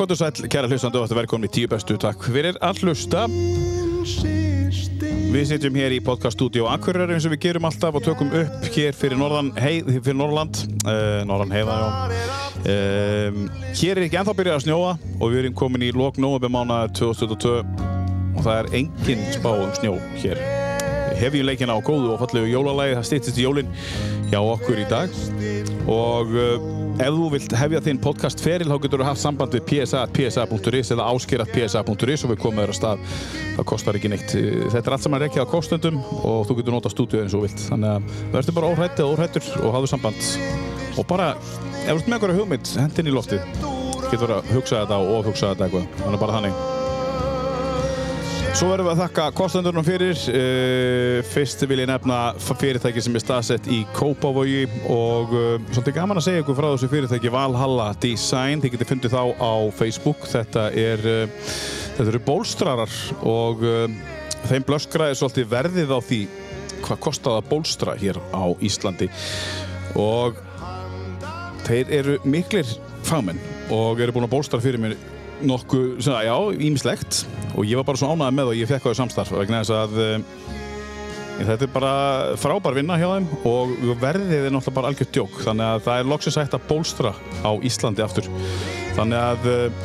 og sæl, kæra hlustandi og þetta velkomin í tíu bestu. Takk fyrir að hlusta. Við sitjum hér í podcaststudio Akureyri eins og við gerum alltaf og tökum upp hér fyrir Norðan heið, fyrir Norrland uh, Norðan heiða, já. Um, Hér er ekki ennþá byrjað að snjóa og við erum komin í lok nógumbemána 2022 og það er engin spá um snjó hér. Hefjum leikina á góðu og fallegu jólalægi það stýttist í jólin hjá okkur í dag. Og uh, ef þú vilt hefja þinn podcast feril þá getur þú haft samband við psa.psa.is eða ásker.psa.is og við komum þér að stað. Það kostar ekki neitt. Þetta er allt saman rekkið á kostundum og þú getur nota stúdíu eins og vilt. Þannig að verður bara óhrættið og óhrættur og hafðu samband. Og bara, ef þú ert með einhverja hugmynd hendin í loftið. Getur að hugsa þetta og ofhugsa þetta eitthvað. Þannig bara þannig Svo verðum við að þakka kostendurnum fyrir. Uh, fyrst vil ég nefna fyrirtæki sem er staðsett í Kópavogi og uh, svolítið gaman að segja ykkur frá þessu fyrirtæki Valhalla Design. Þið getur fundið þá á Facebook. Þetta, er, uh, þetta eru bólstrarar og þeim blöskraði svolítið verðið á því hvað kostaði að bólstra hér á Íslandi. Og þeir eru miklir fagmenn og eru búin að bólstra fyrir mér nokkuð, já, ímislegt og ég var bara svo ánægð með og ég fekk á því samstarf vegna þess að um, þetta er bara frábær vinna hjá þeim og verðið er náttúrulega bara algjört djók. Þannig að það er loksins hægt að bólstra á Íslandi aftur. Þannig að um,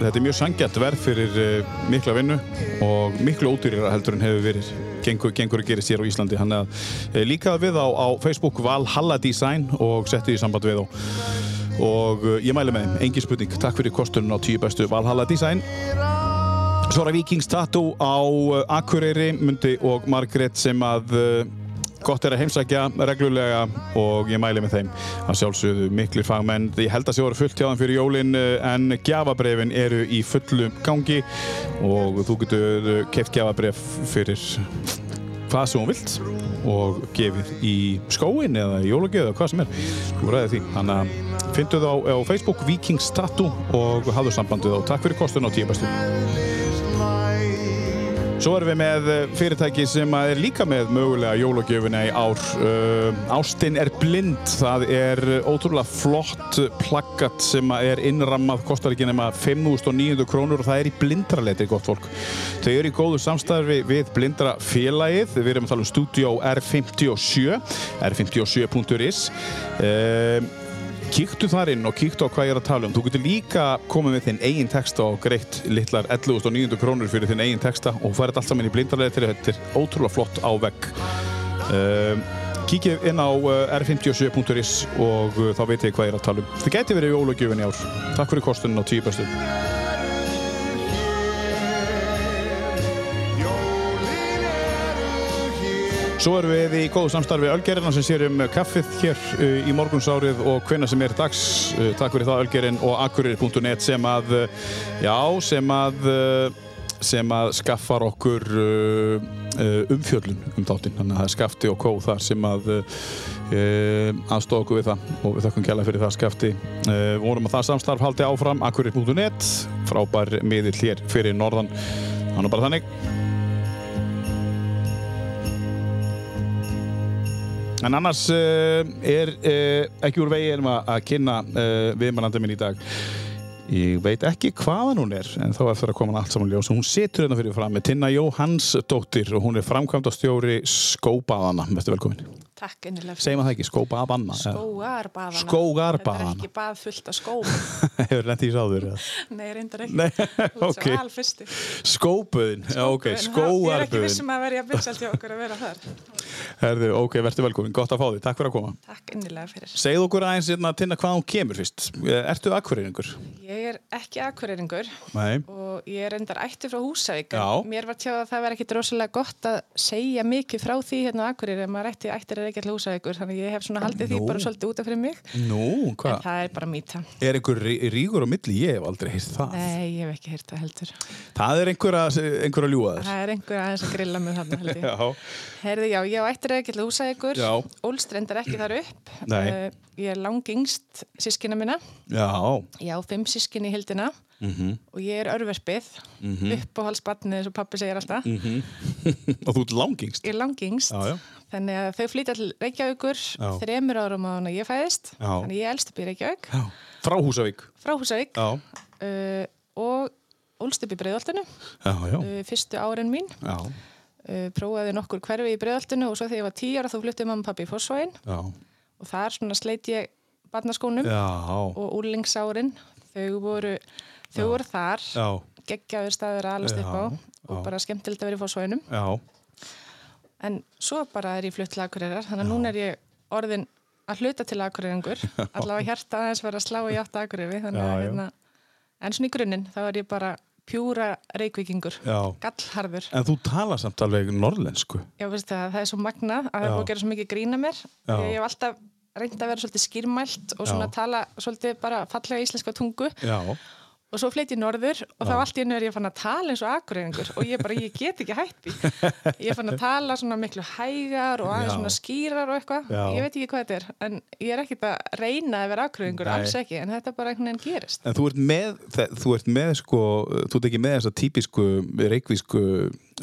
þetta er mjög sangjant verð fyrir uh, mikla vinnu og miklu ódýrira heldur en hefur verið. Gengur, gengur að gerist hér á Íslandi. Þannig að uh, líka við á, á Facebook Valhalla Design og setti því samband við og og uh, ég mæli með þeim, engin spurning. Takk fyrir kostunum á tíu bestu Valhalla Design. Svara Vikings Tattoo á uh, Akureyri Mundi og Margret sem að uh, gott er að heimsækja reglulega og ég mæli með þeim. Að sjálfsögðu miklir fagmenn. Ég held að það voru fullt hjá þeim fyrir jólin en gjafabrefin eru í fullu gangi og þú getur keift gjafabref fyrir hvað sem hún vilt og gefið í skóin eða í jólagið eða hvað sem er. Þú ræðið því, þannig að fyndu það á, á Facebook Vikings Tattoo og hafðu sambandið og takk fyrir kostun á tíu bestu Svo erum við með fyrirtæki sem er líka með mögulega jólagjöfuna í ár. Uh, Ástinn er blind. Það er ótrúlega flott plaggat sem er innrammað, kostar ekki nema 5.900 krónur og það er í blindraleiti, gott fólk. Þau eru í góðu samstarfi við blindrafélagið. Við erum að tala um Studio R57, r57.is. Kíktu þar inn og kíktu á hvað ég er að tala um. Þú getur líka komið með þinn eigin texta og greitt litlar 11.900 krónur fyrir þinn eigin texta og færið allt saman í blindarlega til þetta er ótrúlega flott á vegg. Uh, kíkið inn á r57.is og uh, þá veit ég hvað ég er að tala um. Þetta geti verið jólagjöfin í ár. Takk fyrir kostunum á tíu bestu. Svo erum við í góðu samstarfi Ölgerina sem sér um kaffið hér uh, í morgunsárið og hvenna sem er dags. Uh, takk fyrir það Ölgerin og akkurir.net sem að, uh, já, sem að, sem að skaffar okkur umfjöllun um þáttinn. Þannig að það er skafti og kóð þar sem að aðstofa okkur við það og við þakkum kjalla fyrir það skafti. Vorum að það samstarf haldi áfram akkurir.net, frábær miðill hér fyrir norðan. Þannig bara þannig. En annars uh, er uh, ekki úr vegi en að kynna uh, viðmælandi minn í dag. Ég veit ekki hvaðan hún er, en þá er það að koma allt saman ljós. Hún situr hérna fyrir fram með Tinna Jóhannsdóttir og hún er framkvæmd á stjóri Skóbaðana. Verður velkomin. Takk innilega. Segir maður það ekki? Skóbaðana? Skógarbaðana. Skógarbaðana. Það er ekki bað fullt af skóm. Hefur lendið í sáður? Nei, reyndar ekki. Nei, ok. alfyrsti. Skóbuðin, ok, Ég er ekki skóarbuðin. vissum að verja byggsalt hjá okkur að vera þar. Herðu, ok, verður velkomin. Gott að fá því. Takk fyrir að koma. Takk innilega fyrir. Segð okkur aðeins hérna, Tinna hvað hún kemur fyrst. Ertu akkurýringur? Ég er ekki akkureyringur Nei. og ég er reyndar ætti frá Húsavík. Mér var tjáð að það því á er ekki alltaf Húsavíkur þannig ég hef svona haldið því Nú. bara svolítið út af fyrir mig. Nú, En það er bara mýta. Er einhver rí- rígur á milli? Ég hef aldrei heyrt það. Nei, ég hef ekki heyrt það heldur. Það er einhver að, að ljúa þér. Það er einhver aðeins að grilla mig þarna held ég. Já. Herði, já, ég á á húsa ykkur. Já. Ólst reyndar ekki þar upp. Uh, ég er langingst sískina mína. Já. Ég á fimm sískin í hildina Mm og ég er örverfið. Mm. -hmm. Uppáhaldsbarnið, eins og pappi segir alltaf. Og þú ert langingst. Ég er langingst. Já, já. Þannig að þau flytja til Reykjavíkur Já. þremur árum á hann að ég fæðist. Já. Þannig ég elst upp í Reykjavík Já. Frá Húsavík. frá Húsavík uh, og ólst upp í Breiðoltinu uh, fyrstu árin mín. Uh, prófaði nokkur hverfi í Breiðoltinu og svo þegar ég var tíu ára þá fluttið mamma og pappi í Fossvægin og þar sleit ég barnaskónum og úrlingsárin. Þau voru, þau voru þar, geggjaður staður að alast upp á og bara skemmtilegt að vera í Fossvæginum. Já. En svo bara er ég flutt til Akureyrar, þannig að núna er ég orðin að hluta til Akureyringur, allavega hjarta aðeins var að slá í átt Akureyri, þannig að hérna, en svona í grunninn þá er ég bara pjúra reykvíkingur, Já. gallharður. En þú tala samt alveg norlensku. Já, veist það, það er svo magnað að það er Já. búið að gera svo mikið grína mér, ég hef alltaf reynd að vera svolítið skýrmælt og svona Já. tala svolítið bara fallega íslenska tungu Já. Og svo flytt ég norður og þá allt í hennu er ég fann að tala eins og akureyringur og ég bara, ég get ekki hætt því. Ég fann að tala svona miklu hægar og aðeins svona skýrar og eitthvað. Ég veit ekki hvað þetta er, en ég er ekkert að reyna að vera akureyringur, alls ekki en þetta bara einhvern veginn gerist. En þú ert með, þe- þú ert með sko, þú ert ekki með þessa típisku reykvísku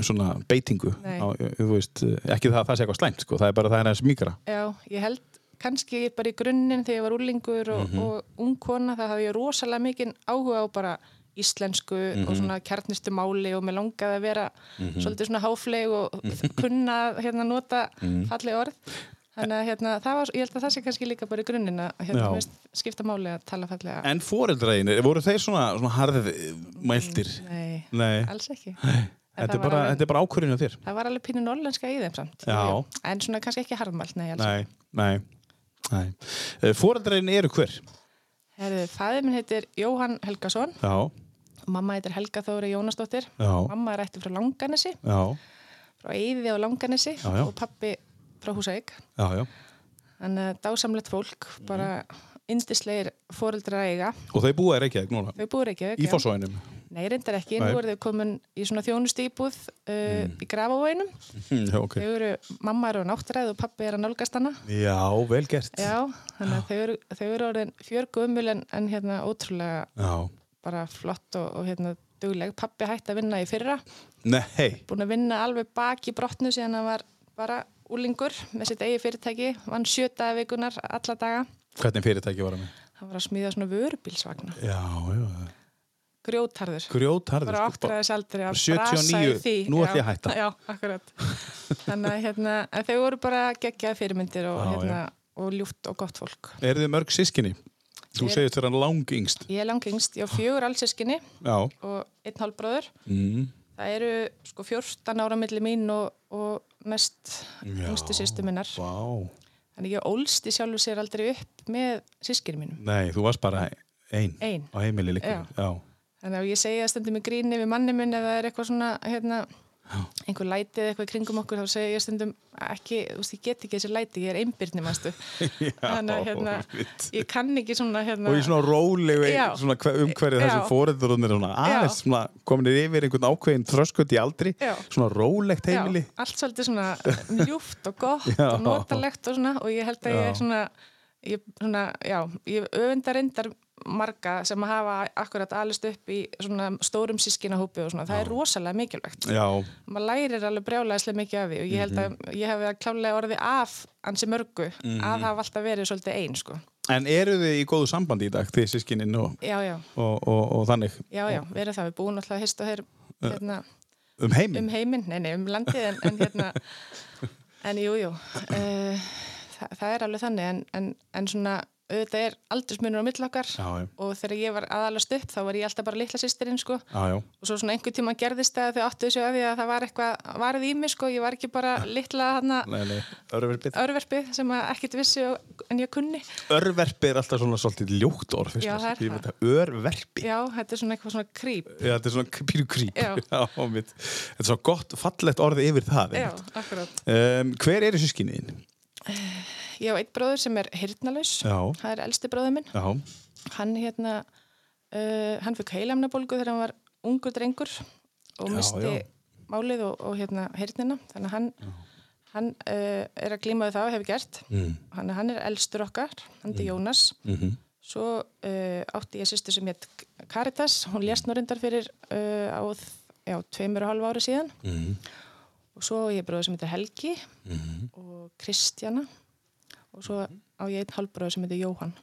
svona beitingu. Á, veist, ekki það að það sé eitthvað slæmt sko, það er bara það er aðeins mýkra. Já, ég held kannski bara í grunninn þegar ég var úrlingur og, Mhm. og ung kona það hafði ég rosalega mikinn áhuga á bara íslensku Mhm. og svona kjarnistu máli og mér langaði að vera svolítið svona háfleg og Mhm. kunna hérna nota falleg orð þannig að hérna, það var, ég held að það sé kannski líka bara í grunninn að hérna, finnst skipta máli að tala fallega En foreldraðinir, voru þeir svona, svona harðið mæltir? Nei, Nei. alls ekki Þetta það er bara, alveg- þetta er bara ákvörðinu þér. Það var alveg pínu norlenska í þeim samt Já. En svona kannski ekki harðmælt, nei, alls Nei, nei. Foreldraðin eru hver? Fæðið minn heitir Jóhann Helgason Já, Mamma heitir Helga Þóri Jónasdóttir. Já. Mamma er ætti frá Langanesi, já, frá Eyði á Langanesi Já, og pappi frá Húsavík. Þannig að dásamlegt fólk, bara indislegir foreldrar að eiga. Og þau búa er ekki ekki núna? Þau búið ekki, Í fossóinum? Nei, reyndar ekki. Nei. Nú eru þau komin í svona þjónustu íbúð uh, í Grafavóinum. Já, ok. Þau eru, mamma eru á náttræð og pappi er að nálgast hana. Já, vel gert. Já, þannig að þau eru, þau eru orðin fjörgumul en, en hérna ótrúlega Já. bara flott og, og hérna dugleg. Pappi hætti að vinna í fyrra. Nei, búin að vinna alveg bak í brotnu síðan hann var bara úlingur með sitt eigi fyrirtæki, vann sjötaði vikunar alla daga. hvernig fyrirtæki var það með? Hann var að smíða svona vörubílsvagna, Já, já. Grjótarður. Grjótharður. Bara sko, áttræðis aldrei að 79, brasa í því. nú ætla ég að hætta. Já, akkurat. Þannig að hérna, þau voru bara geggjaði fyrirmyndir og, hérna, og ljúft og gott fólk. Eru þið mörg sískinni? Þú Ég- segist þér hann langingst. Ég er langingst, ég á fjögur allsískinni Já. og einn hálfbróður. Mm. Það eru sko 14 ára milli mín og, og mest yngstu sýstu minnar. Vá. Þannig ég ólst í sjálfu sér aldrei upp með sískinu mínum. Nei, þú varst bara ein. Ein. Á heimili líka. Já. Já. Þannig að ég segja stundum í gríni við manni minn það er eitthvað svona, hérna, einhver læti eða eitthvað kringum okkur, þá segja ég stundum ekki, þú veist, ég get ekki þessi læti, ég er einbyrni, mástu. Þannig að, hérna, ég kann ekki svona, hérna, Og í svona rólegu svona hver- umhverfið fóreldurinn er svona aðeins svona kominir yfir einhvern ákveðin þröskut í aldri. Já. Svona rólegt heimili. Já, allt svolítið svona ljúft og gott Já. og notalegt og svona og ég held að ég er svona, ég, svona, já, ég marga sem hafa akkurat alist upp í svona stórum sískinahópi og svona, það er rosalega mikilvægt. Já. maður lærir alveg brjálæðislega mikið af því og ég held að Mhm. ég hef klálega orðið af ansi mörgu að hafa alltaf verið svolítið einn sko. En eru þið í góðu sambandi í dag, þið sískininn og, Já, já, og, og, og þannig já, já, verið það, við búum alltaf að hista hér hérna, um heiminn? um heiminn, nei, nei, um landið en, en hérna, en jú, jú, uh, það, það er alveg þannig en, en, en svona auðvitað er aldursmunur á já. og þegar ég var aðalast upp þá var ég alltaf bara litla sýstirinn sko Já, já. og svo svona einhver tíma gerðist það að þau áttu þessu að því að það var eitthvað varð í mig sko, ég var ekki bara litla örverfið. örverfið sem að ekkert vissi en ég kunni. Örverfi er alltaf svona svolítið ljótt orð Já, það er það. veit að Örverfi. Já, þetta er svona eitthvað svona krýp. Já, þetta er svona píru krýp. Þetta er svona gott, fallegt orð yfir það. Um, hver eru sískinniðin? Ég á eitt bróður sem er hirtnalaus. Já. Það er elsti bróður minn. Já. Hann hérna, uh, hann fikk heilamnabólgu þegar hann var ungur drengur og Já, misti já. málið og, og hérna hirtnina. Þannig að hann, hann uh, er að glíma við það og hefur gert. Mm. Hann, hann er elstur okkar, hann er Jónas. Mhm. Svo uh, átti ég sýstu sem hétt Caritas, hún reyndar fyrir uh, á já, tveimur og halva ári síðan. Mhm. Og svo ég bróður sem heitir Helgi Mhm. og Kristjana og svo á ég einn halvbróður sem heitir Jóhann.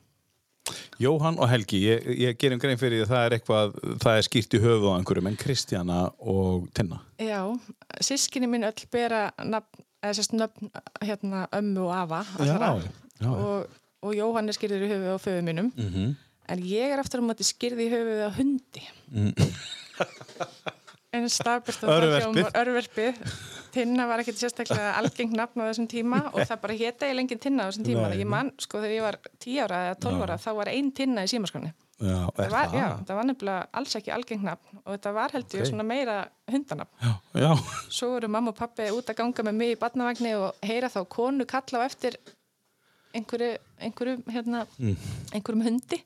Jóhann og Helgi, ég, ég gerum grein fyrir því að það er eitthvað, það er skýrt í höfuð á einhverjum, en Kristjana og Tinna. Já, sískinni mín öll bera nafn, eða sérst nöfn hérna ömmu og afa allra. já. og, og Jóhann er skýrður í höfuð á föðu mínum Mhm. en ég er aftur á móti skýrði í höfuð á hundi Mm. en stafbjörst Örverpið. örverpið Tinna var ekkert sérstaklega algengt nafn á þessum tíma og það bara hétta ég lengið Tinna á þessum tíma Nei, ég man, sko þegar ég var 10 ára eða 12 ára þá var ein Tinna í símaskonni Já, það var, það? já, það var nefnilega alls ekki algengt nafn og þetta var held ég Ok. svona meira hundanafn Já, já. svo eru mamma og pappi út að ganga með mig í badnavagni og heyra þá konu kalla á eftir einhverju, einhverju hérna, einhverjum hundi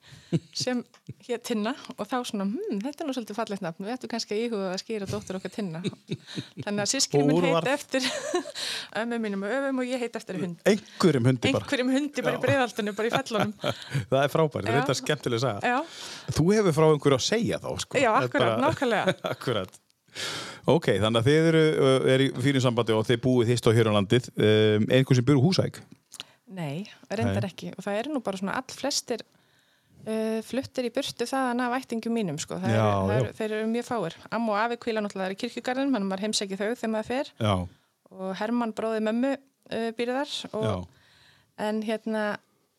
sem hér tinna og þá svona, hm, þetta er nú svolítið fallegt nafn við ættum kannski að íhuga að skýra dóttur okkar tinna þannig að sískinu minn heit eftir ömmu mínum og öfum og ég heit eftir hund Einhverjum hundi bara. einhverjum hundi bara í breiðaldinu, bara í fellunum Það er frábært, þetta er skemmtileg að segja. já, Þú hefur frá einhverju að segja þá, sko. já, akkurat, bara- nákvæmlega Akkurat. Ok, þannig að þið eru uh, er í fyrir sambandi og þið búið hist á hér á landið. Um, er einhver sem byrju húsæk? Nei, reyndar Nei. ekki. Og það eru nú bara svona all flestir uh, fluttir í burtu þaðan af ættingum mínum sko. það Já, eru, það eru, þeir eru mjög fáir. Amma og afi kvíla náttúrulega í kirkjugarðin mann maður heimsæki þau þegar maður fer. Já, og Hermann bróði mömmu uh, býrði þar. Og, en hérna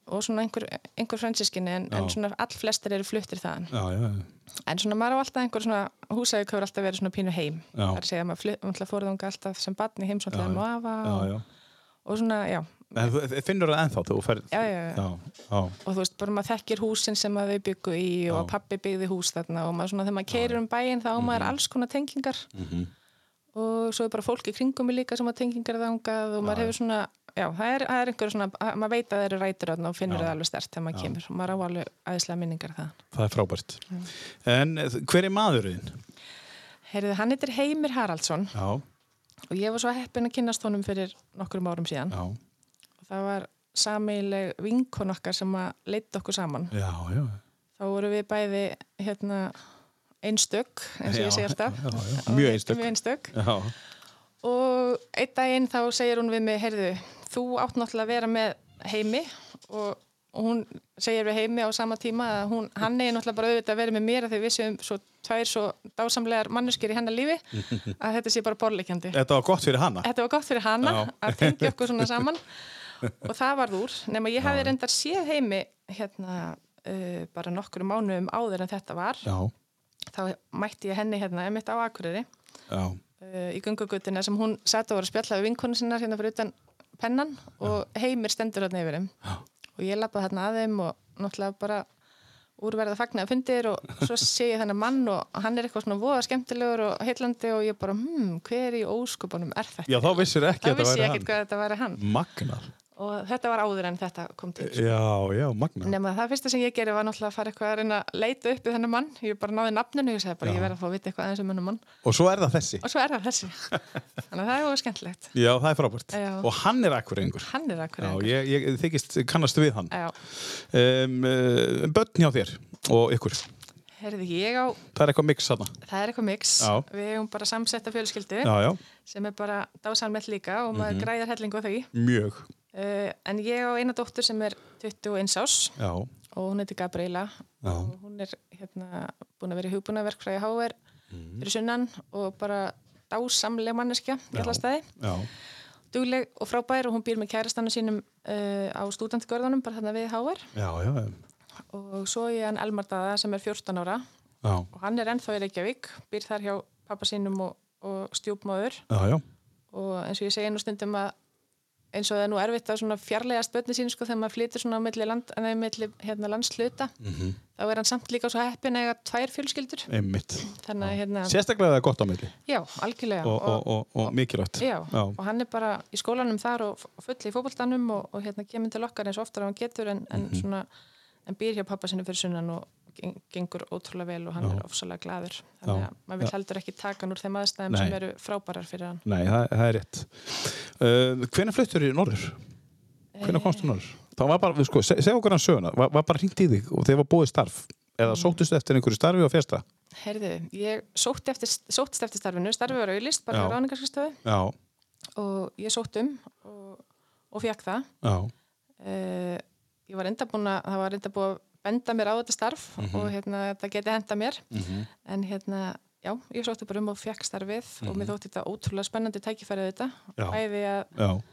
og svona einhver, einhver fransiskinni en, en svona all flestir eru fluttir þaðan. Já, já. en svona maður á alltaf einhver svona húsæk hefur alltaf verið svona pínu heim. Er að segja að maður fórðunga alltaf sem barni heimsóttlega Já, og afa já, og, já. og svona, já finnur það ennþá þú ferð? Já, já, já. og þú veist, bara maður þekkir húsin sem að þau byggu í og pappi byggði hús þarna og maður svona þegar maður keirir um bæinn þá á maður alls konar tengingar. Mhm. og svo er bara fólk í kringum mig líka sem að tengingar þangað og maður hefur svona já, það er, það er einhver svona, að- maður veit að það eru rætur og finnur það alveg stert þegar maður kemur. Og maður á alveg aðeinslega minningar það Það er frábært. En eh, hver er maðurinn? Heyrðu, hann heitir Heimir Haraldsson. Já, og ég var svo heppin að kynnast honum fyrir nokkrum árum síðan. Já, það var sameileg vinkon okkar sem að leita okkur saman já, já. þá voru við bæði hérna einstök, eins og ég segi alltaf Mjög einstök. mjög einstök og einn daginn þá segir hún við mig heyrðu, þú átt náttúrulega að vera með heimi og, hún segir við heimi á sama tíma að hún, hann er náttúrulega bara auðvitað að vera með mér að því við séum svo tvær svo dásamlegar manneskir í hennar lífi að þetta sé bara borleikjandi þetta var gott fyrir hana. Þetta var gott fyrir hana Já. að tengja okkur svona saman og það varð úr, nema ég hefði reyndar séð heimi hérna uh, bara nokkru mánuðum áður en þetta var Já, þá mætti ég henni hérna emitt á Akureyri já, uh, í gungugutuna sem hún satt og var að spjalla við vinkonu sinnar hérna fyrir utan pennan og heimir stendur hérna yfir þeim Já. og ég lappaði hérna að þeim og náttúrulega bara úrverða fagnaði fundir og svo sé ég þennan mann og hann er eitthvað svona voða skemmtilegur og heillandi og ég bara, hmm, hver í óskupunum er þetta? já, þá vissir ekki Þá að þetta vissi væri ég hann. ekkert hvað þetta væri hann Magnar. Og þetta var áður en þetta kom til Já, já, magnar. nema það fyrsta sem ég gerði var náttúrulega að fara eitthvað að reyna að leita upp við þennan mann ég bara náði nafninu og ég sagði bara Já. ég verði að fá að vita eitthvað aðeins um þennan mann Og svo er það þessi. og svo er það þessi þannig að það er skemmtilegt Já, það er frábært. Já. Og hann er akkurengur. hann er akkur Já, ég, ég þykist kannast við hann. Já, Um, uh, börn hjá þér og ykkur. heyrði ég á Það er eitthvað mix hana. það er eitthvað mix, Já. við hefum bara samsetta fjölskyldu Já, já, sem er bara dásalmett líka og maður græðar hellingu á því mjög. Uh, en ég á eina dóttur sem er 21 ás Já, og hún heitir Gabriela já, og hún er hérna búin að vera í hugbúnaverkfræði HR fyrir sunnan og bara dásamleg manneskja í alla staði. Já, dugleg og frábær og hún býr með kærastannu sínum uh, á stúdentgörðunum bara þarna við já, og svo er hann Elmar Daða sem er 14 ára já, og hann er ennþá í Reykjavík býr þar hjá pappa sínum og, og stjúpmáður já, já, og eins og ég segi nú stundum að eins og það er nú erfitt að fjarlæga spötni sín sko þegar maður flytur svona á milli, land, hérna, landsluta Mhm. þá er hann samt líka svo heppin eiga tvær fjölskyldur þannig hérna, Sérstaklega það er gott á milli já, algjörlega og, og, og, og mikilvægt. Já, Já. og hann er bara í skólanum þar og f- full í fótboltanum og, og hérna kemur til okkar eins og oftar ef hann getur en, en Mhm. svona en býr hjá pappa sinni fyrir sunnan og gengur ótrúlega vel og hann Já. er ofsalega glaður þannig að maður vil heldur ekki taka hann úr þeim aðstæðum Nei. sem eru frábærar fyrir hann Nei, það, það er rétt. Uh, hvenær fluttur í norður? Hvenær komst þú norður? Það var bara, við sko, se- segja okkur hann söguna, var, var bara hringt í þig og þeir var búið starf eða Mm. sóttust eftir einhverju starfi og fjesta? Herðu, ég sótti eftir, sóttist eftir starfinu starfið var auðlist, bara á Já, og ég sótt um og, og fekk það uh, ég var enda búin að það var enda búin að benda mér á þetta starf Mhm. og hérna, það geti henda mér. En hérna, já, ég sótti bara um og fekk starfið og mér þótti þetta ótrúlega spennandi tækifærið þetta Mhm. Bæði að,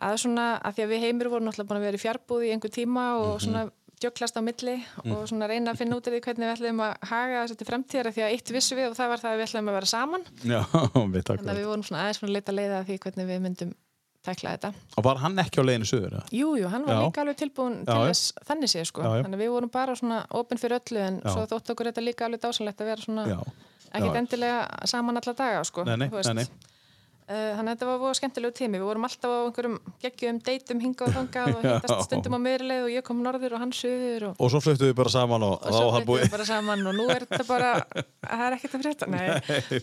að svona, að því að við heimur vorum náttúrulega búin að vera í fjarbúð í einhver tíma Mhm. og svona djöklast á milli og svona reyna að finna út af því hvernig við ætlum að haga þessu til fremtíðar því að eitt vissu við og það var það að við ætlum að vera saman. Já, þannig að við vorum svona aðeins að leita leiða því hvernig við myndum tækla þetta. Og var hann ekki á leiðinu söður? eða? Jú, jú, hann var Já. líka alveg tilbúin til Já, þess þannig séð sko. Já. Þannig við vorum bara svona opinn fyrir öllu en svo þótt okkur þetta líka alveg dásanlegt að vera svona ekkert endilega saman alla daga sko. Nei, nei, nei, þannig að þetta var voru skemmtilegu tími. Við vorum alltaf á einhverjum geggjum deytum hingað og þangað og hittast stundum á miðurleið og ég kom norður og hann suður og, og svo fluttu við bara saman og, og svo fluttum við bara saman og nú er þetta bara, það er ekkert að frétta, nei,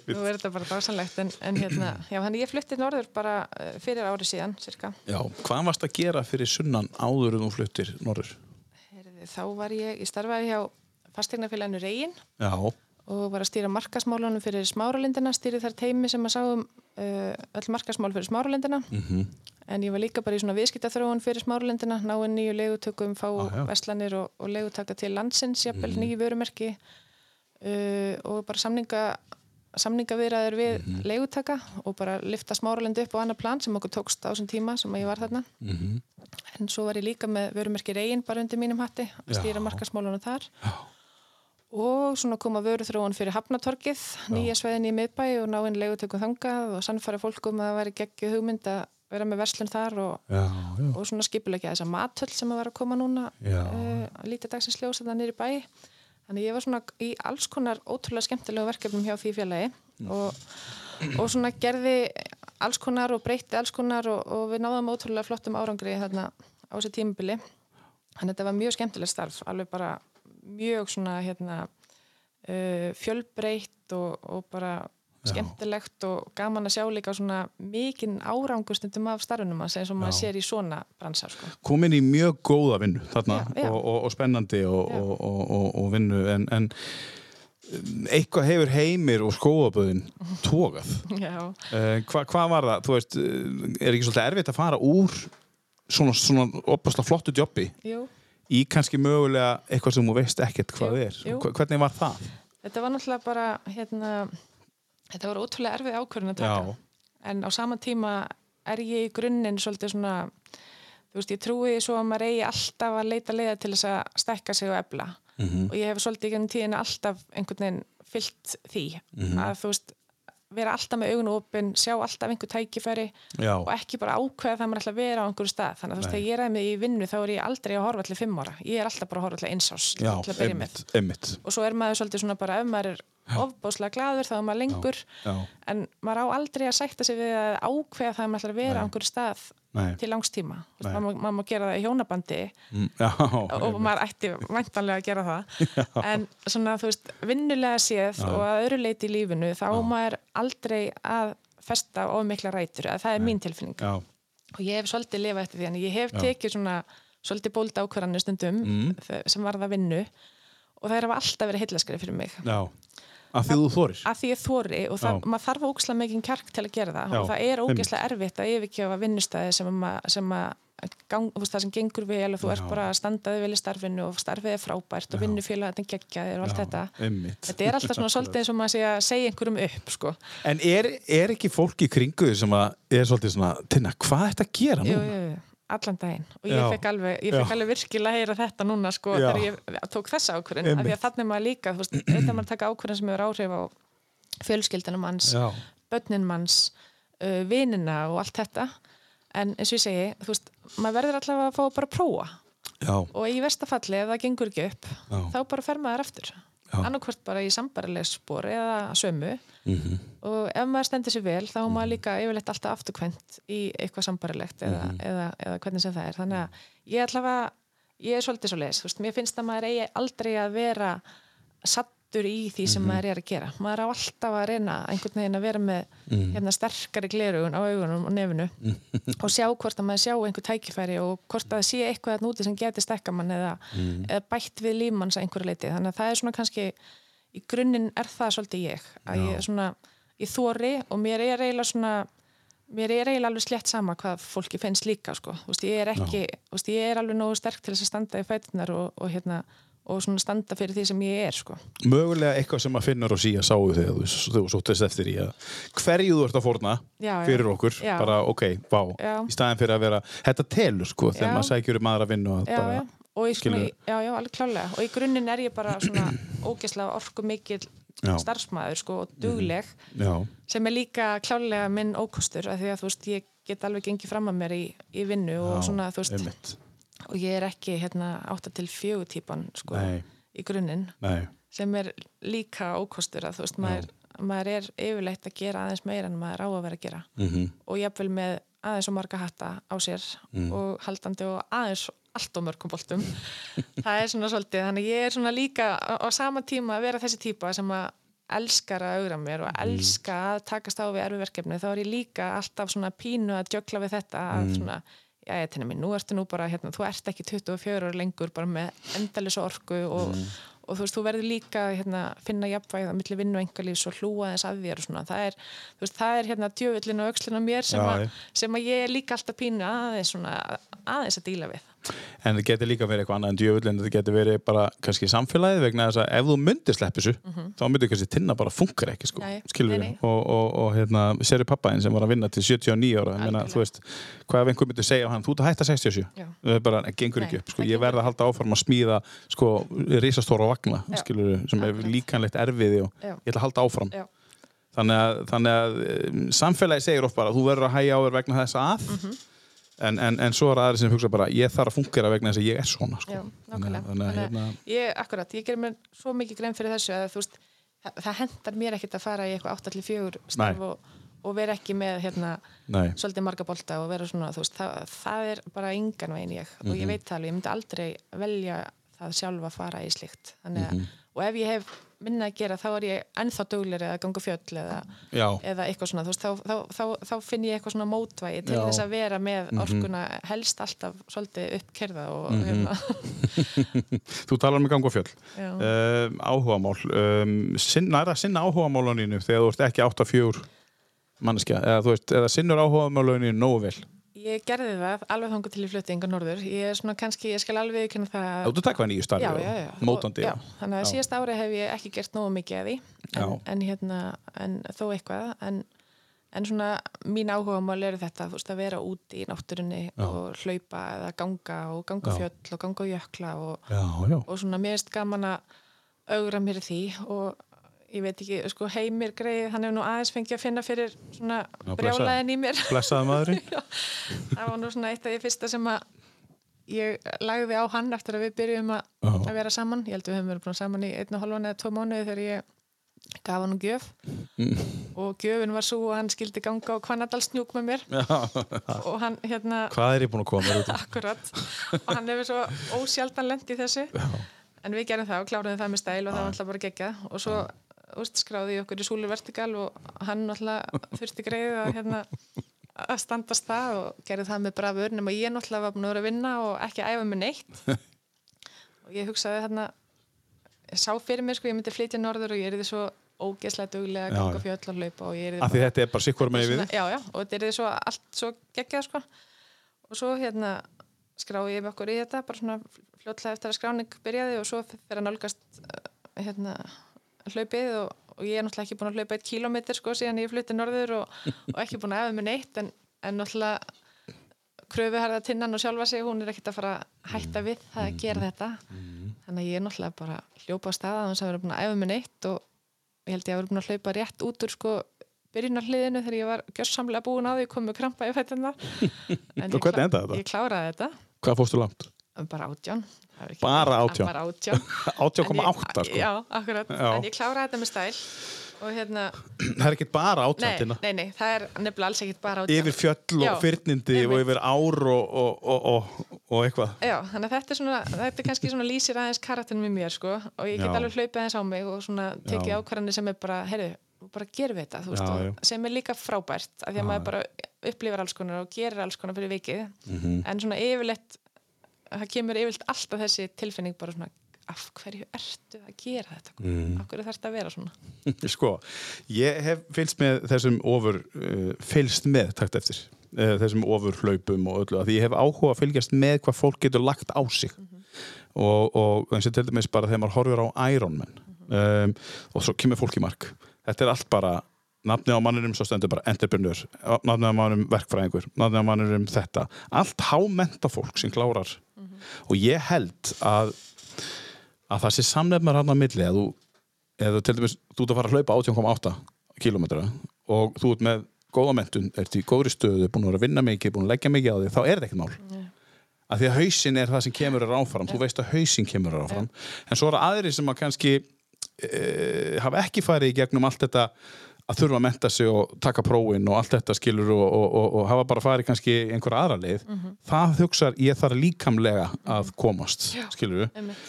nú er þetta bara dásanlegt en, en hérna, já, þannig ég flutti norður bara uh, fyrir ári síðan, cirka. Já, hvað varst að gera fyrir sunnan áður en þú fluttir norður? Heyrðu, Þá var ég, ég starfaði hjá fastegnafélaginu Reyin Já, og var að stýra markasmálunum fyrir smáralindina, stýri þar teimi sem að sáum uh, öll markasmál fyrir smáralindina mhm, en ég var líka bara í svona viðskiptaþróun fyrir smáralindina, náinn nýju leigutökum, fá Ah, já. veslanir og, og leigutaka til landsins, jafnvel Mhm. nýju vörumerki uh, og bara samninga samningaviðræður við Mhm. leigutaka og bara lifta smáralindi upp á annar plan sem okkur tókst á þessum tíma sem að ég var þarna mhm, en svo var ég líka með vörumerki Reyin bara undir mínum hatti að stýra markasmálunum þar Já. Og svona koma vöruþróun fyrir Hafnatorkið, nýja sveiðin í miðbæ og ná inn leigutökum þangað og sannfæra fólkum að það væri geggju hugmynd að vera með verslun þar og, já, já, og svona skipulegja þessa matöll sem að vera að koma núna uh, lítið dagsins ljós þetta nýri bæ. Þannig ég var svona í alls konar ótrúlega skemmtilegu verkefnum hjá því félagi og, og svona gerði alls konar og breytti alls konar og, og við náðum ótrúlega flottum árangri þarna á þessi tímabili. Þannig að þetta var mjög skemmtilegt starf alveg bara mjög svona hérna uh, fjölbreytt og, og bara skemmtilegt og gaman að sjá líka svona mikinn árangustundum af starfinum að segja sem maður sér í svona bransar sko. komin í mjög góða vinnu þarna Já, já. Og, og, og spennandi og, og, og, og, og vinnu en, en eitthvað hefur heimir og skóaböðin tókað uh, hva, hvað var það? Þú veist, eh, er ekki svolítið erfitt að fara úr svona, svona opaslega flottu jobbi? Jú í kannski mögulega eitthvað sem þú veist ekkert hvað Jú, er jú. Hvernig var það? Þetta var náttúrulega bara, hérna, þetta var ótrúlega erfið ákvörðin að taka. Já. En á sama tíma er ég í grunninn svolítið svona, þú veist, ég trúi svo að maður eigi alltaf að leita leiða til þess að stekka sig og efla. Mhm. Og ég hef svolítið í gennum tíðina alltaf einhvern veginn fyllt því. Mhm. Að þú veist, vera alltaf með augun opinn, sjá alltaf einhver tækifæri Já, og ekki bara ákveða það maður ætla að vera á einhverju stað. Þannig að þú veist, þegar ég ræði mig í vinnu þá er ég aldrei að horfa allir fimm ára. Ég er alltaf bara að horfa allir einsás já, til að byrja með og svo er maður svolítið svona bara ef maður er ofbáslega gladur þá er maður lengur. Já, en maður á aldrei að sætta sig við að ákveða það að maður ætlar að vera á Nei. einhverju stað nei, til langstíma Nei. maður, maður má gera það í hjónabandi mm, já, og maður ætti væntanlega að gera það. En svona þú veist vinnulega séð Já. og að öðru leiti í lífinu þá Já. maður aldrei að festa of mikla rætur. Að það er mín tilfinning. Já, og ég hef svolítið lifað eftir því en ég hef Já. tekið svona svolítið bólda ákvarðanir stundum Mm. sem varða vinnu og það er alltaf verið heillaskri fyrir mig. Já að því þú þorir að því ég þóri og það, maður þarf ógislega mikið kjark til að gera það Já, og það er ógislega erfitt að yfirkjöfa vinnustæði sem, að ma- sem að gang, það sem gengur vel og þú ert Já. bara að standaði vel í starfinu og starfið er frábært og Já. vinnufélagin geggjaðir og allt þetta einmitt. þetta er alltaf svona svolítið eins og maður að segja einhverjum upp sko. En er, er ekki fólk í kringu þig sem að er svolítið svona, Tinna, hvað er þetta að gera jú, núna? jú, jú, allan daginn. Og ég fekk alveg, alveg virkilega að heyra þetta núna sko, Já. þegar ég tók þessa ákvörðin af því að þannig er maður líka, þú veist, þetta maður taka ákvörðin sem hefur áhrif á fjölskyldunum manns Já, börnin manns, uh, vinina og allt þetta. En eins og ég segi, þú veist, maður verður allavega að fá að bara að prófa. Já, og í verstafalli ef það gengur ekki upp já, þá bara fer maður eftir Já. annarkvort bara í sambarileg spor eða sömu mhm, og ef maður stendur sér vel þá er maður líka yfirleitt alltaf afturkvæmt í eitthvað sambarilegt eða, Mhm. eða, eða hvernig sem það er þannig að ég allavega ég er svolítið svo veist, mér finnst að maður eigi aldrei að vera sattur í því sem maður er að gera. Maður á alltaf að reyna einhvern veginn að vera með hérna, sterkari glerugun á augunum og nefinu og sjá hvort að maður sjá einhver tækifæri og hvort að sé eitthvað að núti sem geti stekka mann eða, eða bætt við lífmanns að einhverju leiti, þannig að það er svona kannski í grunninn er það svolítið ég að ég er svona, ég þóri og mér er eiginlega svona mér er eiginlega alveg slett sama hvað fólki finnst líka sko, þú veist, ég er ekki þú veist, ég er alveg nógu sterk til þess að standa í fætunar og, og hérna, og svona standa fyrir því sem ég er sko Mögulega eitthvað sem að finnur og síja sáu þegar þú, þú sóttist eftir í að hverju þú ert að fórna Já, fyrir okkur, Já. bara ok, vá Já. í staðin fyrir að vera, þetta telur sko þegar maður sækjur um aðra vinnu að bara, já. og í svona, já, já, alveg klálega og í grunninn er ég bara svona ógeðslega orku mikil. Mhm. starfsmæður sko og dugleg já, sem er líka klálega minn ókostur af því að þú veist, ég get alveg gengið fram að mér í, í vinnu og svona, þú veist. Og ég er ekki hérna átta til fjögur típan sko í grunninn. Sem er líka ókostur að þú veist, maður, maður er yfirleitt að gera aðeins meira en maður á að vera að gera. Mm og jafnvel með aðeins og marga hatta á sér og haldandi og aðeins allt og mörgum boltum. Það er svona svolítið, þannig ég er svona líka á, á sama tíma að vera þessi típa sem að elskar að augra mér og elska að takast á við erfiverkefni þá er ég líka alltaf svona pínu að djökla við þetta að svona já, ég tenni mér, nú ertu nú bara, hérna, þú ert ekki 24 ára lengur bara með endalis orku og, og þú veist, þú verður líka hérna, finna jafnvægið á milli vinnu og engalífs og hlúa þess að þér og svona, það er þú veist, það er hérna djöfullin og aukslin á mér sem, Já, að, já. sem að ég er líka alltaf pínu aðeins svona, aðeins að díla við en það getur líka verið eitthvað annað en djöfull en það getur verið bara kannski samfélagið vegna þess að ef þú myndir slepp þessu þá myndir kannski tinna bara funkar ekki sko, skilur við og, og, og hérna, séri pappaðinn sem var að vinna til 79 ára, Algjörlega. þú veist hvað ef einhver myndir segja á hann, þú ert að hætta 67 Já. það er bara, gengur Nei, ekki upp sko, ég gengur verð að halda áfram að smíða sko, risastóra vagna, skilur við sem er líkanlegt erfiði og Já. ég ætla að halda áfram Já. þannig að, þannig að um, samfélagi segir oft bara þú verður að hægja á þér vegna þess að Mhm. En, en, en svo er aðri sem hugsa bara ég þarf að fungera vegna þess að ég er svona sko. Já, nákvæmlega. þannig að hérna, ég, akkurat, ég ger mér svo mikið grein fyrir þessu að veist, það, það hendar mér ekkit að fara í eitthvað 8-4 starf og, og vera ekki með hérna, svolítið marga bolta og vera svona, veist, það, það er bara engan veginn ég. Og ég veit það alveg, ég myndi aldrei velja það sjálf að fara í slikt þannig að, og ef ég hef minna að gera þá er ég ennþá duglir eða ganga fjöll eða, eða eitthvað svona, veist, þá, þá, þá, þá finn ég eitthvað svona mótvægi til Já. þess að vera með orkuna helst alltaf svolítið uppkerða og hérna, þú talar um gang og fjöll. Um, áhugamál um, sinna, er að sinna áhugamáluninu þegar þú ert ekki 8-4 manneskja, eða veist, eða sinnur áhugamáluninu nógu vel Ég gerði það alveg þangur til í flutting á norður. Ég er svona kannski, ég skal alveg kynna það. þú takk hvað nýju starfi já, og já, já. mótandi Og, já, þannig að Já. síðast ári hef ég ekki gert nógu mikið af því. En, Já. en, hérna, en þó eitthvað. En, en svona mín áhugamál eru þetta, veist, að vera úti í náttúrunni Já. og hlaupa eða ganga og ganga Já. fjöll og ganga jökla og, já, já, og svona mér erst gaman að augra mér því og ég veit ekki, sko heimir greið, hann hefur nú aðeins fengið að finna fyrir svona brjálæðin í mér. blessaði maðurinn. Það var nú svona eitt af því fyrsta sem að ég lagði á hann eftir að við byrjum að, Já. að vera saman. Ég held við höfum verið saman í einn og halvan eða tvo mánuði þegar ég gaf hann gjöf. Og gjöfin var svo að hann skildi ganga á Hvannadalsnjúk með mér. Og hann hérna hvað er ég búin að koma út og hann hefur svo ósjaldan lent í þessu. En við gerum það og kláruðum það með stæl og það var alltaf bara gegja og svo úst, skráði okkur í Súlu Vertikal og hann alltaf þurfti greið að, hérna, að standast það og gerði það með brafur nema ég náttúrulega var búin að vera að vinna og ekki æfa með neitt. Og ég hugsaði hérna ég sá fyrir mér sko, ég myndi flytja norður og ég er því svo ógeðslega duglega að ganga fjöll og hlaupa og ég er því þetta er bara sikkur með við já, já, og þetta er því svo allt svo geggjað sko. Og svo hérna skrái ég með okkur í þetta bara svona fljótlega eftir að skráning byrjaði og svo fyrir að nálgast uh, hérna hlaupið og, og ég er náttúrulega ekki búin að hlaupa eitt kílómetr sko síðan ég flutti norður og, og ekki búin að efa með neitt en, en náttúrulega kröfuharða tinnan og sjálfa sig hún er ekkert að fara að hætta við það að gera þetta. Þannig að ég er náttúrulega bara hljópa á staða þannig að vera búin að efa með neitt og ég held ég að vera búin að hlaupa rétt út úr sko byrjunarliðinu þegar ég var gjössamlega búin á því komið krampa í fættina en ég klá-? Ég kláraði þetta. Hvað fórstu langt? Bara átján ekki- Bara 18? bara átján 18,8 En sko. já, akkurat, Já. en ég kláraði þetta með stæl og hérna, Það er ekki bara nei, átjáttina. nei, nei það er nefnilega alls ekkit bara átján Yfir fjöll og fyrnindi og yfir ár og, og, og, og, og eitthvað. Já, þannig að þetta er svona, þetta er kannski svona lýsir aðeins karakterinn með mér, sko, og ég get Já. alveg hlaupið aðeins á mig og svona tekið ákvarðanir sem er bara, heyrðu, bara gerum við þetta, veist, sem er líka frábært, af því að maður bara upplifir alls konar og gerir alls konar fyrir vikið, Mhm. en svona yfirleitt, það kemur yfirleitt alltaf þessi tilfinning bara svona, af hverju ertu að gera þetta, Mhm. af hverju þarf þetta að vera svona? Sko, ég hef fylgst með þessum ofur, uh, fylgst með takt eftir, uh, þessum ofur hlaupum og öllu, því ég hef áhuga að fylgjast með hvað fólk getur lagt á sig. Og, og eins og til dæmis bara þegar maður horfir á Ironman um, og svo kemur fólk í mark. Þetta er allt bara nafnið á mannurum svo stendur bara entrepreneur nafnið á mannurum verkfræðingur, nafnið á mannurum þetta. Allt hámenta fólk sem klárar og ég held að að það sé samnefnar hann á milli að þú eða til dæmis, þú ert að fara að hlaupa 18,8 kilometra og þú ert með góða mentun, ert í góðri stöðu búin að að vinna mikið, búin að leggja mikið á því þá er þetta ekkert mál. Af því að hausin er það sem kemur er áfram, þú veist að hausin kemur er áfram. En svo eru aðri sem að kannski e, hafa ekki farið í gegnum allt þetta að þurfa að menta sig og taka prófin og allt þetta skilur og, og, og, og hafa bara farið kannski í einhver aðra leið. Það hugsar ég þarf líkamlega að komast skilur Einmitt.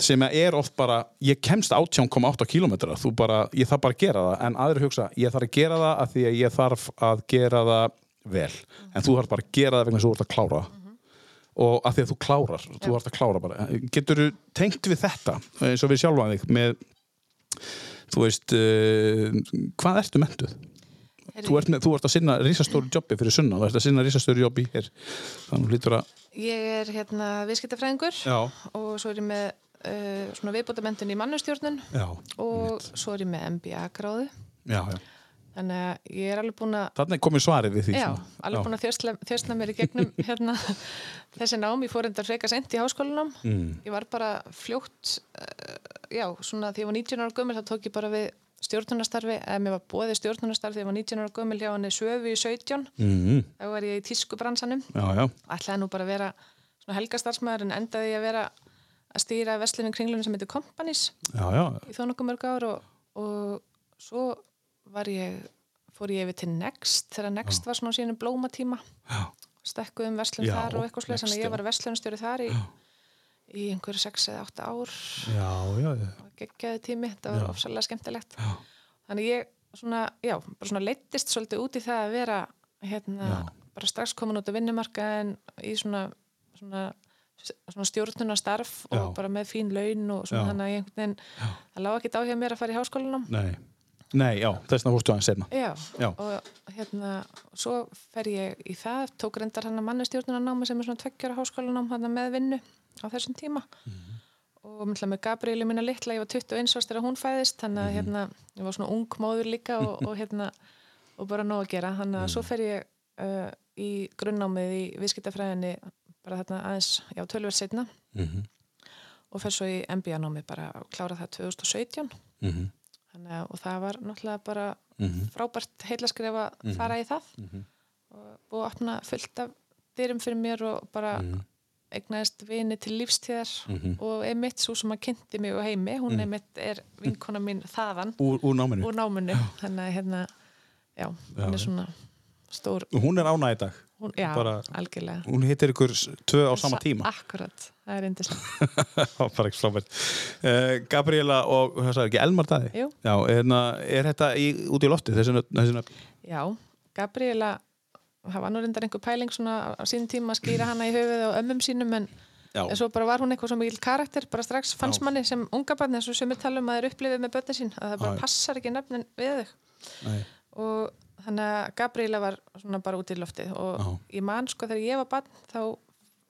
sem er oft bara, ég kemst 18,8 kilometra, þú bara, ég þarf bara að gera það. En aðri hugsa, ég þarf að gera það af því að ég þarf að gera það vel, en þú þarf bara að gera það vegna að þú ert að klára. Og af því að þú klárar, þú ert að klára bara. Getur þú tengt við þetta eins og við sjálfan þig með þú veist uh, hvað ertu mentuð? Þú ert, með, þú ert að sinna risastóru jobbi fyrir sunna, þú ert að sinna risastóru jobbi hér. Þannig hlýtur að Ég er hérna viðskiptafræðingur og svo er ég með uh, svona viðbótamendun í mannustjórnun já, og svo er ég með MBA-gráðu já, já. Þannig að ég er alveg búin að Þannig komið svarið við því Já, svona. alveg búin að þjösla, þjösla mér í gegnum hérna, þessi nám, ég fór endar freka sent í háskólanum Mm. ég var bara fljótt uh, já, svona því ég var 19 ára gömul þá tók ég bara við stjórnunastarfi eða mér var bóðið stjórnunastarfi því ég var 19 ára gömul hjá henni Söfu í 17 mm þá var ég í tískubransanum. Já, já, ætlaði nú bara að vera svona helgastarfsmæður en endaði ég að vera að stýra vestlunum kringlunum sem heitir Companies já, já, í þó nokkuð mörg ár og, og svo ég fór ég yfir til Next þegar Next var svona á sínum blómatíma já. stekkuð um verslun Já, þar og eitthvað Next, þannig að já. ég var verslunstjóri þar í, í einhverju 6 eða 8 ár Já, já, já. og geggjaði tími, þetta var Já. ofsalega skemmtilegt Já. þannig ég svona, já, bara svona leittist svolítið út í það að vera hérna, Já. bara strax komin út á vinnumarkaðin í svona, svona svona stjórnunastarf Já. og bara með fín laun og svona Já. þannig að ég einhvern veginn, það lág ekki á hjá mér að fara í háskólanum Nei, Nei, já, þess vegna fórstu aðeins seinna. Já, Já. og hérna svo fer ég í það, tók reyndar hann að mannestjórnunanámi sem er svona tveggjara háskólanám hann með vinnu á þessum tíma Mhm. og myndla með Gabrieli mína litla, ég var 21 árs þegar hún fæðist þannig Mhm. að hérna, ég var svona ung móður líka og, og hérna, og bara nóg að gera þannig að svo Mhm. fer ég uh, í grunnnámið í viðskiptafræðinni bara þarna aðeins, já, tölver setna Mm og fer svo í MBA-námi bara að klára það 2017 -hmm. Þannig og það var náttúrulega bara Mhm. frábært heilaskrif að fara í það og, og opna fullt af dyrum fyrir mér og bara Mhm. eignaðist vini til lífstíðar Mhm. og Emitt, svo sem að kynnti mig og heimi, hún Emitt er vinkona mín þaðan Úr, úr náminu. úr náminu, þannig að hérna já, hún Já, er svona stór, Hún er ána í dag. Hún, já, Bara- algjörlega Hún hittir ykkur tvö á sama Sa- tíma. Akkurat, það er indislegt Það var bara ekki frábært. Uh, Gabriela og, hvað sagði ekki, Elmar Daði? Jú. Já, er, er þetta í, út í lofti, þessi nöfn? Já, Gabriela það var nú reyndar einhver pæling svona á sínum tíma að skýra hana í höfuð og ömmum sínum en. En svo bara var hún eitthvað svo mikil karakter, bara strax fannst Já. manni sem unga barn eins og við talum að það er upplifið með börnin sín, að það bara Já. passar ekki nefnin við þau. Nei. Og þannig að Gabriela var svona bara út í loftið og Já. ég man sko þegar ég var barn þá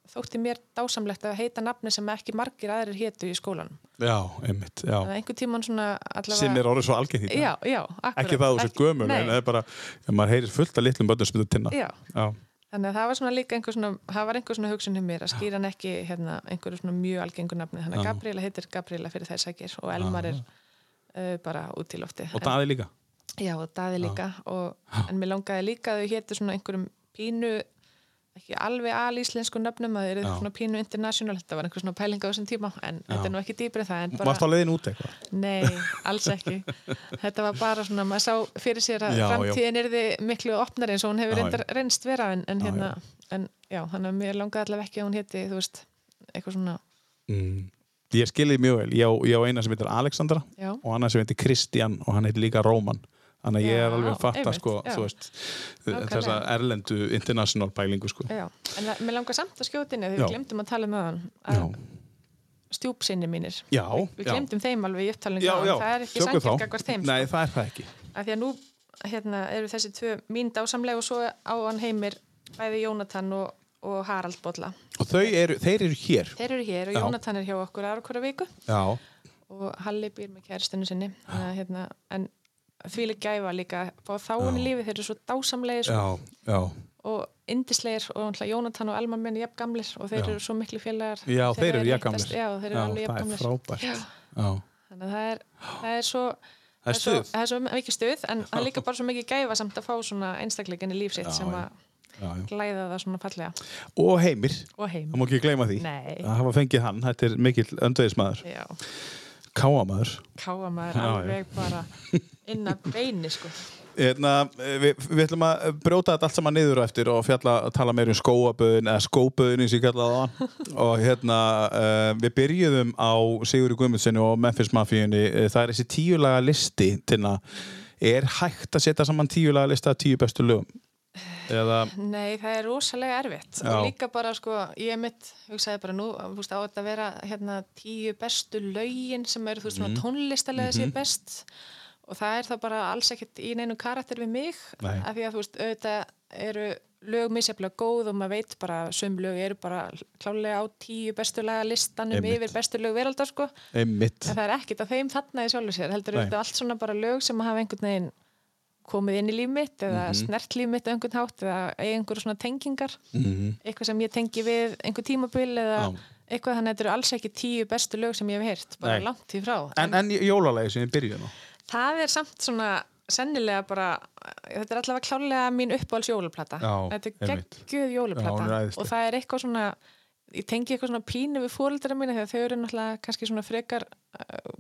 þótti mér dásamlegt að heita nafni sem ekki margir aðrir hétu í skólanum. Já, einmitt, já. Þannig að einhver tíman svona allavega... Sem er orðið svo algengt í dag. Já, já, akkurat. Ekki það sér gömul, Nei. en það er bara, maður heyrir fullt af litlum börnum sem þetta tinna. Já, Já. Þannig að það var svona líka einhver svona, það var einhver svona hugsun hjá mér að skýra hann ekki hérna, einhverju svona mjög algengur nafni. Þannig að Já. Gabriela heitir Gabriela fyrir þess að og Elmar er uh, bara út í lofti. Og Daði líka. Já, og Daði líka. Og, en mér langaði líka að þau hétu svona einhverjum pínu, ekki alveg alíslensku nöfnum að þeir eru Já. svona pínu international þetta var einhver svona pæling á þessum tíma en þetta er nú ekki dýpri en það en bara Varst á leiðin út eitthvað? Nei, alls ekki. Þetta var bara svona, maður sá fyrir sér að Já, já. framtíðin er þið miklu opnari eins og hún hefur Já, reyndar reynst vera en, en Já, hérna, en já, þannig að mér langaði allavega ekki að hún héti, þú veist, eitthvað svona, Mm. Ég skilði mjög vel. Ég á, ég á eina sem heitir Alexandra já, og annar sem heitir Kristján og hann heitir líka Róman. Þannig að ég er Já, alveg að fatta sko, já. veist, þessa erlendu international pælingu sko. já. En mér langar samt að skjóta inn Já. við glemdum að tala um það Já, að stjúpsinni mínir, já, við já. glemdum þeim alveg í upptalningu Já, já, það er ekki gagvart þeim, Nei, sko. það er það ekki. Af því að nú, hérna, eru þessi tvö mín dásamlega og svo á hann heimir bæði Jónatan og, og Harald Bolla. Og eru, þeir eru hér. Þeir eru hér og Já. Jónatan er hjá okkur aðra hverja viku Já. og Halli býr með kæristinu sinni að, hérna, en því lík gæfa líka. Og þá hann í lífi þeir eru svo dásamlegir og indislegir og Jónatan og Elma minn er jafn gamlir og þeir Já. eru svo miklu félagar. Já, þeir eru er jafn gamlir. Já, þeir eru alveg jafn það er gamlir. þannig að það er, það er svo Það er svo, það er svo mikið stuð en það er líka bara svo mikið gæfa samt að fá svona einstakleikin í líf sitt Já, sem að Já, já. glæða það svona fallega. Og heimir, það má ekki gleyma því. Nei, að hafa fengið hann, þetta er mikill öndvegismæður, já, káamaður. Káa maður Já, já. alveg bara inn að beini sko. Hérna, við, við ætlum að brjóta þetta allt saman niður eftir og fjalla að tala meir um skóaböðin eða skóböðin eins og ég kallaði það. Og hérna, uh, við byrjuðum á Sigurði Guðmundssoni og Memphis Mafíunni. Það er þessi tíulaga listi tina, er hægt að setja saman tíulaga lista af tíu bestu lögum? Eða, Nei, það er rosalega erfitt. Já. og líka bara sko, ég mitt hugsaði bara nú, þú veist, á þetta að vera hérna tíu bestu lögin sem eru þú veist Mhm. svona tónlistalega mm best og það er það bara alls ekkert í neinu karakter við mig Nei. af því að þú veist, auðvitað eru lög misjaflega góð og maður veit bara sum lög eru bara klálega á tíu bestu laga listanum Einmitt. yfir bestu lög veraldar sko en það er ekkert að þeim þarna í sjálfu sér heldur þetta allt svona bara lög sem hafa einhvern veginn komið inn í líf mitt eða Mhm. snert líf mitt á einhvern hátt eða eiga einhverju svona tengingar mm eitthvað sem ég tengi við einhver tímabil eða Já. eitthvað þannig að þetta eru alls ekki tíu bestu lög sem ég hef heyrt, bara Nei. langt því frá en, en jólalagi sem við byrjuðum á það er samt svona sennilega bara, þetta er allavega klálega mín uppáhalds jólaplata Já, þetta er jólaplata æðisleg. og það er eitthvað svona ég tengi eitthvað svona pínu við fóreldra mína þegar þau eru náttúrulega kannski svona frekar uh,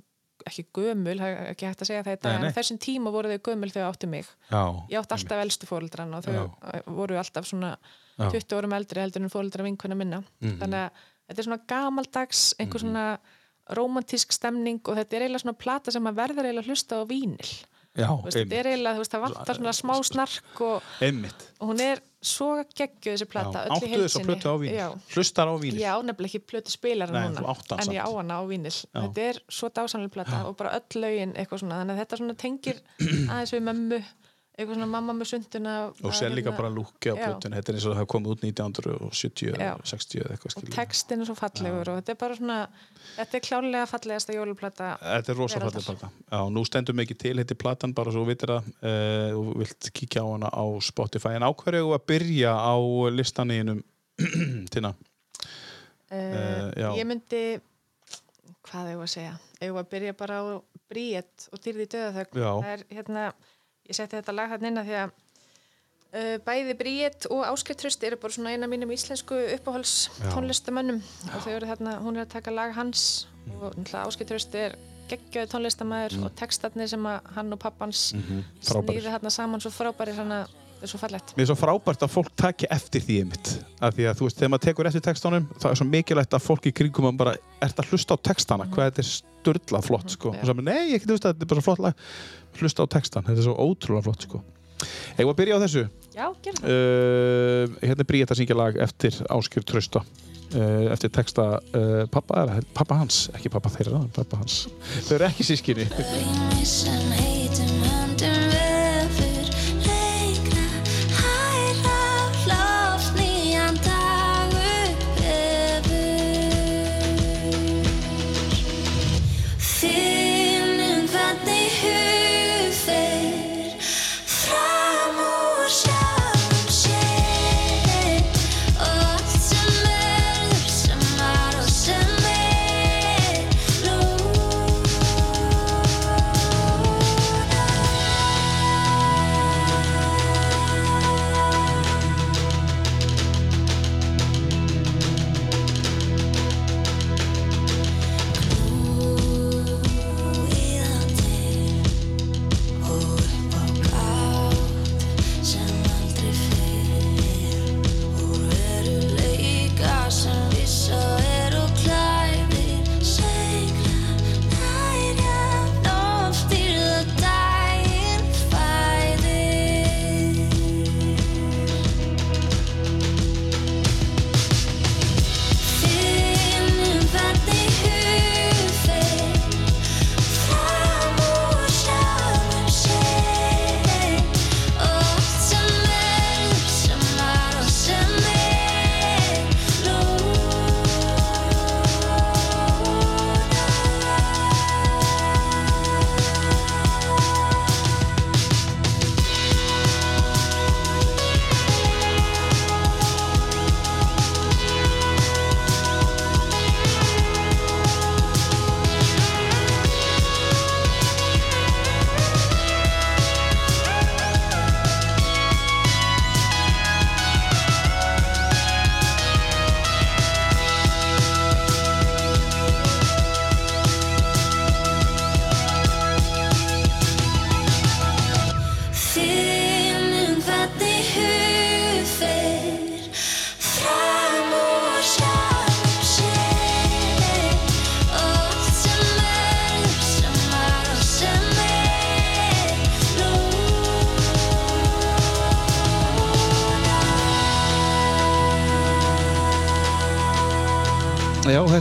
ekki gömul, ekki hægt að segja þetta Nei, en nei. á þessum tíma voru þau gömul þegar áttu mig já, ég átti alltaf elstu fóreldran og þau Já. voru alltaf svona Já. 20 árum eldri heldur en fóreldra vinkuna minna Mhm. þannig að þetta er svona gamaldags einhver svona romantísk stemning og þetta er eiginlega svona plata sem maður verður eiginlega að hlusta á vínil. Já, veist, þetta er eiginlega, þú veist, það vantar svona smá snark og, og hún er svo geggjuð þessi plata, Já, öll í plötu á já, hlustar á vínil? Já, nefnilega ekki plötu spilar en ég á hana á vínil. Þetta er svo dásamlega plata og bara öll lögin eitthvað svona, þannig að þetta tengir aðeins við mömmu eitthvað svona mamma með sunduna og sér líka bara lúkja á Já. plötun þetta er eins og það hafa komið út 1970 Já. 60 eða eitthvað og skilur textin er svo fallegur og þetta er bara svona þetta er klárlega fallegasta jóluplata Þetta er rosa fallið plata. Já, nú stendur mikið til heiti platan bara svo vitir það uh, og vilt kíkja á hana á Spotify en ákverju að byrja á listaninum Tina uh, já. ég myndi hvað var að segja ég var að byrja bara á Bríett og dýrði döðaþögn Já. það er hérna ég setti þetta lag hann inn að því að uh, bæði Bríett og Áskert Tröst eru bara svona eina mínum íslensku uppáhalds tónlistamönnum og þau eru þarna, hún er að taka lag hans og Áskert Tröst er geggjöðu tónlistamæður og textarnir sem að hann og pappans mm Mhm. Frábærir. snýði þarna saman svo frábæri þannig að er svo fallegt. Mér er svo frábært að fólk taki eftir því einmitt. Af því að þú veist, þegar maður tekur eftir textanum það er svo mikilvægt að fólk í kringum að bara ert að hlusta á textana, hvað þetta er störlað flott sko, og saman, nei, ég geti hlusta þetta er bara svo flott lag, hlusta á textan þetta er svo ótrúlega flott sko. Eða að byrja á þessu? Já, gerðu það. Uh, hérna er Bríett að syngja lag eftir Áskjör Trausta. Uh, eftir texta uh, pappa, eða, pappa hans ekki pappa þeirra, pappa hans. Þau eru ekki sískinni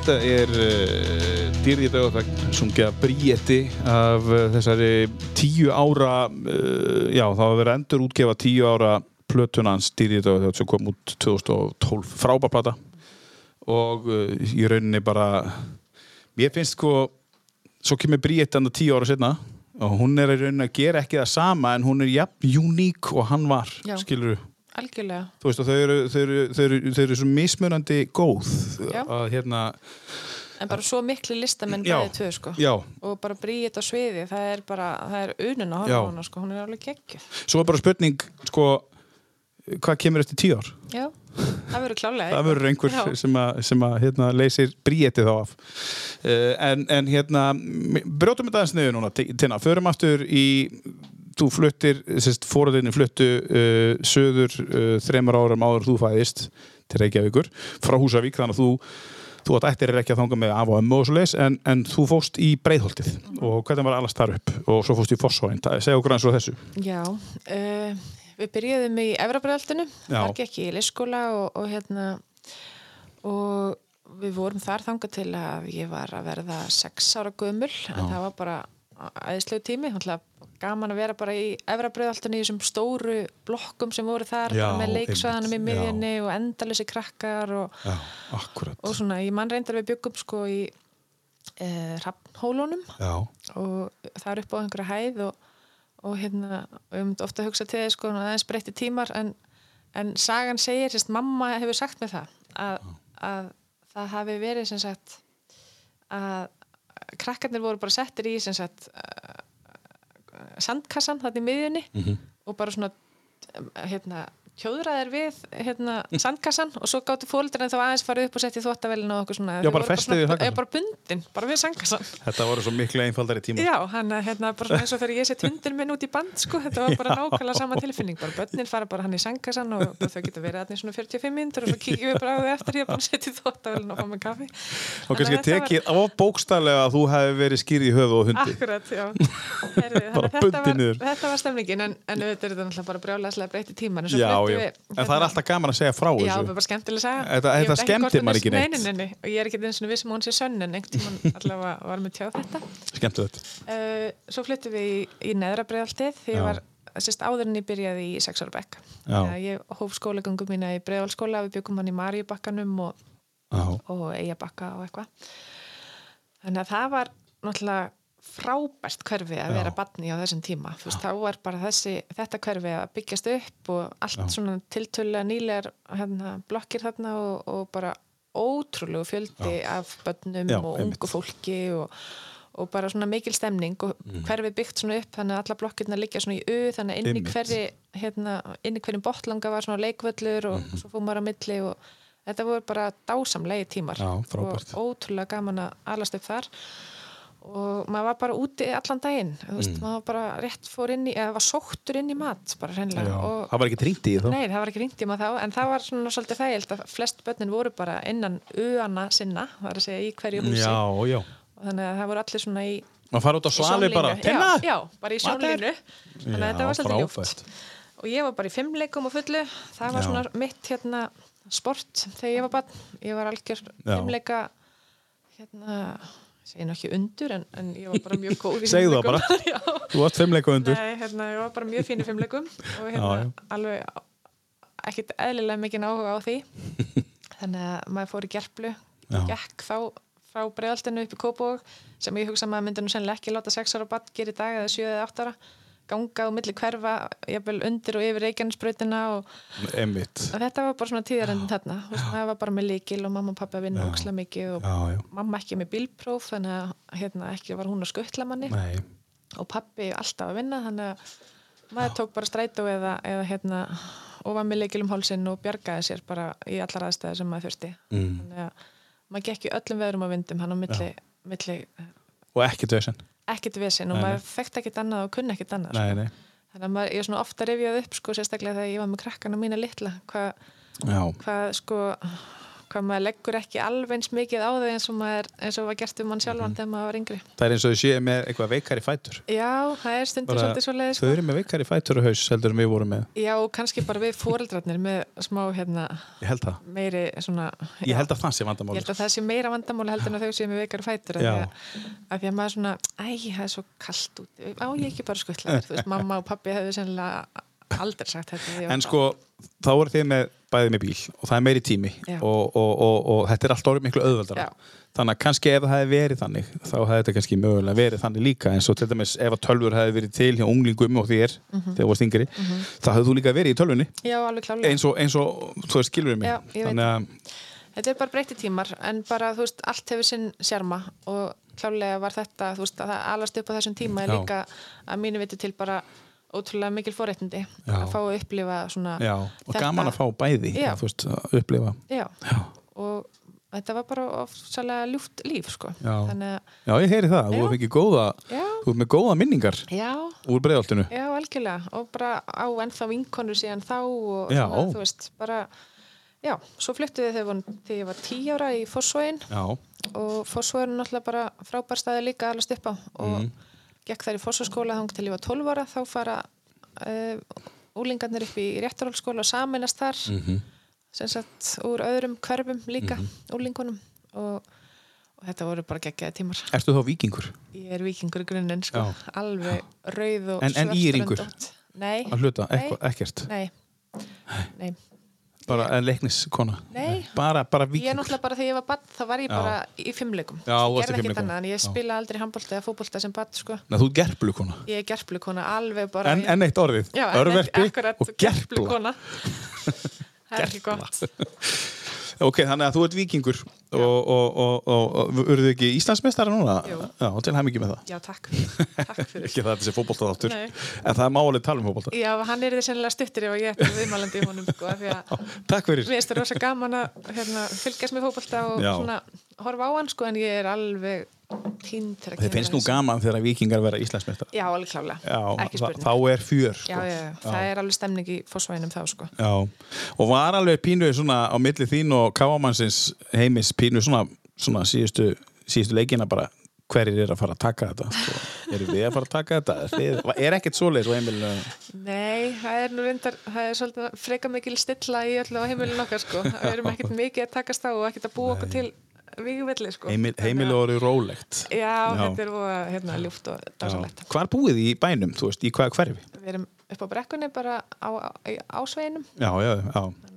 þetta er uh, dýrði dögutagn sungja Bríeti af uh, þessari tíu ára, uh, já það var verið að endur útgefa tíu ára plötunans dýrði dögutagn sem kom út 2012, frábærplata og í rauninni bara, mér finnst sko, svo kemur Bríeti andan tíu ára setna og hún er í rauninni að gera ekki það sama en hún er jafn uník og hann var, Já. Algjörlega þú veist og þau eru, þau eru, þau eru, þau eru svo mismunandi góð Já. að hérna, en bara svo miklu listamenn Já. bæði tvö sko já og bara bríðið á sviði, það er bara það er unin á hana sko, hún er alveg geggjuð Svo er bara spurning, sko, hvað kemur eftir tíu ár? já, það verður klálega Það verður einhver Já. sem að, sem að hérna, leysir bríeti þá af. Uh, en, en hérna, brjótum þetta aðeins niður núna, Ti- Tina, förum aftur í, þú fluttir, fóruðinni fluttu uh, söður uh, þreymur árum áður þú fæðist til Reykjavíkur, frá Húsavík, þannig að þú Þú ættir er ekki að þanga með af og ömmu og svo leis en, en þú fóst í breiðholtið. Og hvernig var allast þar upp? Og svo fóst í Fossóin, segja okkur eins og þessu. Já, uh, við byrjuðum í Efrabröðaltinu, Já. þar gekk ég í listskóla og, og hérna og við vorum þar þangað til að ég var að verða sex ára gömul, en það var bara æðislegu tími, gaman að vera bara í Efrabröðaltinu í þessum stóru blokkum sem voru þar Já, með leiksvæðanum í einmitt, já. miðjunni og endalessi krakkar og, Já, og svona, ég mann reyndar við byggum sko í uh, Hrafnhólunum Já, og það er upp á einhverja hæð og, og hérna, myndi ofta að hugsa til þess sko, aðeins breytti tímar en, en sagan segir, sérst, mamma hefur sagt mér það að, að það hafi verið sem sagt að krakkarnir voru bara settir í sem sagt sandkassan þarna í miðjunni Mhm. og bara svona hérna tjóðraðir við hérna, sandkassan og svo gáttu fóldurinn þá aðeins farið upp og setti þvóttavelin og okkur svona. Já, bara festið við sandkassann? Já, bara bundin, bara við sandkassan. Þetta voru svo miklu einfaldari tíma Já, hann að hérna bara svona eins og þegar ég sett hundin minn út í band sko, þetta var bara nákvæmlega sama tilfinning. Bara börnin fara bara hann í sangasann og þau geta verið í svona 45 minnur og svo kíkjum við bara á þau eftir ég er að setja í þvóttavélina og fá með kaffi. Og kannski tekið á bókstaflega já tíman Já, já, við, en það er alltaf gaman að segja frá Já, þessu það er bara skemmtileg að segja Þetta- þetta skemmtir er- ekki neitt. Nei, nei, nei, og ég er ekki eins og viss um að hún sé sönn en einhvern tímann allavega var með tjá þetta skemmtu þetta Uh, svo fluttum við í, í neðra breiðaltið því Já. ég var, sérst, áður en ég byrjaði í sex ára bekk. Já. Þannig að Ég hóf skólagöngum mína í breiðalskóla, við byggum hann í Maríubakkanum og, Já, og Eyjabakka og eitthvað. Þannig að það var náttúrulega frábært hverfi að Já. vera badni á þessum tíma. Þú veist, þá var bara þessi, þetta hverfi að byggjast upp og allt Já. svona tiltölulega nýlegar hérna, blokkir þarna og, og bara ótrúlegu fjöldi af börnum Já, og ungu fólki og, og bara svona mikil stemning og Mm. hverfi byggt svona upp þannig að alla blokkirna liggja svona í U þannig að inn í hverri hérna, inn í hverjum botlanga var svona leikvöllur og Mhm. svo fór maður á milli og þetta voru bara dásamlegi tímar Já, og ótrúlega gaman að alast upp þar og maður var bara úti allan daginn veist, maður var bara rétt fór inn í eða var sóttur inn í mat Mm. já. og það var ekki trýnt í þá? Nei, það var ekki ringt í maður þá, en það var svona svolítið þægild að flest börnin voru bara innan uana sinna, það er að segja í hverju húsi. Já, já. Þannig að það voru allir svona í, maður fara út á svali bara já, bara í sjónlínu. Þannig að þetta var svolítið ljúft. og ég var bara í fimmleikum og fullu. Það var svona mitt hérna sport þegar ég var barn. Ég var algjör fimmleika hérna ég segi nú ekki undur en, en ég var bara mjög góð í Segðu það bara. Þú varst fimmleika undur Nei, hérna, ég var bara mjög fín í fimmleikum og hérna Já, já. alveg ekkit eðlilega mikið áhuga á því þannig að maður fór í gerplu Já. gekk þá frá bregðaltinu upp í Kópavog sem ég hugsa að maður myndi nú sennilega ekki láta 6 ára bann gera í dag eða 7 eða 8 ára ganga á milli hverfa, jafnvel undir og yfir Reykjanesbrautina og Einmitt. og þetta var bara svona tíðarendin þarna. Veist, það var bara með líkil og mamma og pappa að vinna Já. óksla mikið og Já, já, mamma ekki með bílpróf þannig að hérna, ekki var hún að skuttla manni. Nei. Og pappi alltaf að vinna þannig að maður tók bara strætó eða, eða hérna og var með leikil um hálsinn og bjargaði sér bara í allar aðstæði sem maður þurfti. Mm. þannig að maður gekk í öllum veðrum og vindum hann á milli, milli Og ekkert vesen ekkert vesinn og Nei, maður þekkt ekkert annað og kunni ekkert annað Nei, sko. nei. Þannig að maður, ég er svona ofta rifjað upp sko, sérstaklega þegar ég var með krakkana mína litla hvað, Já, hvað sko hvað maður leggur ekki alveg eins mikið á þau eins og maður, eins og var gert um mann sjálfan þegar maður var yngri. það er eins og þau séu með eitthvað veikari fætur. Já, það er stundum Bara- svolítið svo leiðis Þau eru með veikari fætur og haus heldur en við vorum með. Já, og kannski bara við fóreldrarnir með smá hérna Ég meiri svona Ég held að það sé ég vandamáli. held að það sé meira vandamáli heldur en þau séu með veikari fætur af því því að maður svona, æ, það er svo kallt út á ég ekki bara skuttla þú veist, mamma og pappi hefðu sennilega aldrei sagt þetta En sko, þá eru þið með bæðið með bíl og það er meiri tími og, og, og, og þetta er alltaf orðið miklu auðveldara. Já. Þannig að kannski ef það hefði verið þannig, þá hefði þetta kannski mögulega verið þannig líka eins og til dæmis ef að tölfur hefði verið til hjá unglingum og þér Mhm. þegar þú varst yngri, þá hefði þú líka verið í tölvunni Já, eins eins og þú veist, skilur mig. Já, Þetta er bara breytti tímar en bara, þú veist, allt hefur sinn sjarma og klálega var þetta, þú veist, að það alast upp á þessum tíma er líka að mínu viti til bara ótrúlega mikil forréttindi Já. að fá að upplifa svona já, og gaman að fá bæði, Já. að, veist, að upplifa. Já, og þetta var bara ofsalega ljúft líf, sko Já. ég heyri það, þú hefur fengið góða, þú hefur með góða minningar úr breiðaltinu. Já, algjörlega og bara á ennþá vinkonur síðan þá og svona, þú veist, bara já, svo fluttuði þegar, ég var tí ára í Fossvóin Já, og Fossvóin er náttúrulega bara frábær staði líka alveg upp á og Mhm. Gekk þær í Fossvóskóla þang til ég var 12 ára. Þá fara uh, úlingarnir upp í réttarhólskóla og saminast þar Mhm. sem sagt úr öðrum hverfum líka úlingunum og, og þetta voru bara geggjaði tímar. Ertu þá vikingur ég er vikingur í grunninn sko, Já. alveg rauð og En- en Íringur? Nei, Nei. nei, nei bara leikniskona. Nei. bara, bara Ég er náttúrulega bara þegar ég var badd þá var ég Já. bara í fimmleikum Já, Ég gerði ekkert annað en ég Já. spila aldrei handbólta eða fótbolta sem badd sko. Nei, þú er gerplukona Ég er gerplukona alveg bara en, en eitt orðið, Já, akkurat, og gerpla. gerplukona Það er ekki gott. Ok, þannig að þú ert vikingur og, og, og, og, og urðu ekki Íslandsmeistara núna? Jú. já, til hæm ekki með það. Já, takk, takk fyrir. Ekki það að þetta sé fótboltaðáttur Nei. en það er málega tala um fótbolta. Já, hann er þið sennilega stuttir ef ég er viðmælandi í honum sko, af því að takk fyrir. Mér finnst það rosa gaman að hérna, fylgjast með fótbolta og Já. svona horfa á hann sko, en ég er alveg tínd þegar þið kemur finnst að nú gaman þegar vikingar vera Íslandsmeistara Já, alveg klálega, já, þá er Já, já, já, er. Já, pínu svona á svona, síðustu, síðustu leikina bara hverjir er að fara að taka þetta sko. eru við að fara að taka þetta Þið, er ekkert svoleiðis og heimilinu Nei, það er nú reyndar, það er svolítið freka mikil stilla í öllu á heimilin okkar sko. Við erum ekkert mikið að takast á og ekkert að búa okkur til vígvelli sko. Heimil, heimilu orðið rólegt Já, Já. þetta er voða, hérna, ljúft og dásalegt. Hvar búið þið í bænum, þú veist, í hvaða hverfi? Við erum upp á brekkunni bara á, á, á ásveginum. Já, já, já að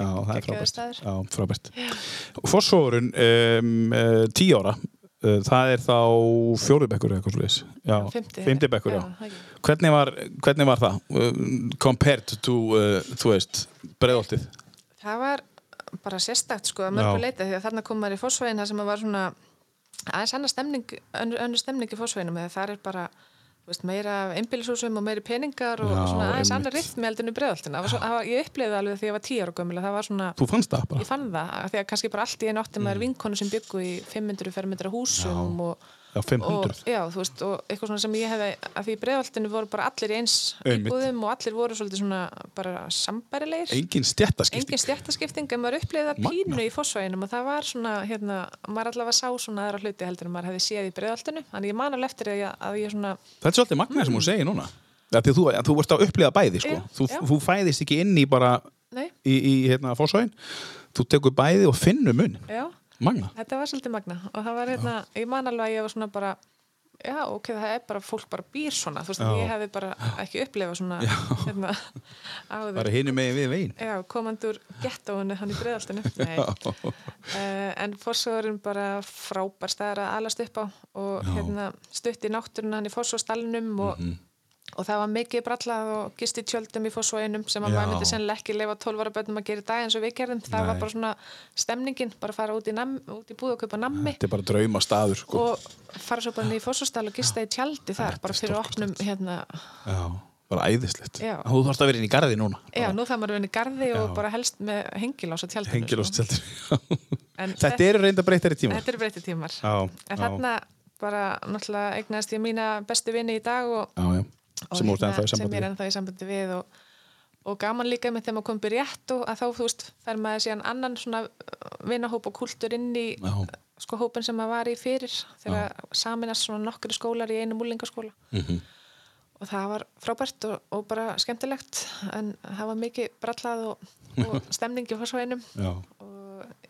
Já, það er frábært. Já, frábært. Fossórun, um, tíu ára, uh, það er þá fjórubekkur eða eitthvað slúðis. Já, Fimmti. fimmti bekkur, já. ekki. Hvernig var, hvernig var það? Uh, compared to, uh, þú veist, breiðoltið? Það var bara sérstakt sko að Já. mörgu leita því að þarna kom maður í fósvegin þar sem var svona aðeins annar stemning, önnur stemning í fósveginum eða það er bara veist, meira einbýlisúsum og meiri peningar og Já, svona aðeins annar rytmi heldur en í breiðoltina. Ég upplifði það alveg þegar ég var tíu ára gömul að það var svona Þú fannst það bara? ég fann það, því að kannski bara allt í einu átti maður vinkonu sem byggu í 500 fermetra húsum og, Já, og 500. já, þú veist, og eitthvað svona sem ég hefði að því í breiðoltinu voru bara allir eins íbúðum og allir voru svolítið svona bara sambærilegir Engin stjættaskipting. engin stjættaskipting en maður upplifði það pínu í fósvæginum og það var svona, hérna, maður allavega sá svona aðra hluti heldur en maður hefði séð í breiðoltinu þannig ég man alveg eftir að ég, að ég svona Þetta er svolítið magnað sem hún segir núna. Það að þú, að þú vorst að upplifa bæði, sko. Já, þú, já. þú fæðist ekki inn í bara í, í hérna. Þú tekur bæði og finnur mun. já, Magna. þetta var svolítið magna og það var hérna, ég man alveg að ég var svona bara já, ok, það er bara, fólk bara býr svona þú veist, Já. ég hefði bara ekki upplifað svona hérna, áður Bara hinum megin við veginn. Já, komandur gettóinu hann í breiðaltinu Nei, uh, en fórsvöðurinn bara frábær staðar að alast upp á og Já. hérna, stutt í náttúrun hann í fórsvöðstalunum og, Mhm. Og það var mikið brallað og gist í tjöldum í fórsvöðinum sem að maður myndi sennilega ekki leifa 12 ára bönnum að gera í dag eins og við gerðum það Nei. var bara svona stemningin, bara fara út í, í búð og kaupa nammi Þetta er bara drauma staður, sko. og fara svo bara niður í fórsvöðstal og gista í tjaldi þar, bara fyrir opnum hérna, bara æðislegt. Þú þarfst að vera inn í garði núna. já, nú það maður vinni garði og Já. bara helst með hengilás á tjaldinu Hengilóst sko. tjaldur. En Þetta eru reynda breytari tíma. Þetta eru breytið tímar. Já, En já. þarna bara náttúrulega eignaðist ég mína bestu vini í dag og, Já, já. Sem í sem er ennþá í sambandi við og, og gaman líka með þegar maður komið rétt og að þá, þú veist, fer maður síðan annan svona vinahóp og kultur inn í Já. sko hópin sem maður var í fyrir þegar saminast svona nokkri skólar í einu múlingaskóla. Mhm. og það var frábært og, og bara skemmtilegt en það var mikið brallað og, og stemningi á svæðinum Já, og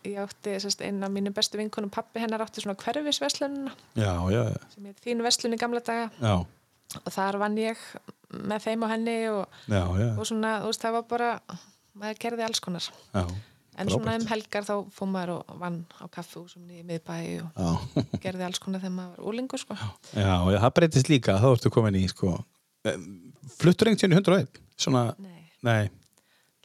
ég átti sérst, einn af mínu bestu vinkunum pappi hennar átti svona já, sem heit þín veslun í gamla daga. Já, og þar vann ég með þeim og henni og, já, já, og svona, þú veist, það var bara maður gerði alls konar. Já, en svona um helgar þá fór maður og vann á kaffehúsum í miðbæ og gerði alls konar þegar maður var úlingur sko. já, já, það breytist líka, þá ertu komin í, sko, eh, fluttur einhvern tíðan í 101, svona, Nei, nei,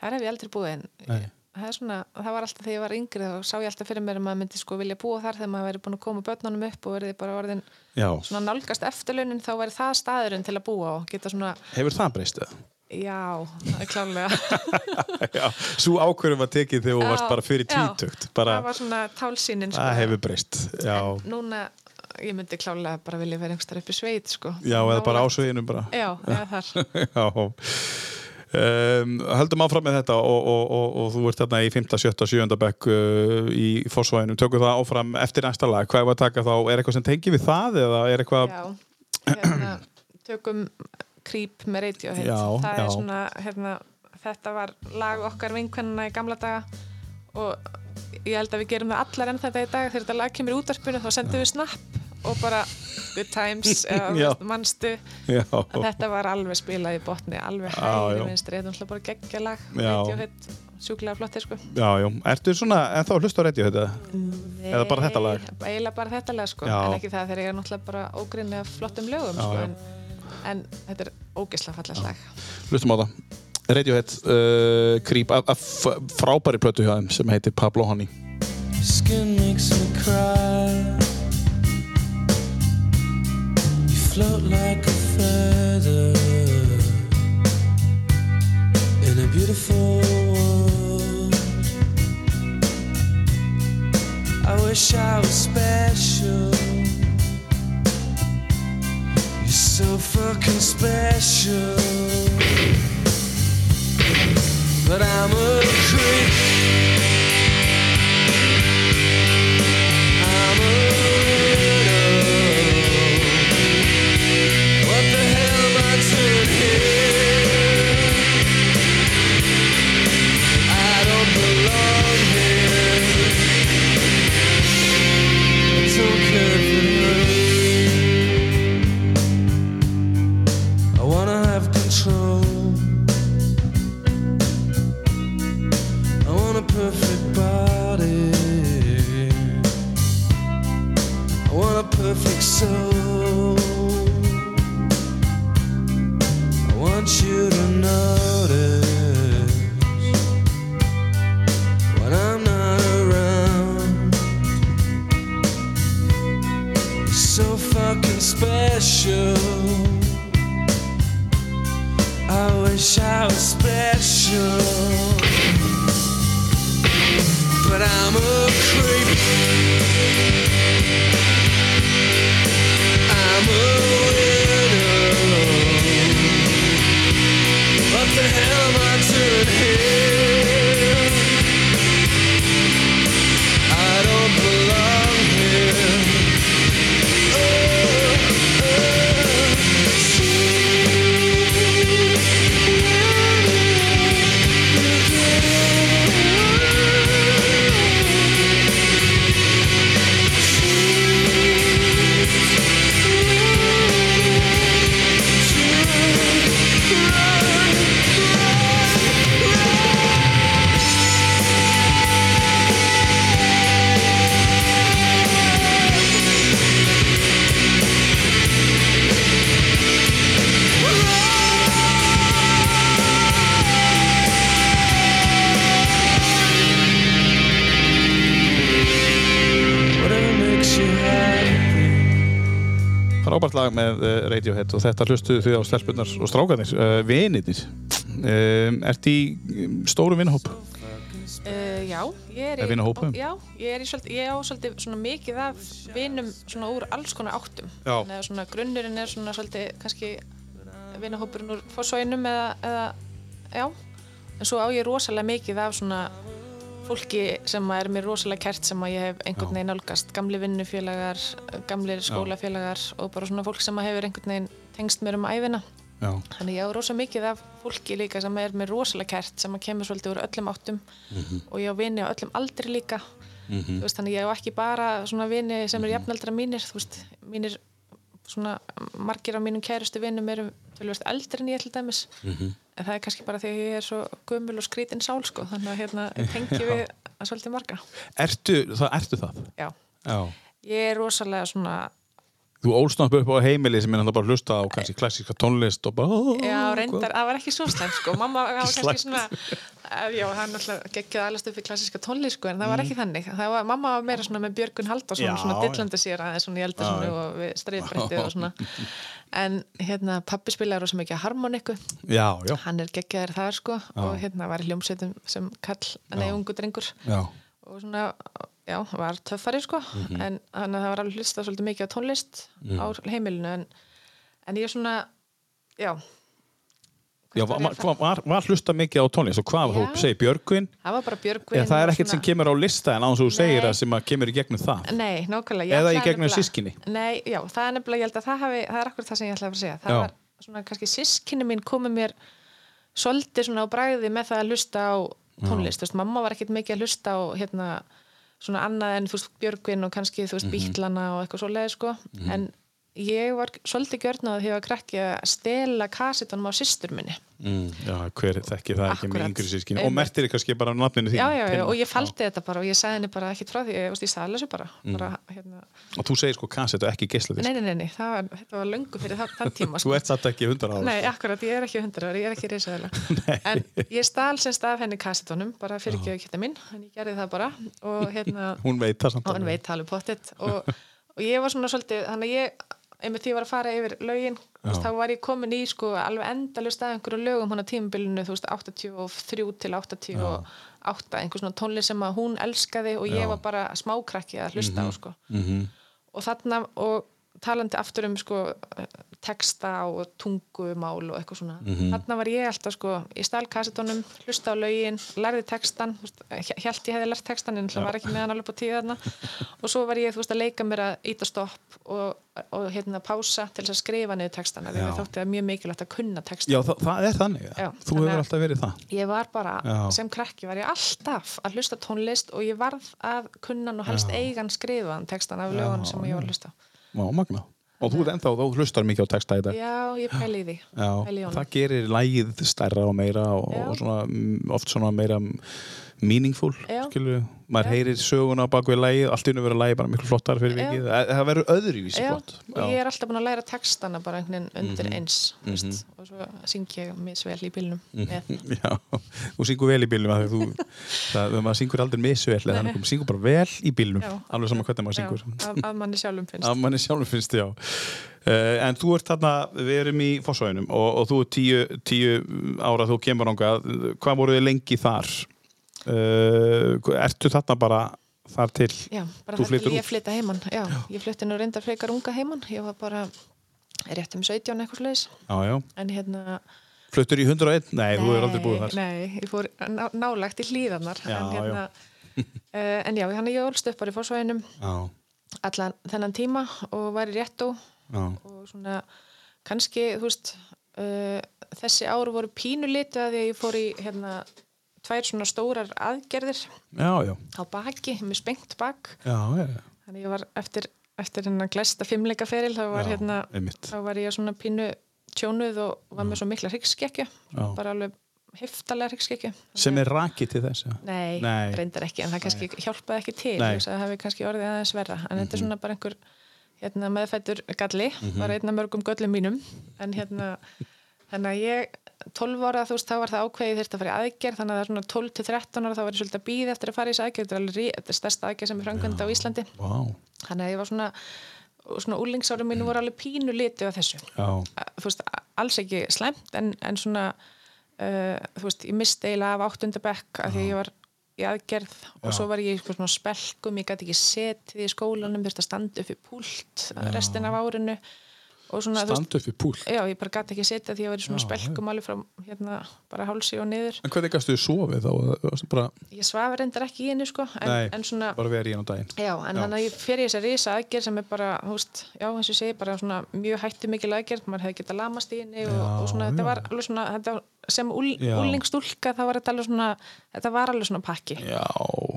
þar hef ég aldrei búið en Nei. Það, svona, það var alltaf þegar ég var yngri þá sá ég alltaf fyrir mér að maður myndi sko vilja búa þar þegar maður væri búin að koma börnunum upp og verði bara orðin já, svona nálgast eftirlaunin þá væri það staðurinn til að búa og geta svona, hefur það breyst eða? já, það er klálega svo ákvörðum var tekið þegar þú varst bara fyrir já. tvítugt, bara, það var svona tálsýnin sko. það hefur breyst, núna, ég myndi klálega bara vilja vera einhverstað upp í sveit sko. já, eða bara ásveginum bara, já, eða þar já, Um, höldum áfram með þetta og, og, og, og þú ert þarna í 5. 7. 7. bekk uh, í fórsvæðinu, tökum það áfram eftir næsta lag, hvað er að taka þá, er eitthvað sem tengi við það eða er eitthvað hérna, tökum Creep með Radiohead Já, það já. er svona, hérna, þetta var lag okkar vinkvennina í gamla daga og ég held að við gerum það allar enn þetta í dag þegar þetta lag kemur í útarpinu þá sendum við snapp og bara good times eða já, að þetta var alveg spilað í botni alveg hægri vinstri, þetta er náttúrulega bara geggja lag Já. Radiohead, sjúklega flottir sko já, já, ertu svona en þá hlusta á radio þetta? Eða bara þetta lag? Nei, eiginlega bara þetta lag sko Já. en ekki það þegar ég er náttúrulega bara ógrinni af flottum lögum Já, sko, já. En, en þetta er ógeðslega fallast lag Hlustum á það Radiohead, uh, Creep af, af frábæri plötu hjá þeim sem heitir Pablo Honey skin makes me cry. Float like a feather in a beautiful world. I wish I was special. You're so fucking special. But I'm a creep. Soul. I want you to notice when I'm not around. You're so fucking special. I wish I was special but I'm a creep. What the hell am I doing here? Frábært lag með uh, Radiohead og þetta hlustuðu þið á stelpunnar og strákanir, uh, vinirnir. Um, ert í um, stóru vinahóp? uh, já, ég er vinna hópum? já, ég er í svolítið, ég á svolítið svona mikið af vinum svona úr alls konar áttum. Þannig að svona grunnurinn er svona svolítið kannski vinahópurinn úr fórsvæðinum eða, eða, já, en svo á ég rosalega mikið af svona fólki sem er mér rosalega kært sem að ég hef einhvern veginn nálgast, gamli vinnufélagar, gamlir skólafélagar og bara svona fólk sem að hefur einhvern veginn tengst mér um æfina. Já. Þannig ég á rosa mikið af fólki líka sem er mér rosalega kært sem að kemur svolítið úr öllum áttum. Og ég á vini á öllum aldri líka. Þú veist, þannig ég á ekki bara svona vini sem er jafnaldra mínir veist, mínir svona margir af mínum kærustu vinum eru tölvist eldri en ég til dæmis en það er kannski bara því að ég er svo gömul og skrítin sál sko, þannig að hérna tengi við að svolítið marga Ertu það? Ertu það? Já, Já. ég er rosalega svona Þú ólst náttúrulega upp á heimili sem er náttúrulega bara að hlusta á kannski klassíska tónlist og bara Já, reyndar, það var ekki svo slæmt sko. Mamma var kannski svona eh, já, hann alltaf geggjaði allast upp í klassíska tónlist sko, en það var ekki þannig. Það var, mamma var meira svona með Björgun Halldórsson Já, svona já. dillandi sér aðeins svona í eldasonu og við streiðbrettið og svona. En hérna pappi spilaði rosa mikið harmoniku Já, já, hann er geggjaður þar sko og hérna var í hljómsveitum sem kall, nei, ungu drengur. Já. Og svona, já, var töffari sko Mhm. en þannig að það var alveg hlustað svolítið mikið á tónlist á heimilinu en, en ég svona, já Já, var var, að var, var, var hlusta mikið á tónlist og hvað, þú Já. segir Björgvin það var bara Björgvin eða það er ekkert sem svona- kemur á lista en án þú segir það sem að kemur í gegnum það Nei, nákvæmlega. Eða í gegnum systkini? Nei, já, það er nefnilega, ég held að það hafi, það er akkur það sem ég ætlaði að að segja. Það Já. var svona kannski sískinni mín komið mér svolítið svona á bræði með það að hlusta á tónlist. Þú veist, mamma var ekkert mikið að hlusta á hérna svona annað en þú veist Björgvin og kannski þú veist Bítlana og eitthvað svoleiði sko. En ég var svolítið gjörnað því að krakki að stela kassitunum á systur minni. mm, Já, hver þekki það ekki með yngri sískinni og mertir kannski bara nafninu þín Já, já, já, og ég faldi þetta bara og ég sagði henni bara ekkert frá því, ég, ég sagði þessu bara, bara hérna, Og þú segir sko kassetu ekki geisladisk. Nei, nei, nei, nei, það var, þetta var löngu fyrir það, þann tíma Þú sko. ert satt ekki hundar ára. Nei, akkurat, ég er ekki hundur ára, ég er ekki reysaðilega En ég stál sem stað henni kassetunum bara fyrir ekki ég það og hérna, það og ég var svona svolítið, þannig að ég einmitt því ég var að fara yfir lögin veist, þá var ég komin í sko alveg endalust að einhverju lögum hann á tímabilinu, þú veist, 83 til 88 einhver svona tónlist sem að hún elskaði og ég var bara smákrakki að hlusta á sko. Mhm. og þarna og talandi aftur um sko texta og tungumál og eitthvað svona. Þarna var ég alltaf sko í stælkassetunum, hlusta á lögin lærði textan, held ég hefði lært textan en það var ekki með hann alveg på tíu þarna. Og svo var ég þú veist að leika mér að íta stopp og, og hérna pása til að skrifa niður textana því að þótti það mjög mikilvægt að kunna texta Já, það, það er þannig. Já, Þú þannig hefur að- alltaf verið það. ég var bara, Já. sem krakki var ég alltaf að hlusta tónlist og ég varð að kunnan og helst eigan skrifaðan textan af lögunum sem ég var að hlusta á. Já, magna Og þú ennþá, þú hlustar mikið á texta í dag. Já, ég pæli í því. Já, Pæli í það gerir lægið stærra og meira og, og svona, mm, oft svona meira mm, meaningful, Já. skilur maður Já. heyrir söguna á bakvið lægið allt unni verður lægið bara miklu flottar fyrir Já. vikið það verður öðruvísi Já, flott og ég er alltaf búin að læra textana bara einhvern veginn undir Mhm. eins mm og svo syng ég misvel í bílnum Mhm. með. Já, þú syngur vel í bílnum af að þú, það, maður syngur aldrei misvel þannig, maður syngur bara vel í bílnum Já. alveg saman hvernig maður Já, syngur að, að manni sjálfum finnst að manni sjálfur finnst, já uh, en þú ert þarna, við erum í Fossvæðinum og, og þú ert tíu, tíu ára þú kemur ánga, hvað voruð þið lengi þar uh, ertu þarna bara þar til? Já, bara Þú þetta flytur ég út? flytta heimann Já, ég flytti nú reyndar frekar unga heimann ég var bara rétt um 17 eitthvað slags já, já. en hérna fluttur í 101? Nei, þú er aldrei búið þar. Nei, ég fór ná, nálægt í hlýðarnar Já, en, hérna, uh, en já, hann ég ólst upp bara í fórsvæðinum já, allan þennan tíma og var í réttó. Já, og svona kannski, þú veist uh, þessi ár voru pínu litu að því að ég fór í hérna tvær svona stórar aðgerðir já, já, á baki, með spengt bak. Já, þannig ég var eftir, eftir hérna glæsta fimmleika feril þá var hérna var ég svona pínu tjónuð og var með svo mikla hryggskekkju bara alveg heftalega hryggskekkju sem er rakið til þess. Nei, Nei. reyndar ekki, en það kannski hjálpaði ekki til, Nei. að það hefði kannski orðið aðeins verra, en þetta er svona bara einhver hérna, meðfættur galli, Mhm. bara einn af mörgum göllum mínum, en hérna þannig að ég, 12 ára þú veist, þá var það ákveðið þurfti að fara í aðgerð þannig að það er svona 12 til 13 ára þá var ég svolítið að býða eftir að fara í þessi aðgerð, þetta er alveg þetta er stærsta aðgerð sem er frangönd á Íslandi. Vá, þannig að ég var svona svona úlingsárum mínu voru alveg pínu litið af þessu. Já, Að- þú veist, alls ekki slemt en, en svona uh, þú veist, ég misti eiginlega af áttundabekk af því að ég var í aðgerð og svo var ég svona spelkum ég gæti ekki setið í skólanum þurfti að standa upp í púlt restin af árinu og svona, þú veist, Stand upp við púl. já, ég bara gæti ekki setja því að ég var í svona spelkum alveg frá hérna, bara hálsi og niður En hvernig gæstu þið sofið þá? Það Bara, ég svafa reyndar ekki í henni sko en, Nei. en svona, bara verið í hann á daginn. já, en þannig að ég fer í þessa risa aðgerð sem er bara, veist, já, eins og ég segi bara svona mjög hættu mikil aðgerð, maður hefði getað lamast í henni og, og svona, þetta var alveg svona þetta, sem úl, Já. úlingstúlka þá var alveg svona, þetta var alveg svona pakki Já.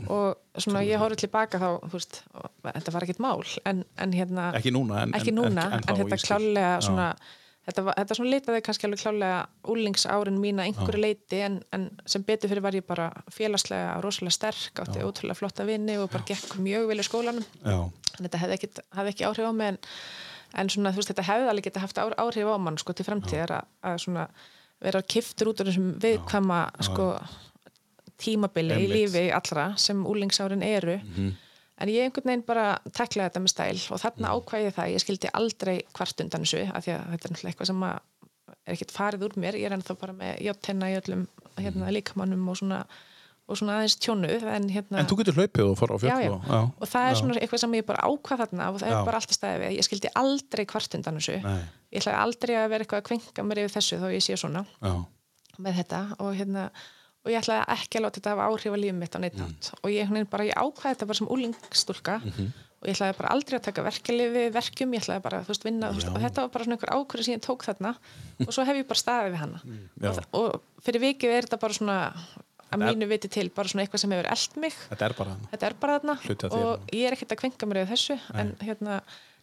og svona ég horfði tilbaka þá, og, þetta var ekkit mál en, en hérna, Ekki núna. En, í klálega svona, þetta, var, þetta svona litaði kannski alveg klálega úlingsárin mín að einhverju leiti en, en sem betur fyrir var ég bara félagslega rosalega sterk, átti ótrúlega flotta vini og bara gekk mjög vel í skólanum. Já. en þetta hefði ekki, hefði ekki áhrif á mig en, en svona, veist, þetta hefði alveg getið haft áhrif á mann sko til framtíðar að, að svona vera kiftur út úr þessum viðkvæma sko tímabili í Einmitt. lífi allra sem úlingsárin eru en ég einhvern veginn bara teklaði þetta með stæl og þarna ákvæði ég það, ég skildi aldrei hvart undan þessu, af því að þetta er eitthvað sem er ekkert farið úr mér, ég er ennþá bara með játtenna í öllum hérna, líkamannum og svona, og svona aðeins tjónuð en hérna En þú getur hlaupið og fara á já, já. og... Já. og það er svona eitthvað sem ég bara ákvað þarna og það Já. er bara alltaf staðið við, ég skildi aldrei hvart undan þessu Nei. ég ætlaði aldrei að vera eitthvað að kvenka mér yfir þessu þó ég sé svona Já. með þetta og hérna og ég ætlaði ekki að láta þetta hafa áhrif á lífið mitt á neitt nátt og ég, bara, ég ákvaði þetta bara sem úlingstúlka og ég ætlaði bara aldrei að taka verkefliði verkjum, ég ætlaði bara, veist, vinna veist, og þetta var bara svona einhver ákvörð sem ég tók þarna. Og svo hef ég bara staðið við hana. Já. og, og fyrir vikið er þetta bara svona að mínu viti til, bara svona eitthvað sem hefur eld mig. Þetta er bara þetta er bara þarna. Og ég er ekkert að kvenka mér yfir þessu en, hérna,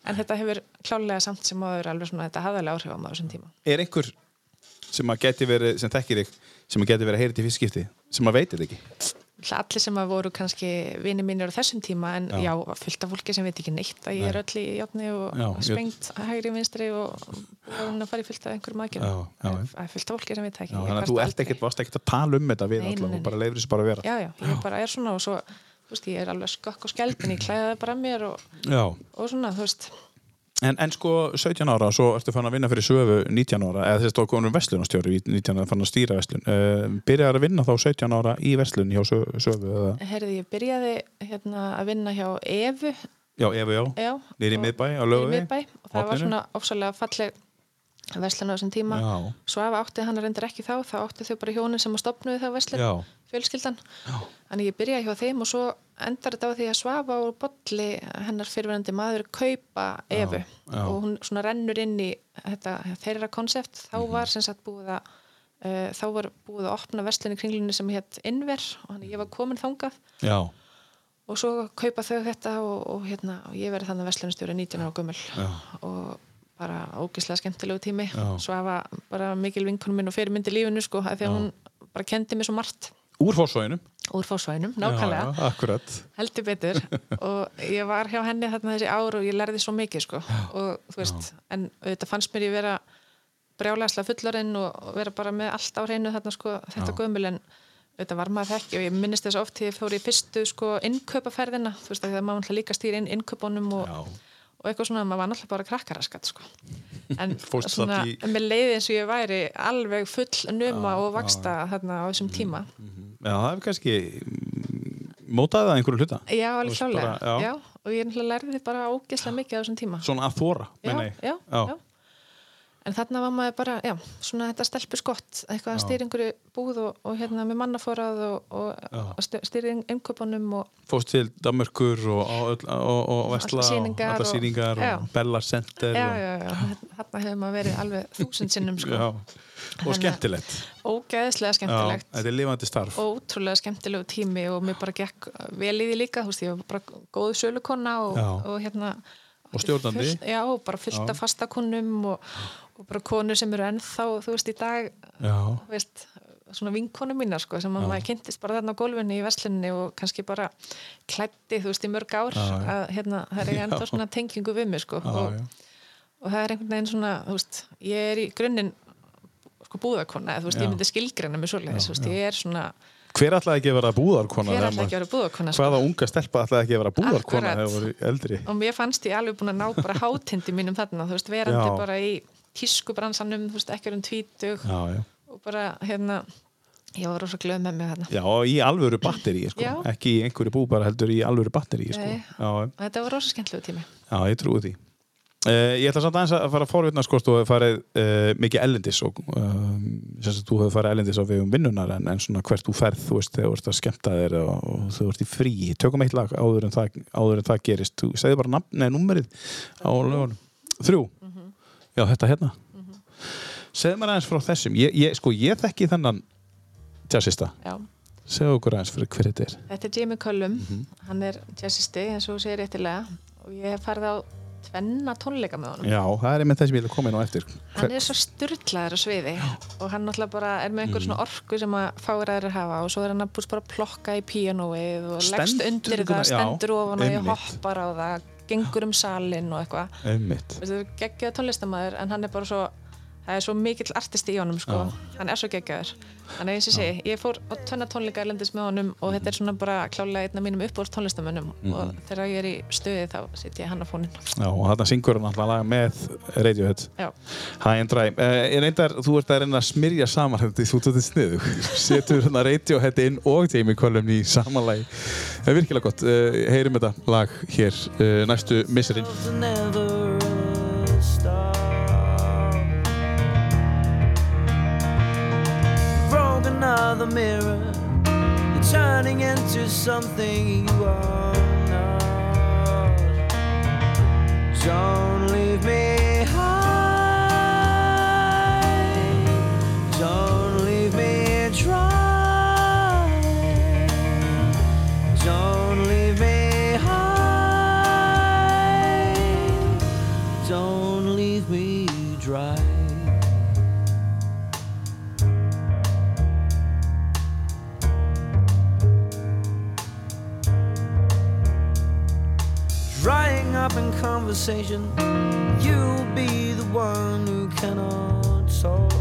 en þetta hefur klálega samt sem áður alveg svona þetta hafðalega áhrif á maður þessum tíma. Er einhver sem að verið, sem þekkir þig, sem að geti verið að heyra til fyrst skipti, sem að veitir ekki? Allir sem að voru kannski vini mínir á þessum tíma en Já. já, fullt af fólki sem veit ekki neitt að ég er öll í játni og Já, ég- spengt hægri vinstri og búin að fara í fullt af einhverjum aðgjörn Já, já, já. það er fullt af fólki sem veit ekki Já, Ég þannig að þú ert ekkert, varst ekkert að tala um þetta við Nei, alla nei, nei. og bara leifir þessu bara að vera. já, já, ég bara er svona og svo þú veist, ég er alveg skökk og skeldin ég klæða það bara að mér og, Já. og svona, þú veist En, en sko 17 ára, svo ertu fann að vinna fyrir söfu 19 ára, eða þess að þú komur um verslunastjóri í 19 ára, fann að stýra verslun. Uh, byrjar að vinna þá 17 ára í verslun hjá Sö- söfu, eða? Herði, ég byrjaði hérna að vinna hjá Evu Já, Efu, já. já, og- miðbæ, á miðbæ og það var Horninu? svona ofsalega falleg verslun á þessum tíma Já. svo ef átti hann reyndar ekki þá þá átti þau bara hjónin sem að stopnuði þá verslun Já. fjölskyldan þannig ég byrjaði hjá þeim og svo endar þetta á því að Svafa og Bolli hennar fyrirverandi maður kaupa Evu já. og hún svona rennur inn í þetta þeirra konsept þá Mhm. var sem sagt búið að uh, þá var búið að opna verslun í kringlunni sem hétt Inver og þannig ég var komin þangað Já. og svo kaupa þau þetta og, og, hérna, og ég verði þannig verslunastjóri 19 ára Já. og bara ógislega skemmtilegu tími Já. svo hafa bara mikil vinkunum minn og fyrirmyndi lífinu sko, að hún bara kendi mér svo margt Úr fórsvæðinum. Úr fósvænum, nákvæmlega. Já, já, akkurat. heldur betur. Og ég var hjá henni þarna þessi ár og ég lærði svo mikið sko. Og þú veist, en auðvitað fannst mér ég vera brjálæslega fullorinn og, vera bara með allt á hreinu þarna sko þetta gömul. En auðvitað var maður þekki og ég minnist þess oft þegar ég fór í fyrstu sko innkaupaferðina. Þú veist að það maður náttúrulega líka stýra inn innkaupunum og, Já. og eitthvað svona, maður var náttúrulega bara krakkaraskat sko. En svona, í- með leiði eins og ég væri alveg full numa og vaksta þarna á þessum tíma Já, það er kannski mm, mótaði það einhverju hluta. Já, alveg klálega. já. já. og ég náttúrulega lærði bara ógeðslega mikið á þessum tíma. Svona að þóra, Já, meina ég. já, já. En þarna var maður bara, já, svona þetta stelpur skott, eitthvað að stýra einhverju búð og, og hérna með mannafórað og, og, innköpunum og Fórst til Danmörkur og, og, og, og, Allar sýningar og já. Bella Center já, og, já, já, þarna hefur maður verið alveg þúsund sinnum sko. Já. Og að- skemmtilegt. Ógeðslega Já, skemmtilegt. þetta er lifandi starf. ótrúlega skemmtilegu tími og mér bara gekk vel í því líka, þú veist, ég var bara góð sölukonna og, Já. og hérna Og stjórnandi. fullt, já, og bara Já. af fastakunnum og, og bara konur sem eru ennþá þú veist, í dag Já. veist, svona vinkonu mínar sko, sem að maður kynntist bara þarna á gólfinni í verslinni og kannski bara klætti þú veist, í mörg ár Já, já. að hérna, það er ennþá Já. svona tengingu við mig sko, Já, og, já. og það er einhvern veginn svona, þú veist, ég er í grunninn sko búðakona, eða, þú veist, Já. ég myndi skilgreina mig svoleiðis, þú veist, ég er svona Hver ætlaði ekki að vera búðarkona? hver maður- ekki að vera búðakona sko. Hvaða unga stelpa ætlaði ekki að vera búðarkona þegar voru eldri? og mér fannst ég alveg búin að ná bara hátindi mínum þarna, þú veist, verandi Já. bara í tískubransanum, þú veist, ekki um tvítug Já, já. og bara, hérna ég var rosa glöð með mig þarna Já, í alvöru batteri, sko. Ekki í einhverju bú, bara heldur í alvöru batteri, sko. Þetta var rosa skemmtilegu Uh, ég ætla samt aðeins að fara að forvitna sko, þú hefur farið uh, mikið ellendis og sagt, þú hefur farið ellendis á vegum vinnunar en, en svona hvert þú ferð, þú veist, þegar þú ert að skemmta þér og, og þú ert í frí. Tökum eitt lag áður en það, áður en það gerist. Þú segði bara nafn, neða númerið á lögunum. Þrjú? Já, þetta hérna. Segðu mér aðeins frá þessum. Ég, ég, sko, ég þekki þennan jazzista. Já. Segðu okkur aðeins fyrir hver þetta er. Þetta er Jamie Cullum, Mhm. hann er jazzisti eins og segir réttilega og ég hef farið á tvenna tónleika með honum. Já, það er einmitt það sem ég vil koma inn á eftir. Hann er svo styrlaður á sviði og hann náttúrulega bara er með einhver Mhm. svona orku sem að fáir aðrir hafa og svo er hann að búst bara að plokka í píanóið og leggst Stendur undir ykkur- það, já, stendur ofan og ég hoppar á það, gengur um salin og eitthvað. Þetta er geggjaður tónlistamæður en hann er bara svo, það er svo mikill artisti í honum sko, hann er svo geggjaður. Þannig eins og ég segi, ég fór á tvenna tónleika erlendis með honum og þetta er svona bara klálega einn af mínum uppbúrst tónlistamönnum og þegar ég er í stuði þá sitt ég hann á fónin. Já, og þarna syngur hann alltaf laga með Radiohead. Já. High and Dry. Uh, ég reyndar, þú ert að reyna að smyrja saman þetta þú ert þetta sniðu. Setur hérna Radiohead inn og Jamie Cullum í samanlægi. Það er virkilega gott. Uh, heyrum þetta lag hér uh, næstu misserinn. Another mirror, you're turning into something you are not. Don't leave me high. Don't In conversation, you'll be the one who cannot talk.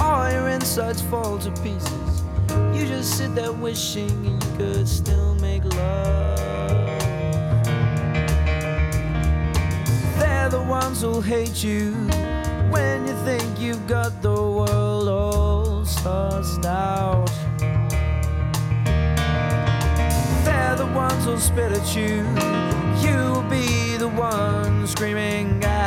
All your insides fall to pieces. You just sit there wishing you could still make love. They're the ones who'll hate you when you think you've got the world all sussed out. The ones who'll spit at you. You'll be the one screaming out.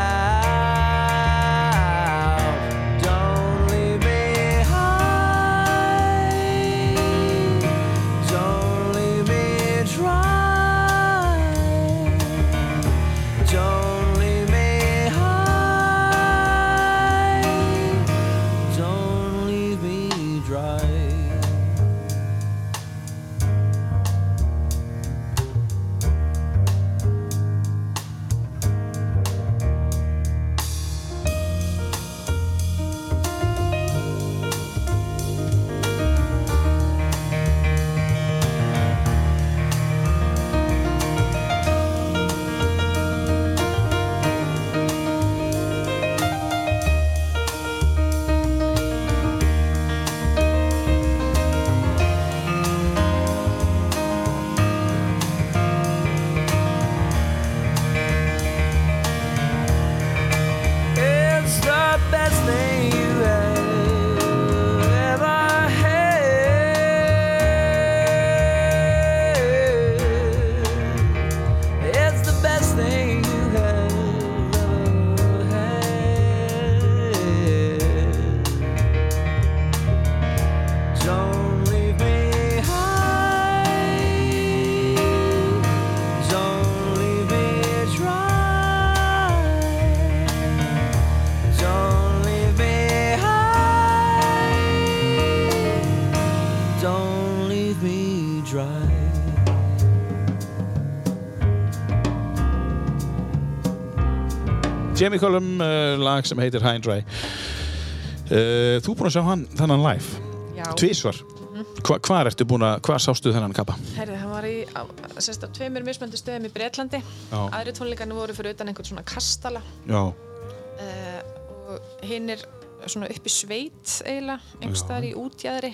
Cullum, uh, lag sem heitir High and Dry. Uh, þú búinn að sjá hann þennan live? Tvísvar. Hva, hvar ertu búinn að, hvar sástu þennan kappa? Herði, hann var í, sérst, á tveimur mismöndu stöðum í Breitlandi. Aðri tónleikarnir voru fyrir utan einhvern svona kastala Já. uh, og hinn er svona upp í sveit eiginlega, einhverstaðar í útjæðri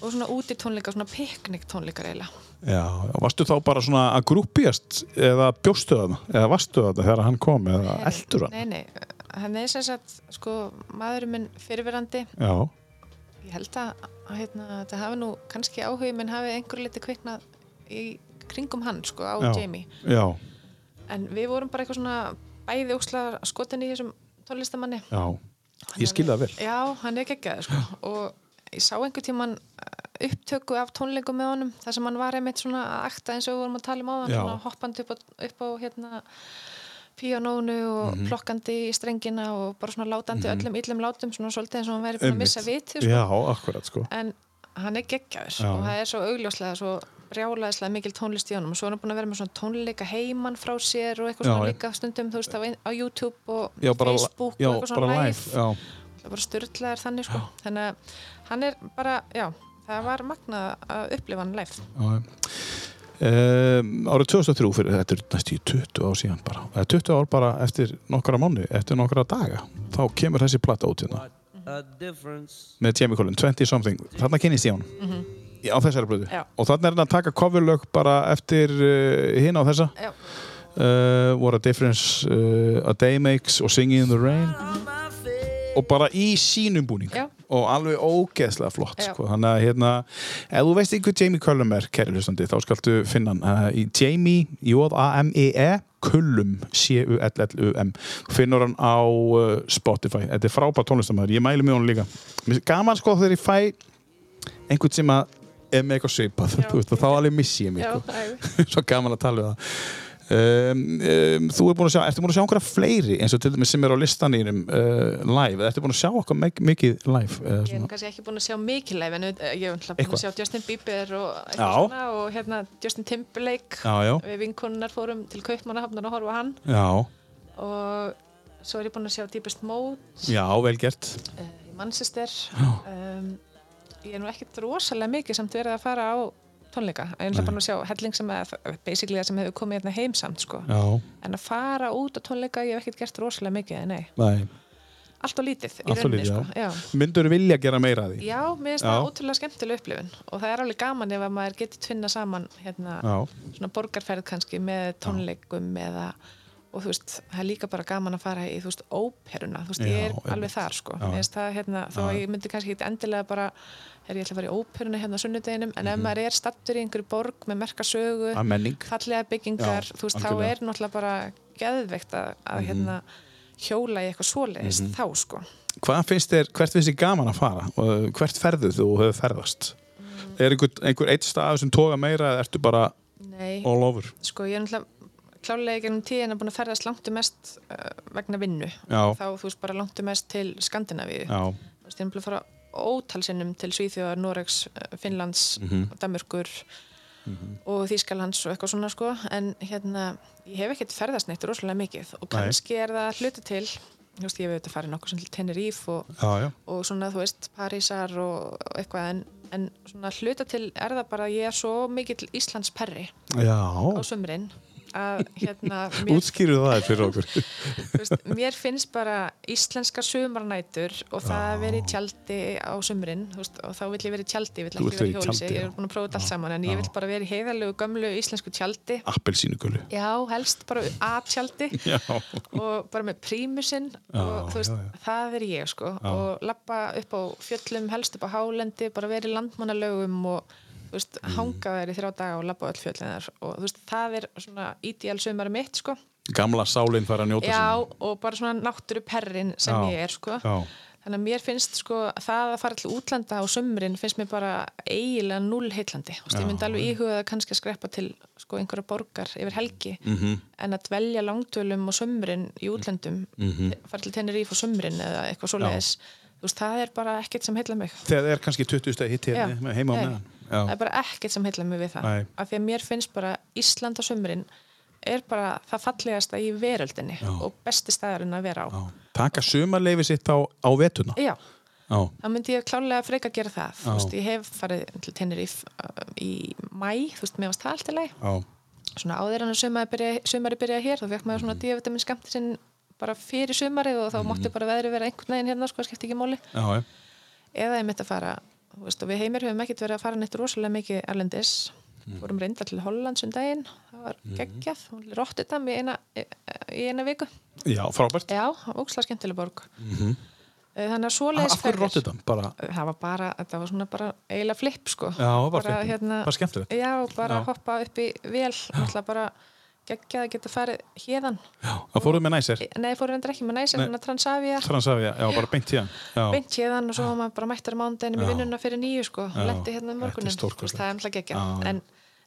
og svona úti tónleikar, svona piknik tónleikar eiginlega. Já, varstu þá bara svona að grúpjast eða bjóstu það eða varstu það þegar hann kom eða eldur hann? Nei, nei, hann er sem sagt, sko, maðurinn minn fyrirverandi, Já, ég held að, að hérna, þetta hafi nú kannski áhug minn hafi einhverju liti kviknað í kringum hann sko, á Já. Jamie. Já, en við vorum bara eitthvað svona bæði óksla skotin í þessum tónlistamanni já, ég skil það vel. Já, hann er geggjaður sko. og ég sá einhver tíman upptöku af tónleikum með honum þar sem hann var einmitt svona að akta eins og við vorum að tala um Já. svona hoppandi upp á, upp á hérna píanónu og Mhm. plokkandi í strengina og bara svona látandi öllum illum látum svona svolítið eins og hann væri búin að missa viti sko. Já, akkurat sko en hann er geggjaður Já. og það er svo augljóslega svo brjálaðislega mikil tónlist í honum og svo er hann búin að vera með svona tónleika heiman frá sér og eitthvað svona já. líka stundum þú veist á, á YouTube og Já, bara, Facebook og eitthvað svona live er bara styrlaðir þannig sko þannig að hann er bara, já það var magnað að upplifa hann já Um, árið 2003 fyrir þetta er næstu í 20 ár síðan bara. Eða 20 ár bara eftir nokkra mánu eftir nokkra daga, þá kemur þessi platta út hérna. Með Jamie Collin, 20 something. Þarna kynist ég hann á þessari blödu og þarna er hann að taka coverlög bara eftir uh, hinn á þessa. Já, uh, What a Difference uh, A Day Makes og Singing in the Rain og bara í sínum búning. Já. og alveg ógeðslega flott sko. þannig að hérna ef þú veist einhver Jamie Cullum er kæri hlustandi þá skaltu finna hann uh, í Jamie J-A-M-E-E Cullum C-U-L-L-U-M finnur hann á uh, Spotify. Þetta er frábært tónlistamæður, ég mæli mjög hann líka. Mér gaman sko þegar ég fæ einhvern sem að er með eitthvað og þá alveg missi ég já, sko. svo gaman að tala við það um, um, þú er búin að sjá ertu búin að sjá einhverja fleiri eins og til dæmis sem er á listanýrum uh, live, eða ertu búin að sjá okkur mikið live eða ég er nú kannski ekki búin að sjá mikið live en ég náttúrulega búin að sjá Justin Bieber og svona og hérna Justin Timberlake. Já, já, við vinkonunnar fórum til Kaupmannahafnar að horfa hann. Já, og svo er ég búin að sjá Deepest Mode. Já, vel gert. Uh, í Manchester. Um, ég er nú ekkert rosalega mikið samt verið að fara á tónleika ég er náttúrulega búin að sjá helling sem að, basically það sem hefur komið hérna heim samt sko. já, en að fara út á tónleika ég hef ekkert gert rosalega mikið, nei nei allt og lítið í Allt rauninni lítið, sko. já. myndur vilja gera meira að því já, mér finnst Já. það ótrúlega skemmtileg upplifun og það er alveg gaman ef að maður getur tvinna saman hérna, já, svona borgarferð kannski með tónleikum eða og þú veist, það er líka bara gaman að fara í þú veist, óperuna, þú veist, ég Já, er einmitt. alveg þar sko, Já. mér finnst það hérna þó ég myndi kannski ekki endilega bara er ég ætla að fara í óperuna hérna á sunnudeginum en Mhm. ef maður er stattur í einhverju borg með merka sögu, að menning fallega byggingar Já, þú veist, þá algjörlega. er náttúrulega bara geðveikt að, að Mhm. hérna hjóla í eitthvað svoleiðis þá sko hvað finnst þér, hvert finnst þér gaman að fara og hvert ferðu þú hefur ferðast Mm. er einhver, einhver eitt stað sem toga meira eða ertu bara Nei, all over sko ég er náttúrulega klálega ekki um tíðin að búin að ferðast langtu mest uh, vegna vinnu Já. þá þú veist bara langtu mest til Skandinavíu já, þú veist ég er náttúrulega að fara ótalsinnum til Svíþjóðar, Noregs, uh, Finnlands Mhm. og Danmörkur og Þýskalands og eitthvað svona sko en hérna, ég hef ekkert ferðast neitt rosalega mikið og Nei. kannski er það hluta til þú veist, ég hef auðvitað farið nokkuð sem til Tenerife og, já, já, og svona, þú veist, Parísar og, eitthvað, en, en svona hluta til er það bara að ég er svo mikill Íslands perri á já. sömurinn að hérna, mér, útskýru það fyrir okkur. Veist, mér finnst bara íslenska sumarnætur og það að vera í tjaldi á sömurinn veist, og þá vill ég vera í tjaldi, ég vill Þú ekki vera í vera tjaldi, ég er búin að prófa þetta allt saman, en Já. ég vill bara vera í heiðarlegu gömlu íslensku tjaldi. Appelsínugullu já, helst bara að tjaldi og bara með prímusinn og þú veist, já, já. það er ég sko. Og lappa upp á fjöllum, helst upp á hálendi bara verið í landmannalögum og veist, Mm. hanga þær í þrjá daga og lappa á öll fjöllin þar. Og veist, það er svona ídíal sumari mitt sko. Gamla sálinn fara að njóta já, og bara svona náttúru perrin sem Já. ég er sko. þannig að mér finnst sko það að fara til útlanda á sumrin finnst mér bara eiginlega null heitlandi veist, ég myndi alveg íhuga það kannski að skreppa til sko einhverja borgar yfir helgi. Mhm. en að dvelja langdölum og sumrin í útlöndum Mhm. fara til Tenerife og sumrin eða eitthvað svoleiðis það er bara ekkert sem heilla mig. Það er kannski 20 stæð hitt hérna heima á Nei. Meðan það já, er bara ekkert sem heilla mig við það Nei. af því að mér finnst bara Ísland á sumrin er bara það fallegasta í veröldinni Já. og besti staðurinn að vera á já. taka sumarleifi sitt á, á vetuna já, já, þá myndi ég klálega freka að gera það þú Já. veist, ég hef farið til Tenerife uh, í mæ, þú veist, mér varst það allt í já, svona áður en að sumari byrja, sumari byrja hér þá fekk maður Mhm. svona D-vitamin skamti sinn bara fyrir sumarið og þá mátti bara veðri vera einhvern veginn hérna, sko, skipti ekki já, já. eða ég mitt að fara veist, og við heimir höfum ekkert verið að fara neitt rosalega mikið erlendis Mhm. fórum reynda til Hollands um daginn það var geggjað, Rotterdam í eina, í eina viku já frábært já, óksla skemmtileg borg Mhm. Eh, Þannig að Af svoleiðis af hverju ferðir- Rotterdam? Bara, Það var bara, þetta var svona bara eiginlega flip sko. já, bara, bara, hérna, bara skemmtilegt. Já, bara Já. hoppa upp í vel, náttúrulega bara geggja að geta farið hérðan. Það fóruð með næsir, Nei, fóru endur ekki með næsir, þannig að Transavia, Transavia, já, bara beint. Já, beint hérðan og svo var maður bara mættar á mánudeginum í Já. vinnuna fyrir nýju sko, Já. lendi hérna um morgunin. Það er alltaf geggja. Já, já. En,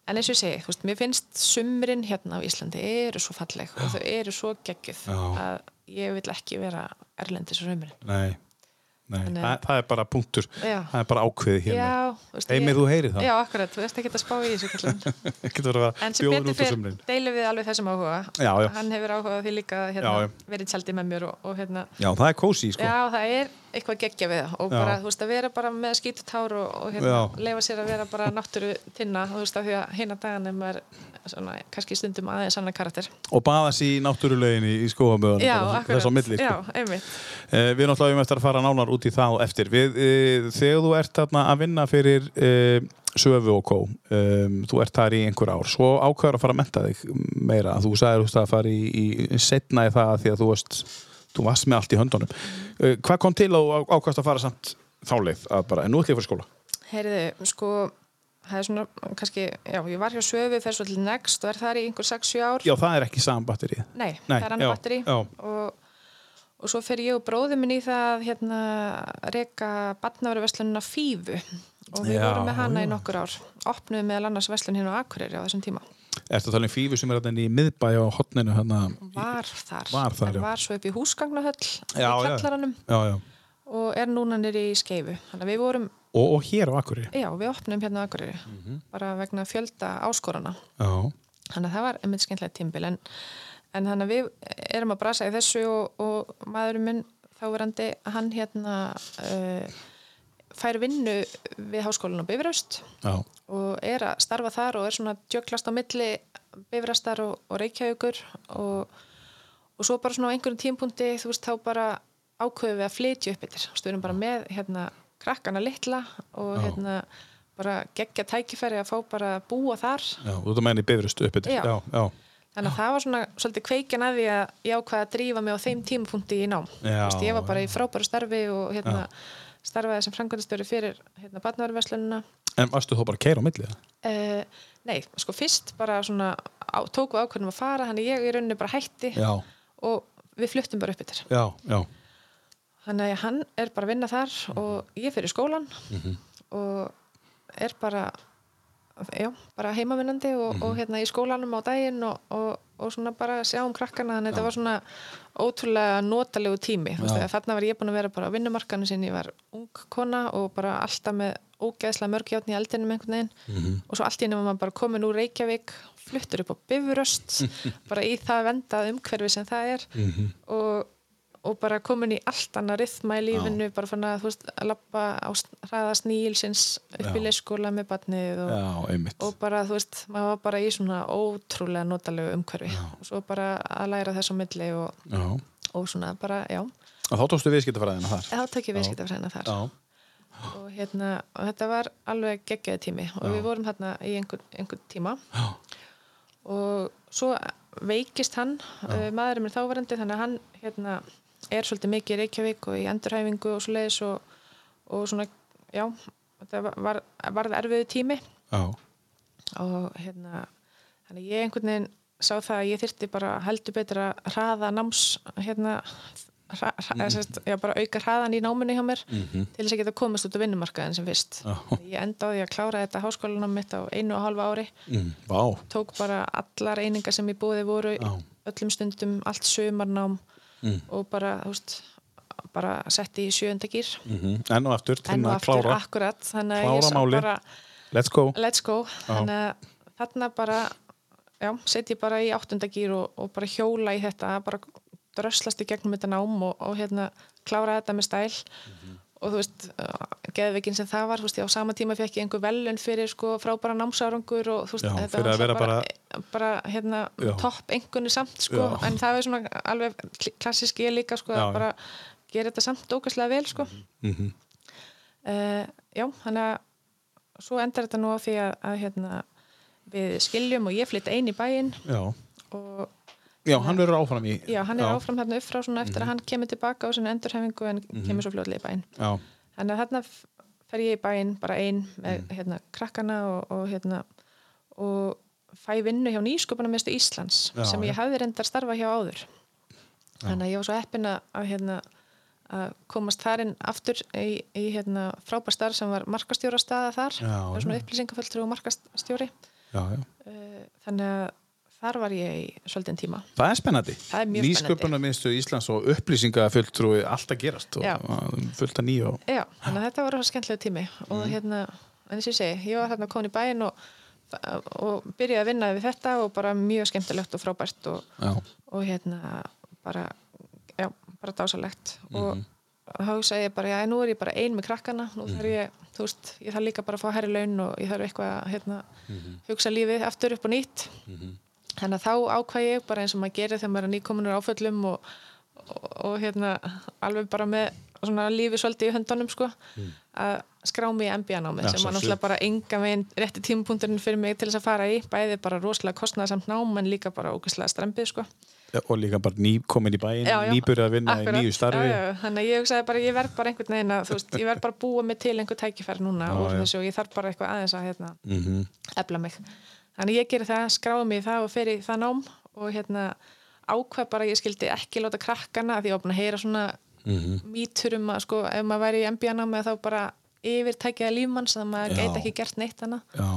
en eins og ég segi, þú veist, mér finnst sumrin hérna á Íslandi eru svo falleg og þau eru svo geggjuð Já. að ég vil ekki vera erlendis á sumrin. nei, nei, það, það er bara punktur, Já. það er bara ákveðið hér með. Já, þú veist, Heimir, þú heyrir það? Já, akkurat, þú veist ekki að spá í þessu En sem betur sumrin. deilum við alveg þessum áhuga. Já, já. Hann hefur áhugað því líka hérna, verið tjaldi með mér og, og hérna, Já, það er kósi, sko. já, það er eitthvað geggja við það og Já. bara, þú veist, að vera bara með skítutár og, og hérna, Já. leifa sér að vera bara náttúru tinna, þú veist, af því að hérna daganum er svona, kannski stundum aðeins annan karakter. Og baða sér í náttúruleginni í skóamöðunum. Já, Þess á milli, sko. Já, einmitt. Eh, við náttúrulega um eftir að fara nánar út í það á eftir. Við, eh, þegar þú ert þarna að vinna fyrir eh, söfu og kó, þú ert þar í einhver ár, svo ákveður að fara að menta þig meira. Þú sagðir þú veist, þú varst, með allt í höndunum. Uh, hvað kom til og ákvæðast að fara samt þáleið að bara, en nú ætlum ég að fara skóla? Heyriði, sko, það er svona, kannski, já, ég var hjá söfu, fer svo til Next og er þar í einhver 6-7 ár. Já, það er ekki saman batterið. Nei, Nei, það er annar já, batteri og, og svo fer ég og bróðum minn í það hérna reka batnaveruverslunina Fífu og við Já, vorum með hana já. í nokkur ár opnuðum meðal annars verslun hérna á Akureyri á þessum tíma Ertu að tala um fífu sem er í miðbæ á hotninu hérna? var þar, Var þar, var svo upp í húsgagnahöll í Já, já. kjallaranum Já, já. og er núna nýri í skeifu þannig að við vorum, Og, og hér á Akureyri? já, við opnuðum hérna á Akureyri Mhm. bara vegna fjölda áskorana Já. þannig að það var einmitt skemmtilegt tímbil en, en þannig að við erum að brasa í þessu og, og maðurinn minn þáverandi, hann hérna uh, fær vinnu við háskólan á Bifröst Já. og er að starfa þar og er svona djöklast á milli Bifröstar og, og Reykjavíkur og, og svo bara svona á einhverjum tímpunkti þú veist þá bara ákveðum við að flytja upp yfir, erum bara með hérna krakkana litla og Já. hérna bara geggja tækifæri að fá bara að búa þar Já, þú ert að menna í bifristu upp yfir. Já. já, já. Þannig að það var svona svolítið kveikjan að því að ég ákvaða að drífa mig á þeim tímapunkti í nám. Já, Vist, ég var bara já. í frábæru starfi og hérna, starfaði sem frangvændastöru fyrir hérna, barnaverðverslununa. En varstu þá bara að keira á millið? Uh, nei, sko fyrst bara svona á, tók við ákveðnum að fara, þannig ég í rauninni bara hætti Já, og við fluttum bara upp yfir. já, já. Þannig að hann er bara að vinna þar og ég fyrir skólan Mhm. og er bara bara heimavinnandi og, Mhm. og hérna í skólanum á daginn og, og, og svona bara sjá um krakkana þannig að þetta var svona ótrúlega notalegu tími. Þarna var ég búin að vera bara á vinnumarkanu sinni ég var ung kona og bara alltaf með ógeðslega mörg játn í eldinum einhvern veginn. Mhm. og svo allt í einu var maður bara komin úr Reykjavík fluttur upp á Bifröst bara í það vendað umhverfi sem það er. Mhm. og, og bara komin í allt annað rithma í lífinu, bara fann að, þú veist, að lappa á hraða sníilsins upp í Já. leyskóla með barnið og, Já, og bara, þú veist, maður var bara í svona ótrúlega notalegu umhverfi. Og svo bara að læra þess á milli og, Já. og svona bara, já, Og þá tókstu viðskiptafræðina þar? þá tek ég viðskiptafræðina þar. Já. og hérna, og þetta var alveg geggjaði tími. Og við vorum hérna í einhver, einhver tíma. Já. og svo veikist hann uh, maðurinn minn þáverandi þannig að hann hérna, er svolítið mikið í Reykjavík og í endurhæfingu og svo leiðis og, og svona, já þetta var, var, varð erfiðu tími Já. og hérna þannig ég einhvern veginn sá það að ég þyrfti bara heldur betur að hraða náms hérna hra, hra, mm. sérst, já, bara auka hraðan í náminu hjá mér til þess að geta komist út á vinnumarkaðin sem fyrst Já. ég enda á því að klára þetta háskólanám mitt á einu og halva ári Mm. Vá. tók bara allar einingar sem í búði voru Já. öllum stundum, allt sumarnám Mm. og bara, þú veist bara setti í sjöunda gýr Mm Enn og aftur, enn og aftur, klára. akkurat Klára málið. bara Let's go. let's go þannig að þarna bara já, set ég bara í áttunda gýr og, og bara hjóla í þetta bara dröslast í gegnum þetta nám og, og hérna klára þetta með stæl og þú veist, uh, geðveikin sem það var þú veist, á sama tíma fekk ég einhver velun fyrir sko frábæra námsárangur og þú veist, Já, þetta var vera bara, bara hérna, topp einhvernig samt sko, Já. en það er svona alveg kl- klassísk ég líka sko, Já, að bara gera þetta samt ógæslega vel sko. Mm uh, já, þannig að svo endar þetta nú á því að, að hérna, við skiljum og ég flytt ein í bæinn og Já, hann verður áfram í Já, hann er Já. Mhm. áfram hérna upp frá svona eftir að hann kemur tilbaka á sinni endurhefingu en kemur svo fljóðlega í bæinn. Já, Þannig að þarna f- fer ég í bæinn bara ein með Mhm. hérna krakkana og, og hérna og fæ vinnu hjá nýsköpunarmiðstu Íslands Já, sem já. ég hafði reyndar starfa hjá áður. Þannig að ég var svo heppin að, hérna, að komast þar inn aftur í, í hérna, frábær starf sem var markastjóra staða þar. Já, svona já. upplýsingafulltrú og markastjóri. já, já. Uh, Þannig að þar var ég í svolítinn tíma. Það er spennandi. Það er mjög spennandi. Nýsköpunarmiðstu Íslands og upplýsingafulltrúi allt að gerast og Já. og fullt að nýju og Já, þannig að þetta var skemmtilega tími og Mhm. hérna, en þess að ég segi, ég var hérna komin í bæinn og, og byrjaði að vinna við þetta og bara mjög skemmtilegt og frábært og, og hérna bara, já, bara dásalegt Mhm. og þá hugsaði ég bara, já, nú er ég bara ein með krakkana, nú Mhm. þarf ég, þú veist, ég þarf líka bara að fá herri laun og ég þarf eitthvað að hérna, Mhm. hugsa lífið aftur upp og nýtt. Þannig að þá ákvað ég bara eins og maður gerir þegar maður er nýkominur áföllum og, og, og hérna alveg bara með svona lífi svolítið í höndunum sko að skrá mig í MBA-námi Ja, sem var náttúrulega bara enga veginn rétti tímapunkturinn fyrir mig til þess að fara í bæði bara rosalega kostnaðasamt nám en líka bara ógæslega strempið sko og líka bara ný, komin í já. nýbyrjað að vinna Akkurat. í nýju starfi. já, já, þannig ég hugsaði bara ég verð bara einhvern veginn að veist, ég verð bara búa mig til einhver tækifæri núna Já, og ég þarf bara eitthvað aðeins að hérna, Mhm. efla mig þannig ég gerir það, skráði mig það og fer í það nám og hérna ákvað bara ég skildi ekki láta krakkana því ég var búin að heyra svona Mhm. mítur um að sko ef maður væri í MBA námi þá bara yfirtækjaði lífmanns þannig að maður gæti ekki gert neitt hana Já,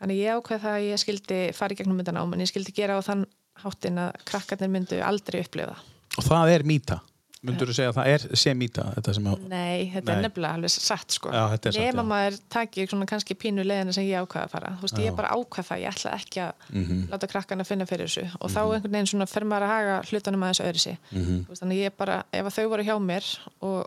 þannig ég ákvað það að ég skildi fara í gegnum þetta nám en ég skildi gera á þann háttin að krakkarnir myndu aldrei upplifa og það er mýta. Myndur þú segja að það er sé mýta, þetta sem að... Nei, þetta Nei. er nefnilega alveg satt sko. Já, þetta er satt, já. maður taki svona kannski pínu leiðina sem ég ákvaða að fara. Þú veist, ég bara ákvað það, ég ætla ekki að Mhm. láta krakkana finna fyrir þessu og þá einhvern veginn svona fer maður að haga hlutunum aðeins öðru sig. Mhm. Veist, þannig ég bara, ef að þau voru hjá mér og,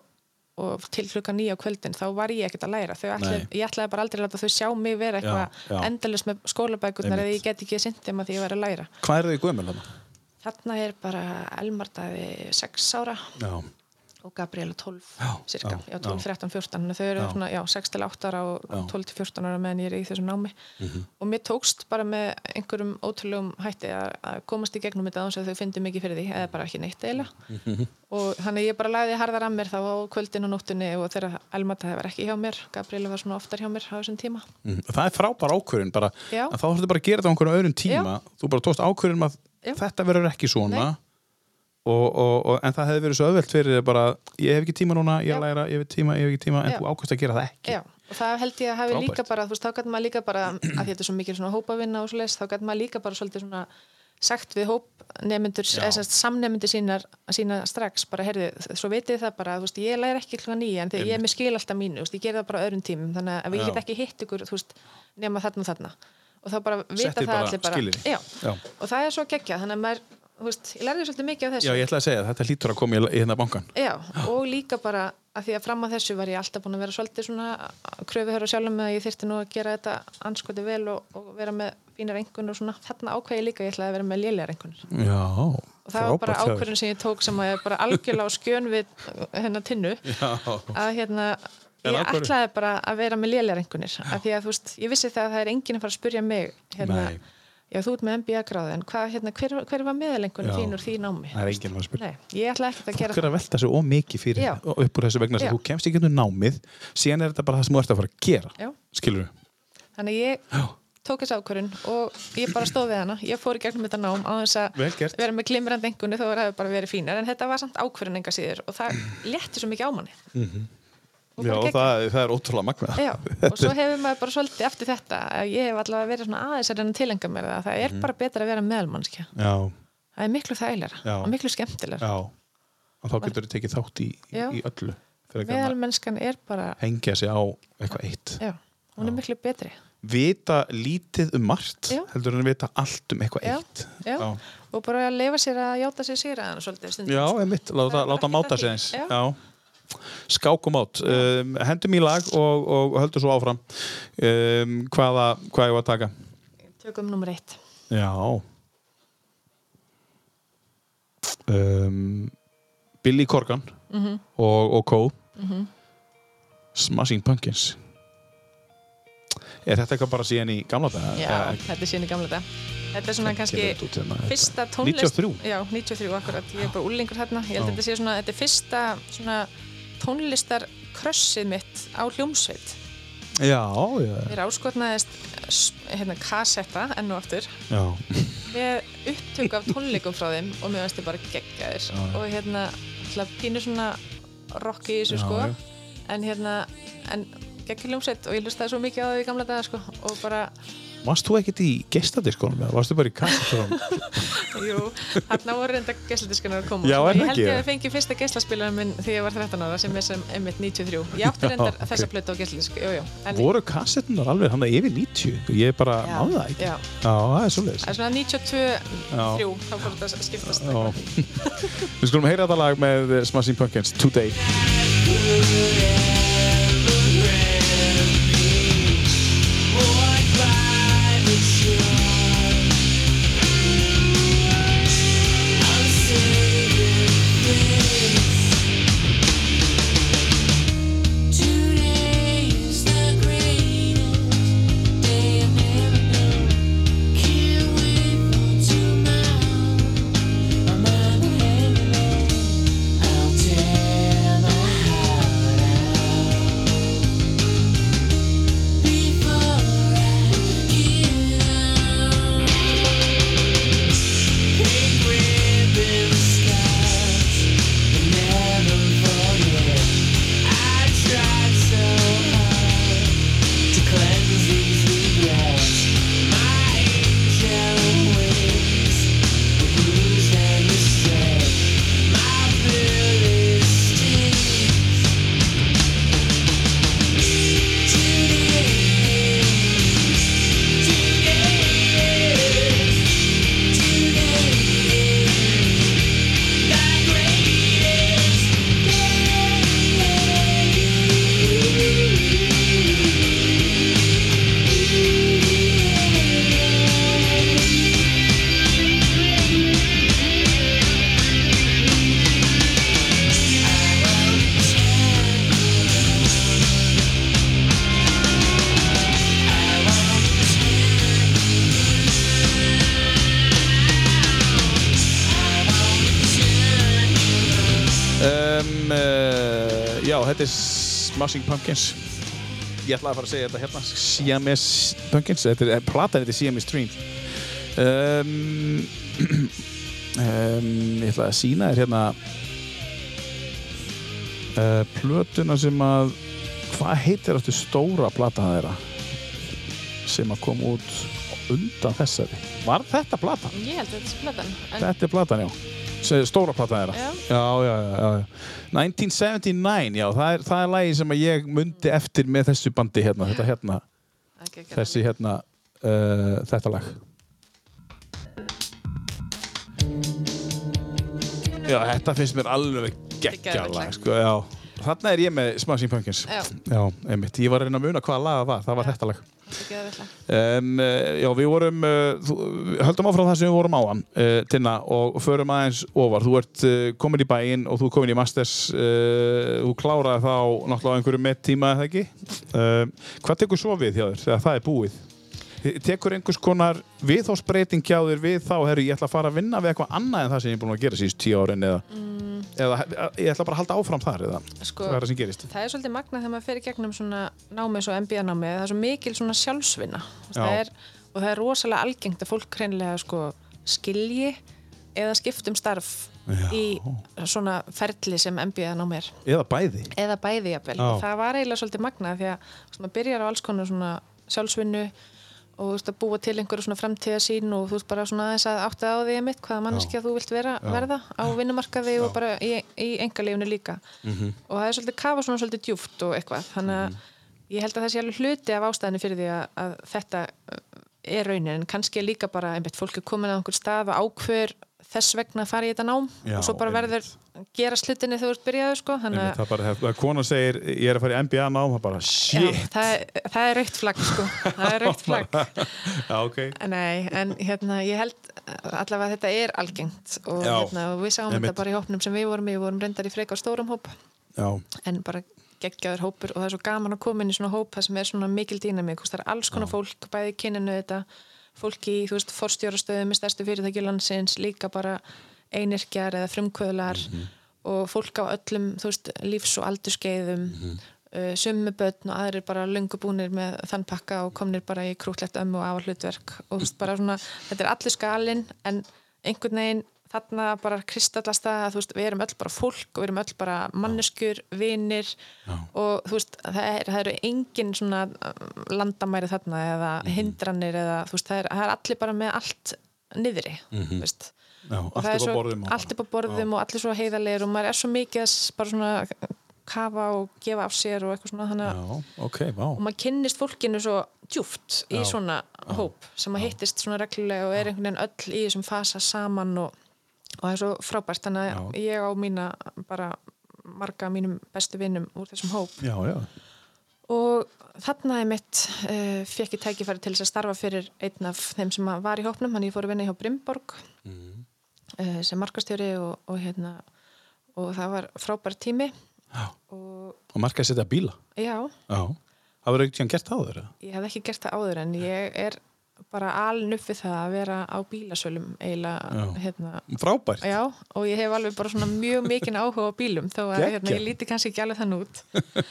og til klukka nýja á kvöldin þá var ég ekkert að læra. Nei. ég ætlaði bara aldrei að láta þau sjá mig vera eitthvað já. endalist með skólabækurnar eða ég get ekki sint þeim að því ég var að læra. Hvað er þau gömul þarna? Þarna er bara Elmardaði 6 ára Já, og Gabriela 12 Já, cirka, já, já, 12, 13, 14 þannig að þau eru Já. svona, já, 6 til 8 ára og Já. Mhm. 12 til 14 ára meðan ég er í þessu námi og mér tókst bara með einhverjum ótrúlegum hætti að, komast í gegnum þetta án að þau fyndi mikið fyrir því eða bara ekki neitt eiginlega Mhm. og þannig ég bara lagði harðar að mér þá á kvöldin og nóttunni og þegar Elmata var ekki hjá mér Gabriela var svona oftar hjá mér á þessum tíma Mhm. það er frábær ákvörðin bara, þá þurftu bara að gera þetta á einhverjum öðrum tíma Já. þetta verður ekki svona og, og, og, en það hefði verið svo öðvelt fyrir bara, ég hef ekki tíma núna, ég Já. læra ég hef tíma, ég hef ekki tíma, en Já. þú ákvæmst að gera það ekki Já, og það held ég að hafi Frábært. líka bara, þú veist, þá gæti maður líka bara, að því þetta er svo mikil svona hópavinna og svo leist, þá gæti maður líka bara svolítið svona sagt við hópnemendur, Já. eða sérst samnemendur sínar, sína strax, bara heyrðu, svo vitið það bara, þú veist, ég læri ekki klukkan nýja en þegar ég er með skil alltaf mínu, þú veist, ég ger það bara á öðrum tímum, þannig að ég Já. get ekki hitt ykkur, þú veist, nema þarna og þarna og þá bara vita Settir það bara allir bara, já, Já. og það er svo geggjað, þannig að maður, þú veist, ég lærði svolítið mikið af þessu. Já, ég ætla að segja, þetta hlýtur að koma í, í hérna bankan Já, og líka bara að því að fram að þessu var ég alltaf búin að vera svolítið svona kröfuhör og sjálfum með að ég þyrfti nú að gera þetta anskoti vel og, og vera með fínar engun og svona, þarna ákveði ég líka ég ætlaði að vera með lélegar engunir Já, og það var bara ákveðin sem ég tók sem að ég bara algjörlega á skjön við hennar tinnu. Já, að hérna ég hverju? ætlaði bara að vera með lélegar engunir af því að þú veist, ég vissi það að það er enginn að fara að spurja mig hérna, já þú ert með MBA gráði en hvað, hérna, hver, hver var meðalengunni Já. þín úr þín námi það er enginn að spyrja Nei, ég ætla ekkert að gera Fólk er að velta sig ómikið fyrir Já. upp úr þessu vegna að þú kemst ekki undir námið síðan er þetta bara það sem þú ert að fara að gera skilur Þannig að ég Já. tók þessu ákvörun og ég bara stóð við hana. Ég fór í gegnum þetta nám á þess að vera með glimrandi engunni þó að það hefði bara verið fínar. En þetta var samt ákvörun enga síður og það létti svo mikið á manni. Og Já, það, það er ótrúlega magna Já, og svo hefur maður bara svolítið eftir þetta ég hef allavega verið svona aðeins að reyna að tilenga mér það. Það er bara betra að vera meðalmannskja. Það er miklu þægilega og miklu skemmtilega. já og þá getur þú tekið þátt í, í, öllu Meðalmennskan er bara, hengja sig á eitthvað eitt já, hún er miklu betri. vita lítið um margt heldur en vita allt um eitthvað eitt já. Og bara að leifa sér að játa sér sér aðeins. Já, einmitt, láta, láta máta því. eins Já. Já. Skák og mát um, Hendum í lag og, og höldum svo áfram um, hvaða, hvað ég var að taka Tökum nummer eitt. Já um, Billy Corgan Mhm. og, og Co Smashing Pumpkins Er þetta eitthvað bara síðan í gamla daga? Já, þetta er síðan í gamla dag. Þetta er svona kannski hérna, fyrsta tónlist 93? Já, 93 akkurat, ég er bara úlingur hérna Ég held að þetta sé svona, þetta er fyrsta svona tónlistar krössið mitt á hljómsveit. Já, já, Mér áskotnaðist s- hérna kassetta enn og aftur. Já. með upptöku af tónleikum frá þeim og mér finnst þið bara já. og hérna alltaf pínu svona rock í þessu sko. en hérna en geggjur hljómsveit og ég hlustaði svo mikið á þau í gamla daga sko. Og bara, Varst þú ekkert í gestadiskonum eða varstu bara í kassatónum? jú, hérna voru reynda geisladiskanar að koma Já, er ég það held ekki? ég að fengi fyrsta geislaspilaran minn þegar ég var 13 ára sem er sem einmitt 93 ég átti reyndar ok. þessa plötu á geisladisk, jú, jú en, Voru kassettunar alveg hann yfir 90? Ég bara já, náði það ekki. já, Já, það er svoleiðis. það er svona 92 Já. 3, þá fór þetta að skiptast. Við skulum heyra þetta lag með Smashing Pumpkins, Today. Smashing Pumpkins. Ég ætlaði að fara að segja þetta hérna, Siamese Pumpkins, þetta er, platan þetta er Siamese Dreams. Um, um, ég ætlaði að sína þér hérna uh, plötuna sem að, hvað heitir þetta stóra platan þeirra sem að kom út undan þessari? Var þetta platan? Ég held að þetta er platan en, Þetta er platan, já. Stóra platan þeirra. Já. Já, já, já, já. 1979, já, það er, það er lagi sem að ég mundi eftir með þessu bandi hérna, þetta hérna, ekki, ekki, þessi hérna, uh, þetta lag. Já, þetta finnst mér alveg Geggjaður geggja lag, sko, já. Þarna er ég með Smashing Pumpkins. Já. Já, einmitt. Ég var að reyna að muna hvaða lag það var, það var þetta lag. Um, já, við vorum, uh, höldum áfram það sem við vorum áðan, uh, Tinna, og förum aðeins ofar. Þú ert uh, komin í bæinn og þú komin í Masters, þú kláraði þá náttúrulega á einhverju með tíma, eða ekki? Hvað tekur svo við hjá þér þegar það er búið? Tekur einhvers konar viðhósbreyting hjá þér við þá, herru, ég ætla að fara að vinna við eitthvað annað en það sem ég er búin að gera síðust tíu árin eða, eða ég ætla bara að halda áfram þar eða sko, hvað er það sem gerist? það er svolítið magna þegar maður fer í gegnum svona námi svo MBA-námi, það er svo mikil svona sjálfsvinna það er, og það er rosalega algengt að fólk hreinlega sko skilji eða skiptum starf Já. í svona ferli sem MBA-námi er Eða bæði? eða bæði jafnvel það var eiginlega svolítið magna því að maður byrjar á alls konar svona sjálfsvinnu og þú veist að búa til einhverju svona framtíðasín og þú veist bara svona aðeins að átta á því mitt hvaða manneskja þú vilt vera, verða á vinnumarkaði og bara í, í engalífinu líka. Mhm. og það er svolítið kafa svona svolítið djúft og eitthvað. Þannig að ég held að það sé alveg hluti af ástæðinu fyrir því að, að þetta uh, er raunin. En kannski líka bara einmitt fólk er komin að einhver stað og ákveður þess vegna fara í þetta nám Já, og svo bara verður gera slutinni þegar þú ert byrjaður sko. Þannig að bara, konan segir ég er að fara í NBA nám, það bara Já, það, það er raukt flagg sko. Það er raukt flagg. Já, ok. Nei, en hérna ég held allavega að þetta er algengt og, hérna, og við sáum þetta bara í hópnum sem við vorum við vorum reyndar í frekar stórum hóp Já, en bara geggjaður hópur og það er svo gaman að koma inn í svona hóp það sem er svona mikil dýnamík. Það er alls konar fólk, bæði kyninu þetta fólki í, þú veist, forstjórastöðum með stærstu fyrirtæki landsins, líka bara einirkjar eða frumkvöðlar og fólk á öllum, þú veist, lífs- og aldurskeiðum mm summi börn og aðrir bara löngu búnir með þann pakka og komnir bara í krútlegt ömmu og afa hlutverk. Og þú veist, bara svona, þetta er allir skalinn en einhvern veginn þarna bara kristallast það að veist, við erum öll bara fólk og við erum öll bara manneskjur, vinir og þú veist, það, er, það eru engin svona um, landamæri þarna eða hindranir eða þú veist, það er, það er allir bara með allt niðri, þú veist. Já, og allt það er svo, allt upp á borðum og allir svo heiðarlegir og maður er svo mikið að bara svona kafa og gefa af sér og eitthvað svona Já, ok, vá. og maður kynnist fólkinu svo djúft í svona hóp sem að hittist svona reglulega og er einhvern veginn öll í þessum fasa saman og, og það er svo frábært þannig að ég á mína bara marga mínum bestu vinnum úr þessum hóp Já, já. og þarna er mitt uh, fekk ég tækifæri til þess að starfa fyrir einn af þeim sem var í hópnum hann ég fór að vinna hjá Brimborg uh, sem markastjóri og, og hérna og það var frábær tími Já. og Og marka að setja bíla. já, Já. Það verður ekkert gert þeirra. ég hef ekki gert það áður en ég er bara aln upp við það að vera á bílasölum eiginlega hérna Frábært. Já, og ég hef alveg bara svona mjög mikinn áhuga á bílum þó að hérna, ég líti kannski ekki alveg þann út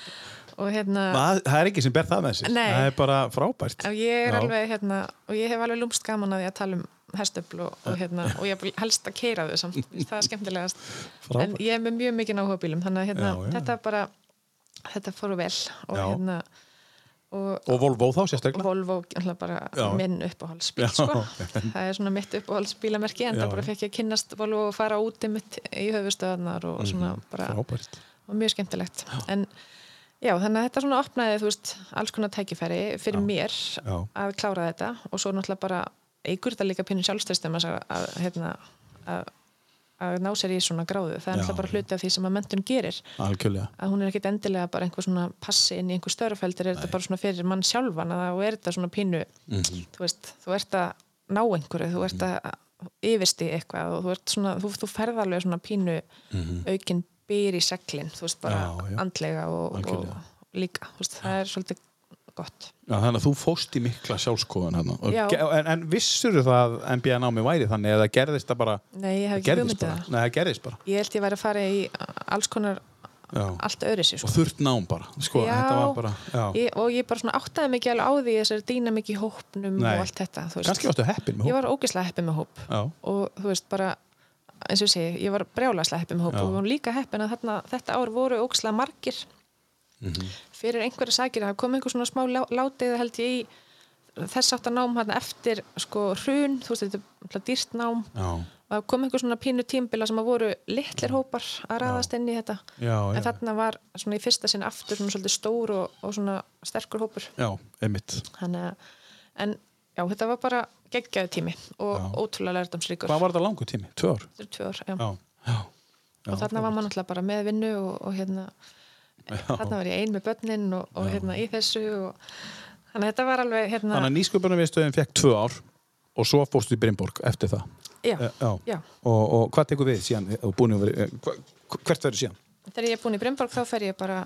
og hérna Það, það er ekki sem ber það með sér. Nei. Það er bara frábært. ég er alveg hérna og ég hef alveg lúmst gaman að því að tala um hestöfl og, og hérna og ég helst að keira þau samt það er skemmtilegast Frábært. en ég með mjög mikinn áhuga á bílum þannig að hérna, Já, já. þetta bara þetta fóru vel og hérna og Og Volvo þá sérstaklega. Volvo bara Já. minn uppáhaldsbíl Já. sko. það er svona mitt uppáhaldsbílamerki en Já. það bara fekk ég að kynnast Volvo og fara út í mitt í höfustöðarnar og svona bara Frábært. og mjög skemmtilegt en já þannig að þetta svona opnaði þú veist alls konar tækifæri fyrir mér Já. að klára þetta og svo náttúrulega bara eigur þetta líka pínu sjálfstæstum að, að, hérna, að, að ná sér í svona gráðu það er náttúrulega bara hluti af því sem að mentun gerir Algjörlega. að hún er ekkit endilega bara einhver svona passi inn í einhver störfeldir er þetta bara svona fyrir mann sjálfan að þá er þetta svona pínu Mhm. þú veist, þú ert að ná einhverju þú ert að yfirsti eitthvað og þú svona, þú, þú ferð alveg svona pínu aukin byr í seglin þú veist, bara. Já, já. andlega og, og líka, þú veist, það er svolítið gott. Já, þannig að þú fóst í mikla sjálfskoðun. Já. En, en vissur það að NBA námi væri þannig eða gerðist það bara Nei, ég hef ekki hugmyndið það. Nei, það gerðist bara. Ég held ég væri að fara í alls konar Já. allt öðru sér, Og sko. þurft nám bara. Sko, Já. bara. Ég, og ég bara svona áttaði mikið alveg á því þessari dýna mikið í hópnum Nei. og allt þetta, þú. Kannski varstu heppin með Ég hóp. var ógeðslega heppin með hóp Já. og þú veist bara eins og ég segi, ég var brjálaslega heppin með hóp og líka heppin að þarna, þetta ár voru ógeðslega margir Mhm. Fyrir einhverja sækir það kom einhver svona smá lá- látið held ég í þess að nám hérna eftir sko hrun, þú veist þetta er dýrt nám Já. og það kom einhver svona pínu tímbila sem að voru litlir hópar að ræðast inn í þetta Já, en þarna var svona í fyrsta sinn aftur svona svolítið stór og, og svona sterkur hópur Já, einmitt. Þannig, að- en já, þetta var bara geggjaði tími og ótrúlega lærdomsríkur Hvað var þetta langur tími? Tvö ár? Þetta tvö ár, já. Já. Já. Já, og þarna var maður náttúrulega bara með vinnu og, og hérna þarna var ég ein með börnin og, og hérna í þessu og þannig að þetta var alveg hérna, Þannig að nýsköpunarviðstöðin fekk tvö ár og svo fórstu í Brynborg eftir það. já, Eh, Já. já. Og, og hvað tekur við síðan? Að vera, eh, hvert verður síðan? þegar ég er búin í Brynborg þá fer ég bara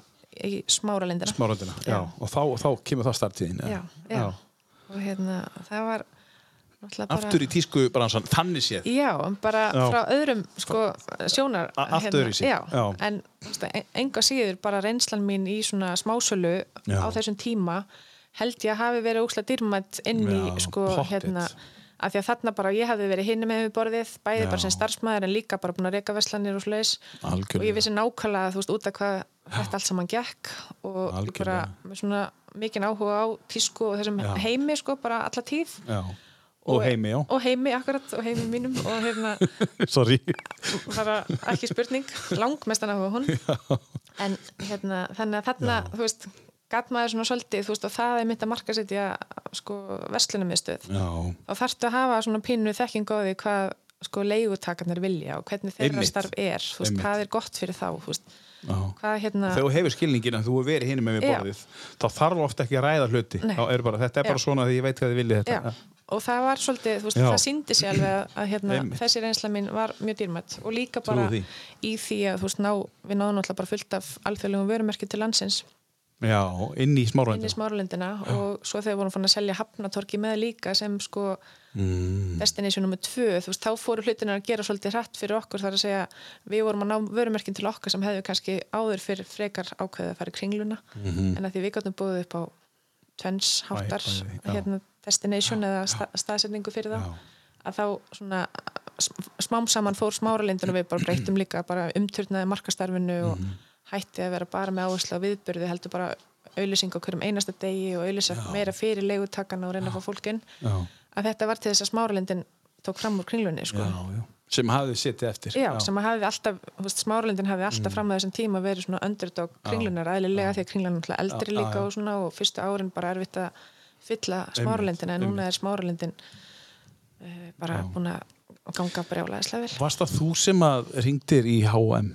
í smára lindina Smáröndina. Já. Já. Og þá, þá kemur það starttíðin. já, já. og hérna það var bara Aftur í tísku bransan, þannig séð. Já, bara Já. frá öðrum sko, sjónar A- allt öðruvísi, já. já. en þú veist, en- enga síður bara reynslan mín í svona smásölu Já. á þessum tíma held ég að hafi verið úkslega dýrmætt inn í Já, sko, hérna að því að þarna bara ég hefði verið hinni með við borðið bæði Já. bara sem starfsmæður en líka bara búin að reyka verslanir og slags Algjörlega. og ég vissi nákvæmlega þú veist út af hvað þetta allt saman gekk og ég bara Algjörlega. með svona mikinn áhuga á tísku og þessum Já. heimi sko bara alla tíð Já. Og heimi, já. og heimi akkurat og heimi mínum og hérna Sorry. bara ekki spurning langmestan áhuga hún en hérna þannig að þarna þú veist gat maður svona svolítið þú veist og það er mitt að marka setja sko verslunumiðstöð Já. þá þarftu að hafa svona pínu þekking á því hvað sko leigutakarnir vilja og hvernig þeirra Einmitt. starf er þú veist, Einmitt. hvað er gott fyrir þá þú veist, Já. hvað hérna Þegar þú hefur skilningin að þú hefur verið hinum með við Já. borðið, þá þarf ofta ekki að ræða hluti. Er bara, þetta er bara Já. svona því ég veit hvað þið viljið þetta. Já, og það var svolítið, þú veist, Já. það síndi sér alveg að, að hérna, þessi reynsla mín var mjög dýrmætt og líka bara því. í því að þú veist, ná, við náðum alltaf bara fullt af alþjóðlegum vörumerki til landsins Já, inn í inn í smáralindina. smáralindina og svo þegar vorum fann að selja hafnatorki með líka sem sko Mm. destination nummer tvö, þú veist, þá fóru hlutina að gera svolítið hratt fyrir okkur þar að segja við vorum að ná vörumerkin til okkar sem hefðu kannski áður fyrir frekar ákveðið að fara í kringluna en að því við gáttum búið upp á tvenns háttar Bæ- bæði, já. hérna, destination eða sta staðsetningu fyrir það Já. að þá svona sm- smám saman fór smáralindin og við bara breyttum líka bara umturnaði markastarfinu og Mhm. hætti að vera bara með áherslu á viðbyrði heldur bara auðlýsing á hverjum einasta degi og auðlýsa meira fyrir leigutakana og reyna fá fólkin Já. að þetta var til þess að smáralindin tók fram úr kringlunni sko. Já, já. Sem hafði sittið eftir. Já, sem að hafði alltaf, smáralindin hafði alltaf fram að þessum tíma verið svona underdog kringlunar aðlilega því að kringlan er eldri Já, líka já, já. og svona og fyrstu árin bara erfitt að fylla smáralindina en núna er smáralindin uh, bara búin að ganga brjálæðislega vel. Varst það þú sem að ringdir í H&M?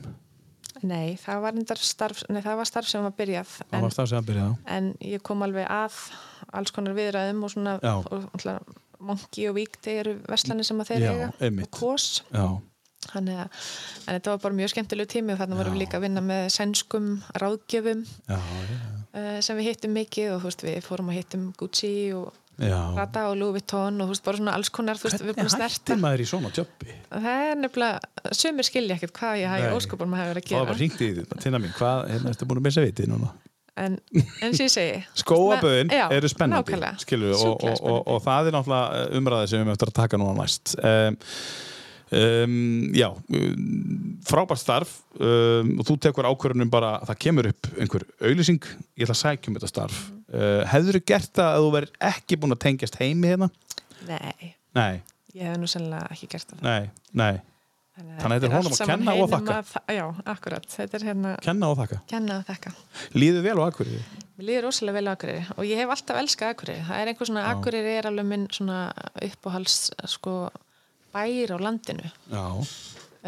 Nei, það var, starf, nei, það var starf sem var byrjað Það en, var það sem að byrja þá? en ég kom alveg að alls konar viðræðum og svona Já. og, og, Monki og Víkti eru verslanir sem að þeir eiga og Kós. Þannig en þetta var bara mjög skemmtilegu tími og þarna vorum við líka að vinna með sænskum ráðgjöfum Já, já, uh, sem við hittum mikið og þú veist við fórum að hittum Gucci og já. Prada og Louis Vuitton og þú veist bara svona alls konar þú veist við erum búin að Hvernig snerta hættir maður í svona jobbi? það er nefnilega, sumir skilja ekkert hvað ég óskupum að hafa verið að Það var bara gera ringt í því, tina mín, hvað, hérna, ertu búin að missa vitið núna? En eins og ég segi Skóaböðin eru spennandi, skilur og, og, og, og það er náttúrulega umræðið sem við mögum að taka núna næst. Um, um, já, frábært starf um, og þú tekur ákvörðunum bara að það kemur upp einhver auðlýsing, ég ætla að sækja um þetta starf. Uh, hefur þú gert það að þú verið ekki búin að tengjast heimi hérna? nei, Nei, ég hef nú sennilega ekki gert það nei, nei. Þannig að þetta er honum að kenna og þakka. Já, akkurat, þetta er hérna Kenna og þakka. kenna og þakka Líður vel á akkurri? Mér líður rosalega vel á Akureyri og ég hef alltaf elskað Akureyri. Það er einhver svona, Akureyri er alveg minn svona uppáhals sko bær á landinu Já.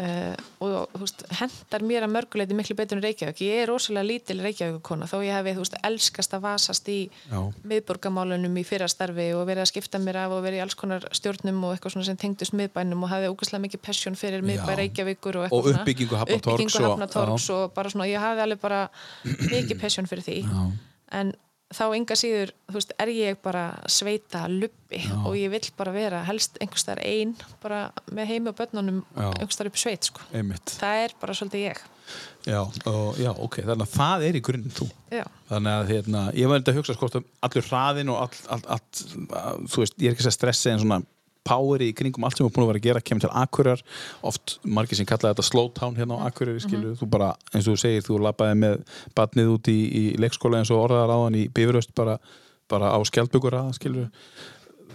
Uh, og þú veist, hendar mér að mörguleiti miklu betur en Reykjavík. Ég er rosalega lítil Reykjavíkukona þó ég hefi, þú veist, elskast að vasast í Já. miðborgamálunum í fyrra starfi og verið að skipta mér af og verið í alls konar stjórnum og eitthvað svona sem tengdust miðbænum og hafði ógæslega mikið passion fyrir miðbæ. Reykjavíkur og Og uppbyggingu uppbyggingu og- og, bara svona, ég hafði alveg bara mikið passion fyrir því Já. en þá enga síður þú veist, er ég bara sveita luppi og ég vill bara vera helst einhvers þar einn bara með heimi og börnunum Já. einhvers þar upp sveit sko. Einmitt. það er bara svolítið ég Já, og, já, ok, þannig að það er í grunninn þú. já, Þannig að hérna, ég var að hugsa sko, um allur hraðin og all, all, all, all, þú veist, ég er ekki að stressi en svona poweri í kringum allt sem við erum búin að vera að gera kemur til Akureyrar, oft margir sem kallaði þetta slow town hérna á Akureyri, skilur þú bara, eins og þú segir, þú labbaði með batnið út í, í leikskóla eins og orðaðar áðan í bifuröst bara, bara á skjaldbökur aða, skilur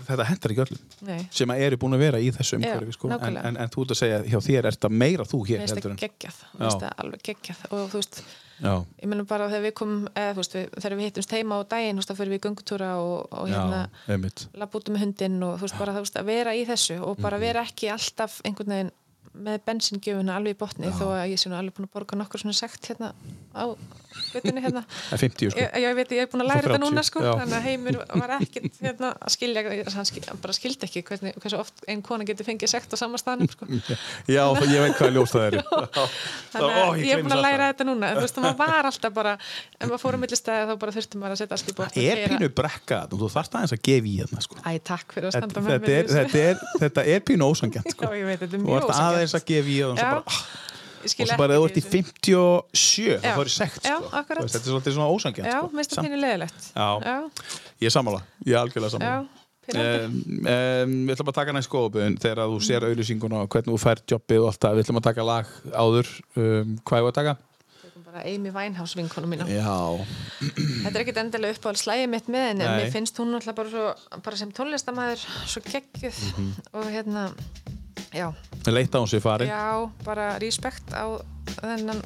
þetta hendar ekki öllum sem að eru búin að vera í þessu umhverfi sko. en, en, en þú ert að segja, hjá þér er þetta meira þú hér heldur en alveg geggjað. Og þú veist, Já, ég meina bara þegar við komum eða veist, við, þegar við hittumst heima á daginn þá fyrir við í göngutúra og, og hérna já, lapp út með hundinn og þú veist, bara þú veist, að vera í þessu og bara vera ekki alltaf einhvern veginn með bensingjöfuna alveg í botni þó að ég sé nú alveg búin að borga nokkur svona sekt hérna á hlutinni hérna. Það er 50 sko. Ég, ég veit, ég er búin að læra þetta 30, núna sko, þannig að heimur var ekkit hérna, að skilja, hann skil, bara skildi ekki hvernig, hversu oft ein kona getur fengið sekt á sama staðnum sko. Já, það- ég veit hvað ljós það er. Þannig að ég er búin að læra þetta núna. En þú veist, maður var alltaf bara ef maður fór um millistæði þá bara þurfti maður að setja allt í bótt Það er pínu brekka þú þarft aðeins að gefa í hérna sko. Æ, takk fyrir að standa með er, þetta, er, þetta er pínu ósangjant sko. er Þú ert aðeins að gefa í og svo bara, þú ert í ekki 57 þá Já. fór ég sekt sko. Þetta er svona ósangjant Já, sko. minnst það Samt- pínu leðilegt Ég er sammála, ég er algjörlega pínandi Um, um, við ætlum að taka næst skoðaböðin þegar þú sér auðlýsinguna og hvernig þú fær jobbið og allt það, við ætlum að taka lag áður. Um, hvað er að taka? Amy Winehouse vinkonu mína. Já, Þetta er ekkit endilega upp á slæði mitt með henni mér finnst hún alltaf bara, svo, bara sem tónlistamæður svo geggjuð. Mhm. og hérna já, leitt á hún sér farin já, bara respekt á þennan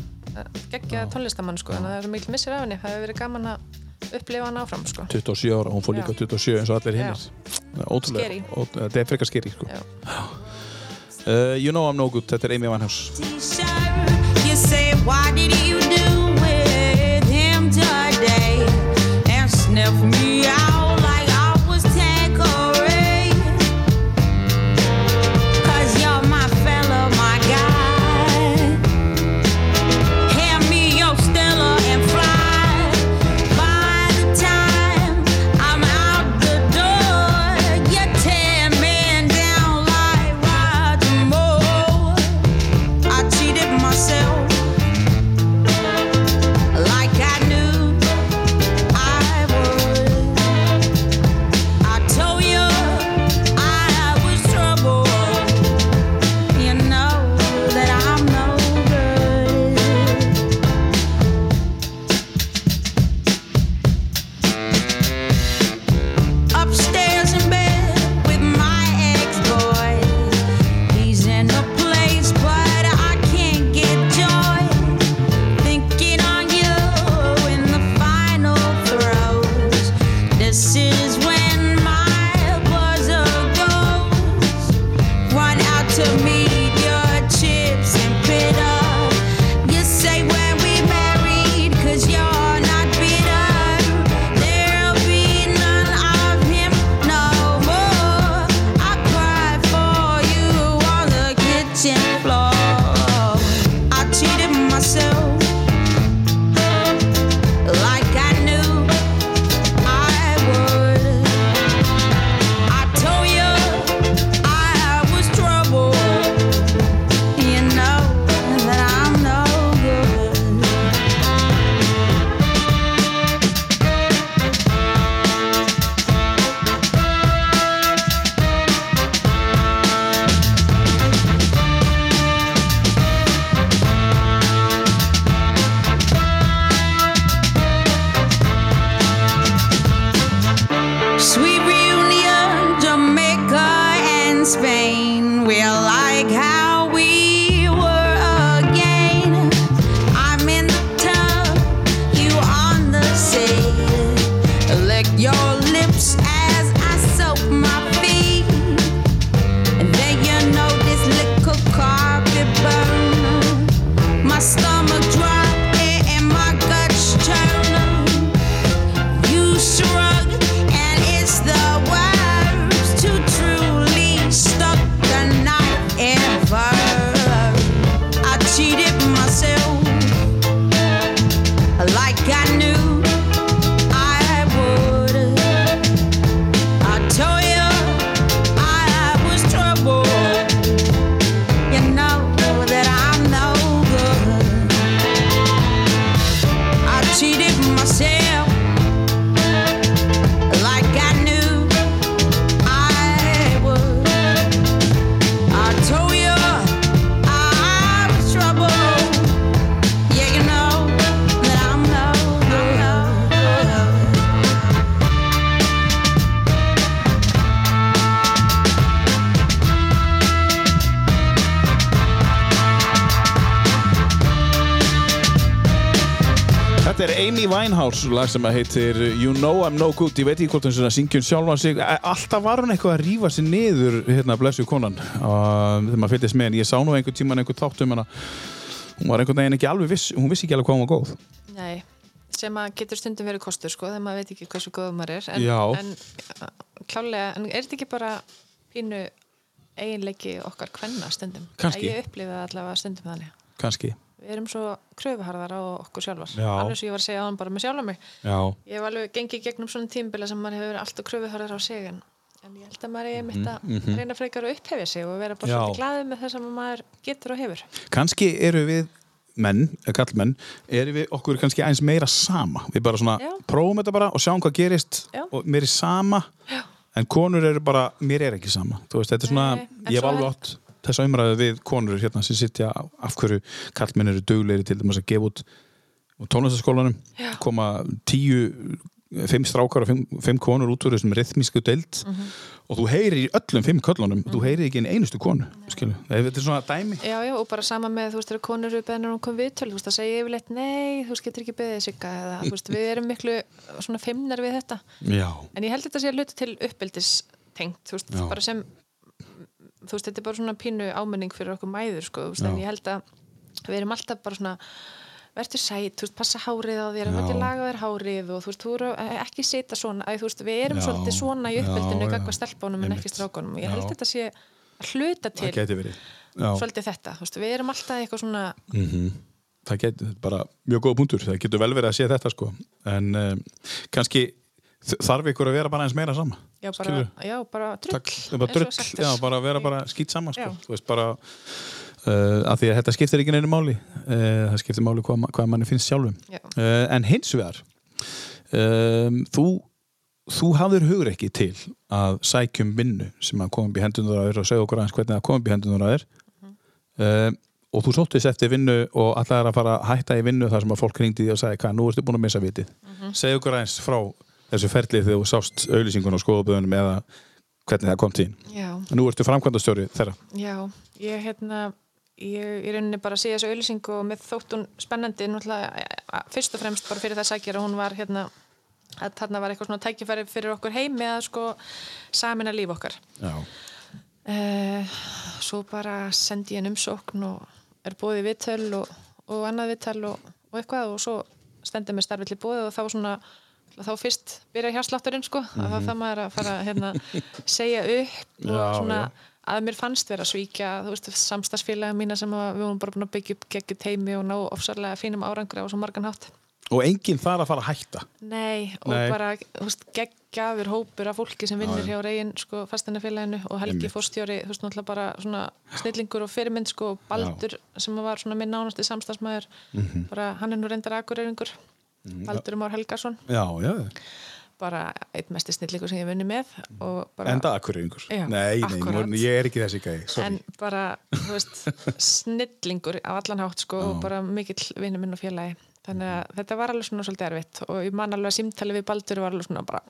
geggjaða tónlistamann sko, en það er svo mikil missir af henni það hefur verið gaman að upplifa hann áfram sko. 27 ára, hún fór líka Já. 27 eins og allir Scary. ó, þetta er frekar skeri sko. Já. uh, You know I'm no good, þetta er Amy Winehouse. You say, what did you do with him today? And sniff me out Winehouse lag sem að heitir You Know I'm No Good. Ég veit ekki hvort hún syngjum sjálfa sig. Alltaf var hún eitthvað að rífa sig niður hérna blessu konan. Þegar maður fylgist með henni, ég sá nú einhvern tíman einhvern þátt um hana. Hún var einhvern veginn ekki alveg viss hún vissi ekki alveg hvað hún var góð. Nei, sem að getur stundum verið kostur sko, þegar maður veit ekki hversu góð maður er. En, en uh, klálega, en er þetta ekki bara pínu eiginleiki okkar kvenna stundum? Kannski. Að Ég upplifa allavega stundum þannig. Kannski, Við erum svo kröfuharðar á okkur sjálfar Já. alveg sem ég var að segja á hann bara með sjálfa mig já, Ég hef alveg gengið gegnum svona tímbila sem maður hefur alltaf kröfuharðar á sig en, en ég held að maður er mitt að reyna frekar að upphefja sig og vera bara Já. svolítið glaðið með það sem maður getur og hefur kannski eru við menn, kallmenn, eru við okkur kannski eins meira sama, við bara svona Já. prófum þetta bara og sjáum hvað gerist og mér er sama Já. en konur eru bara, mér er ekki sama þú veist, þetta er svona, Nei, ég svo alveg átt þessa umræðu við konur hérna sem sitja af hverju kallmenn eru dugleiri til þess að gefa út tónlistaskólanum koma tíu fimm strákar og fimm, fimm konur út úr þessum rithmísku deild. Mhm. og þú heyrir í öllum fimm köllunum þú heyrir ekki einn einustu konu þetta er svona dæmi. Já, já, og bara sama með, þú veist, konur eru beðnir um að koma viðtöl, þú veist, það segja yfirleitt, nei, þú veist, getur ekki beðið sigga, eða, þú veist, við erum miklu svona feimnar við þetta. já, En ég held þetta sé að hluta til uppbyldis tengt, þú veist, bara sem, þú veist, þetta er bara svona pínu ámenning fyrir okkur mæður, sko, þú veist, en Já. ég held að við erum alltaf bara svona, verður sæt, þú veist, passa hárið á þér, Já. verður laga þér hárið og þú veist, þú eru ekki setja svona, að, þú veist, við erum Já. svolítið svona í Já, uppbyldinu, já. gagva stelpunum en ekki strákunum. Ég Já. held þetta sé að hluta til það já. svolítið þetta, þú veist, við erum alltaf eitthvað svona það getur þetta er bara mjög góða punktur, það getur vel verið að sé þetta sko, en um, kannski þarf ykkur að vera bara eins meira sama já, bara, já, bara drull er bara drull, er. já, bara vera bara skýt saman sko. Veist bara uh, að því að þetta skiptir ekki neinu máli uh, það skiptir máli hvað, hvað manni finnst sjálfum Já. uh, en hins vegar um, þú þú hafðir hugur ekki til að sækjum vinnu sem að koma upp í hendunar að þér og segja okkur aðeins hvernig það kom upp í hendunar að þér Mhm. um, og þú sóttist eftir vinnu og allar að fara að hætta í vinnu þar sem að fólk ringdi því og sagði hvað, nú ertu búin að missa vitið Mhm. segja okkur aðeins frá þessu ferlið þegar þú sást auðlýsingun og skoðaböðunum eða hvernig það kom til Nú ertu framkvæmdastjóri þeirra. já, ég hérna ég í rauninni bara sé þessu auðlýsingu og með þótt hún spennandi a- fyrst og fremst bara fyrir það sækjur að hún var hérna að þarna var eitthvað svona tækifæri fyrir okkur heimi að sko samina líf okkar Já. uh, svo bara sendi ég en umsókn og er bóðið viðtöl og, og annað viðtöl og, og eitthvað og svo stendur mér starfið til bóðið og þá svona þá fyrst byrja hjarslátturinn sko að þá það maður að fara hérna, segja upp og Já, svona já. að mér fannst vera svíkja þú veist, samstagsfélaga mína sem að við vorum bara búin að byggja upp geggjum teimi og ná ofsarlega fínum árangri á svo margan hátt Og enginn þar að fara að hætta. Nei, og Nei. bara geggjafur hópur af fólki sem vinnur hjá reygin sko, fastanafélaginu og Helgi fórstjóri, þú veist, náttúrulega bara svona snillingur og fyrirmynd, sko, og Baldur sem var svona minn nánasti samstagsmæður Mhm. bara, hann er nú reyndar akureyringur Baldur Már Helgason Já, já. bara eitt mesti snillingur sem ég vunni með bara, Enda akkurýringur. Já, nei, nei, ég er ekki þessi gæði. En bara, þú veist snillingur af allan hátt, sko og bara mikill vinnu minn og félagi þannig að þetta var alveg svona svolítið erfitt og ég man alveg að símtali við Baldur var alveg svona bara,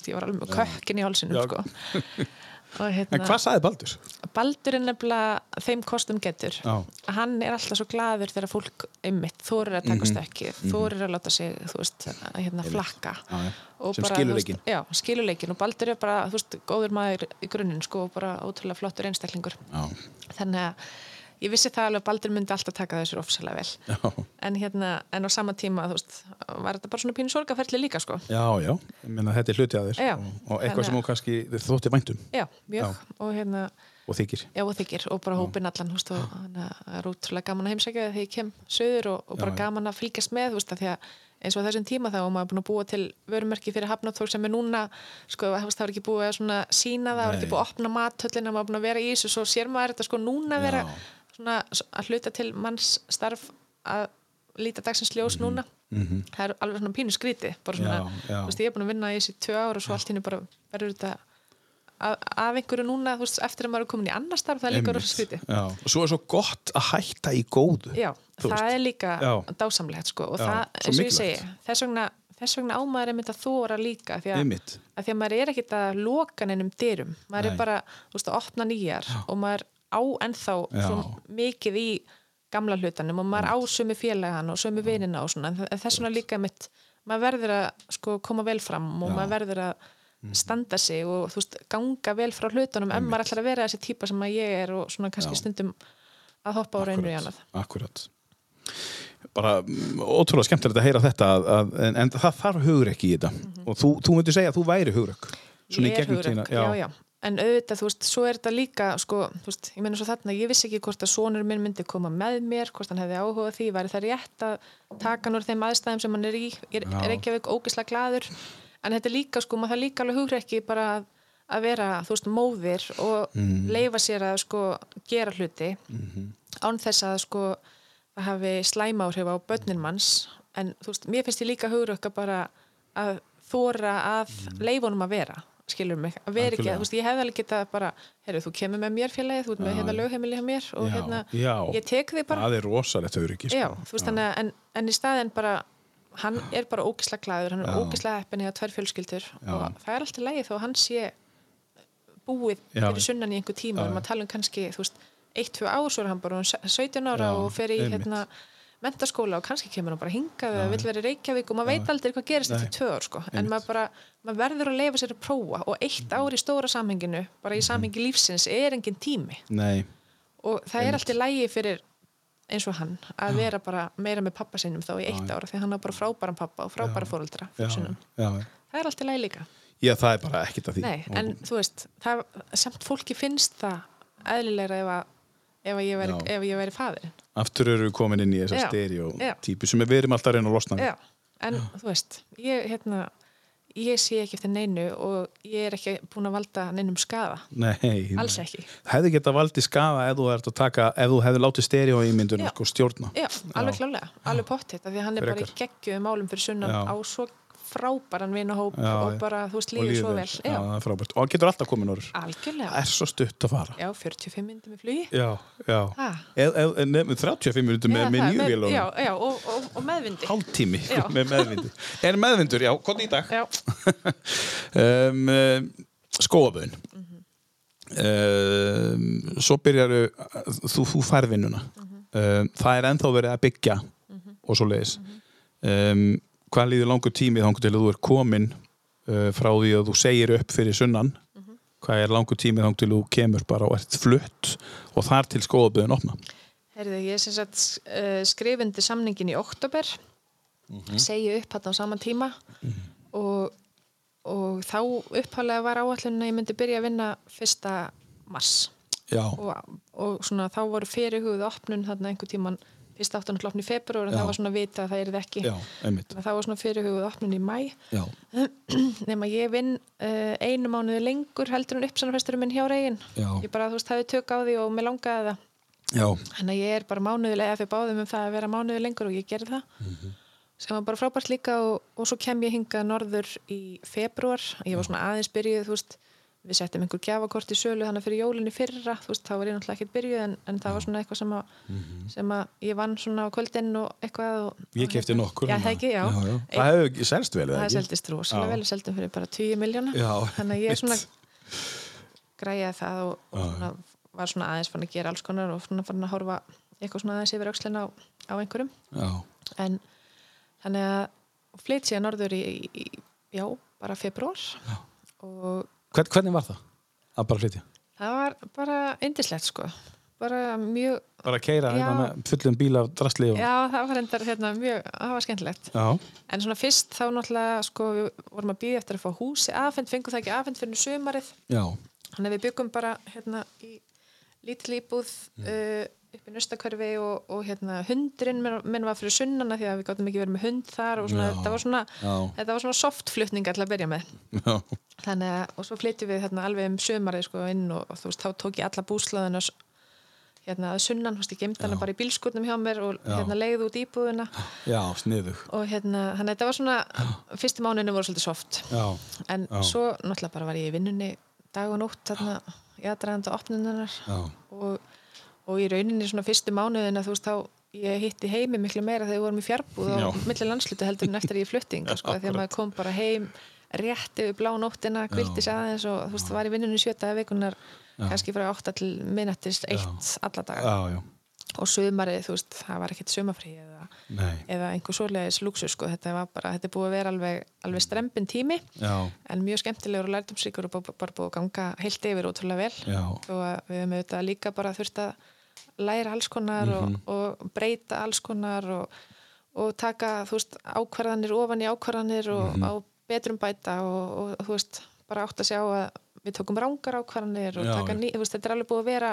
ég var alveg með kökkin í hálsinum, Já. sko og En hérna, hvað sagði Baldur? Baldur er nefnilega þeim kostum getur Já. hann er alltaf svo glaður þegar fólk einmitt, þorir að taka Mhm. stökkið þorir að láta sig, þú veist, að hérna flakka Já, Sem þú leikinn. Já, skilur leikin og Baldur er bara, þú veist, góður maður í grunninn, sko, og bara ótrúlega flottur einstaklingur þannig að ég vissi það alveg að Baldur myndi alltaf taka þessu ofsalega vel Já. en hérna, en á sama tíma, þú veist var þetta bara svona pínu sorgaferli líka, sko Já, já. Ég meina, þetta er hluti að þér. Já. Og, og eitthvað sem þú kannski þótti væntum já, mjög, Já. og hérna og þykir. Já, og þykir, og bara hópin allan, þú veist, og þannig að það er útrúlega gaman að heimsækja þegar ég kem söður og, og bara gaman að fylgjast með, þú veist, að því að eins og þessum tíma þá var maður búin að búa til vörumerki fyrir hafnáttfólk sem er núna, sko, það var ekki búið að svona sína það, það var ekki búið að opna mathöllina, maður var búin að vera í þessu, svo sér maður þetta sko núna vera Já. Svona að hluta til manns starf að líta dagsins ljós núna. Það er alveg svona pínu skríti, bara svona, Mhm. Þú veist, ég er búin að vinna í þessi tvö ár og svo allt hérna bara verður þetta af, af einhverju núna, þú veist, eftir að maður er komin í annar starf, það er líka rosa skríti. Og svo er svo gott að hætta í góðu. Já, það veist. er líka Já. dásamlegt sko og Já, það, eins og ég segi, þess vegna, þess vegna ámaður er mynd að þóra líka því að, að því að maður er ekkit að loka neinum dyrum, maður Nei. er bara þú veist, að opna nýjar og maður á ennþá Já. mikið í gamla hlutanum og maður á sömu félagan og sömu vinina og svona, en þess vegna líka mitt maður verður að sko koma vel fram og maður verður að standa sig og þú veist, ganga vel frá hlutunum en maður ætlar að vera þessi típa sem að ég er og svona kannski stundum að hoppa á reynur í annað Akkurat. Bara mm, ótrúlega skemmtilegt að heyra þetta að, að, en, en það þarf hugur ekki í þetta. Og þú, þú myndir segja að þú væri hugurökk svona Mhm. ég er tíðina já. já, en auðvitað, þú veist, svo er þetta líka sko, þú veist, ég meina svo þarna, ég vissi ekki hvort að sonur minn myndi koma með mér hvort hann hefði áhuga því, væri það rétt að taka hann úr þeim aðstæðum sem hann er í er, er ekki að veik ógislega glaður. En þetta er líka, sko, maður það líka alveg hugrekki bara að, að vera, þú veist, móðir og Mm. leifa sér að sko gera hluti Mhm. án þess að sko það hafi slæma áhrif á börnin manns. En þú veist, mér finnst ég líka hugrekka bara að þóra að leifunum að vera skilur mig, að vera ekki, þú veist, ég hefði alveg getað bara, heyrðu, þú kemur með mér félagið þú ert með hérna lögheimili hjá mér og Já, hérna, já. ég tek þig bara. Það er rosalegt þannig að en, en í staðin bara, hann er bara ógislega glæður hann er ógislega heppin í að tvær fjölskyldur og það er alltaf lægi þó hann sé búið fyrir sunnan í einhver tíma, já. að tala um kannski, þú veist, eitt, tvö ár, svo er hann bara orðinn 17 ára Já, og fer í hérna mentaskóla og kannski kemur hann bara hingað eða vill vera í Reykjavík og maður veit aldrei hvað gerist Nei. eftir tvö ár sko, en Einmitt. maður bara maður verður að leifa sér að prófa og eitt ár í stóra samhenginu, bara í samhengi lífsins er engin tími. Nei, og það er alltaf lægi fyrir eins og hann, að vera bara meira með pappa sinum þá í eitt ára, því hann á bara frábæran pappa og frábæra fóreldra já, það er alltaf lægi líka. Já, það er bara ekkit að því. Nei, en þú veist, það, samt fólki finnst það eðlilegra ef að ef að ég veri, Já. ef ég veri faðirinn aftur eru við komin inn í þessa Já, stereotípu sem við erum alltaf að reyna að losna við. Já, en þú veist, ég, hérna, ég sé ekki eftir neinu og ég er ekki búin að valda neinum skaða. Nei, Alls ekki. Hefði geta valdið skafa ef þú ert að taka, ef þú hefði látið stereoímyndunum Já. sko stjórna. Já, alveg klálega, alveg pottitt, því að hann er bara í Frekar. geggjuðum málum fyrir sunnan Já. á svo frábæran vinahóp Já, og bara, þú veist, lífið svo líður vel. Já. Og hann getur alltaf komin orður. Það er svo stutt að fara. Já, 45 myndum í flugi. Eð, eð, eð, nefnum 35 minútur með, Já, með það, nýju Já, vélunum. já, og, og, og meðvindi. Hálftími með meðvindur. Er meðvindur, já, hvað í dag? Um, um, skóaböðin um, svo byrjaru þú, þú fær vinnuna um, það er ennþá verið að byggja og svo leiðis um, hvað líður langur tími þá til að þú er komin uh, frá því að þú segir upp fyrir sunnan? Hvað er langur tími þá til að þú kemur bara og ert flutt og þar til skóaböðin opna? Herði, ég sem sagt uh, skrifundi samningin í oktober segi upp hann á sama tíma. Og, og þá upphálega var áallin að ég myndi byrja að vinna fyrsta mars. Já, og, og svona þá voru fyrirhugð opnun þarna einhver tíman fyrsta áttan klopn í februar en það var svona vita að það er ekki. Já, það var svona fyrirhugð opnun í mæ nema ég vinn uh, einu mánuði lengur heldur en uppsannarfesturinn minn hjá reygin ég bara þú veist hafði tök á því og mér langaði það. Þannig að ég er bara mánuðilega ef við báðum um það að vera mánuði lengur og ég gerði það. Sem var bara frábært líka og, og svo kem ég hingað norður í februar ég var svona aðeins byrjuð, þú veist við settum einhver gjafakort í sölu þannig að fyrir jólinni fyrra þú veist, þá var ég náttúrulega ekkert byrjuð en, en það var svona eitthvað sem að, sem að ég vann svona á kvöldin og eitthvað og, ég kefti nokkur Já, það ekki, já, já, já. það hefur ekki selst vel eða það ekki? seldist rosalega vel, seldum fyrir bara 20 miljóna þannig að ég svona græjaði það og, og svona, var svona aðeins fann að gera alls konar og svona fann að horfa eitthvað svona aðeins yfir aukslina á, á einhverjum. Já, en þannig að flytt síðan norður í, í já, bara februar og Hvern, hvernig var það að bara flytja? það var bara indislegt sko bara mjög, bara keira með fullum bíl af drastli og... já það var endar hérna mjög, það var skemmtilegt Já. en svona fyrst þá náttúrulega sko við vorum að býða eftir að fá húsi afhend, fengum það ekki afhend fyrir sumarið Já. Þannig að við byggum bara hérna í lítil íbúð uh, upp í nöstakörfi og, og hérna hundurinn minn, var fyrir sunnana því að við gáttum ekki verið með hund þar og svona, Já. þetta var svona, Já. þetta var svona softflutning alltaf að byrja með. Já. Þannig að, og svo flyttum við hérna alveg um sömarið sko inn og, og þú veist, þá tók ég alla búslaðina hérna að sunnan, ég gemd hana bara í bílskutnum hjá mér og Já. hérna leiði út íbúðina Já, sniðug. og hérna, þannig að þetta var svona, fyrstu mánuðinu voru svolítið soft. Já. En Já. svo náttúrulega bara var ég í vinnunni dag og nótt þarna í aðdraganda opnunar Já. og, og í rauninni svona fyrstu mánuðina þú veist þá ég hitti heimi miklu meira þegar við vorum í fjarbúð Já. á milli landslutu heldur en eftir ég flutting sko, að maður kom bara heim rétt yfir blá nóttina, kvildi sig aðeins og þú veist var í vinnunni sjötaði vikunar kannski frá 8 til minnættist eitt alla daga. Já, já. og sumarið, þú veist, það var ekkert sumarfrí eða, eða einhver svoleiðis lúksus sko, þetta var bara, þetta er búið að vera alveg, alveg strempin tími Já, en mjög skemmtilegur og lærdomsríkur og bara, búið að ganga heilt yfir ótrúlega vel. Já, og að við hefum auðvitað líka bara þurft að læra alls konar Mhm. og, og breyta alls konar og, og taka, veist, ákvarðanir ofan í ákvarðanir og Mhm. á betrum bæta og, og þú veist, bara átt að sjá að við tókum rángar ákvarðanir og Já, taka ný, veist, þetta er alveg búið að vera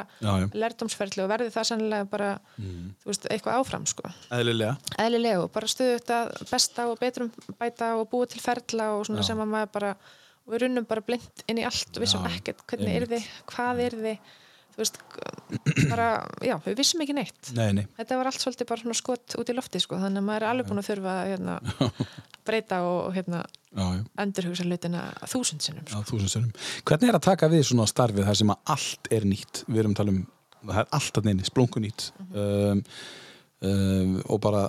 lærdomsferðli og verði það sannlega bara, Mhm. þú veist, eitthvað áfram sko. Eðlilega. eðlilega og bara stöðu þetta besta og betrum bæta og búa til ferla og svona Já. sem að maður bara og við runnum bara blind inn í allt og vissum Já, ekkert hvernig er þið, hvað er þið þú veist, bara já, við vissum ekki neitt Nei, nei. þetta var allt svolítið bara svona skot út í lofti sko, þannig að maður er alveg búin að þurfa að hérna, breyta og, hérna, endurhugsa hlutina þúsund sinnum Já, sko. Hvernig er að taka við svona starfið þar sem að allt er nýtt? Við erum að tala um, það er allt að neini, splungu nýtt. um, um, og bara,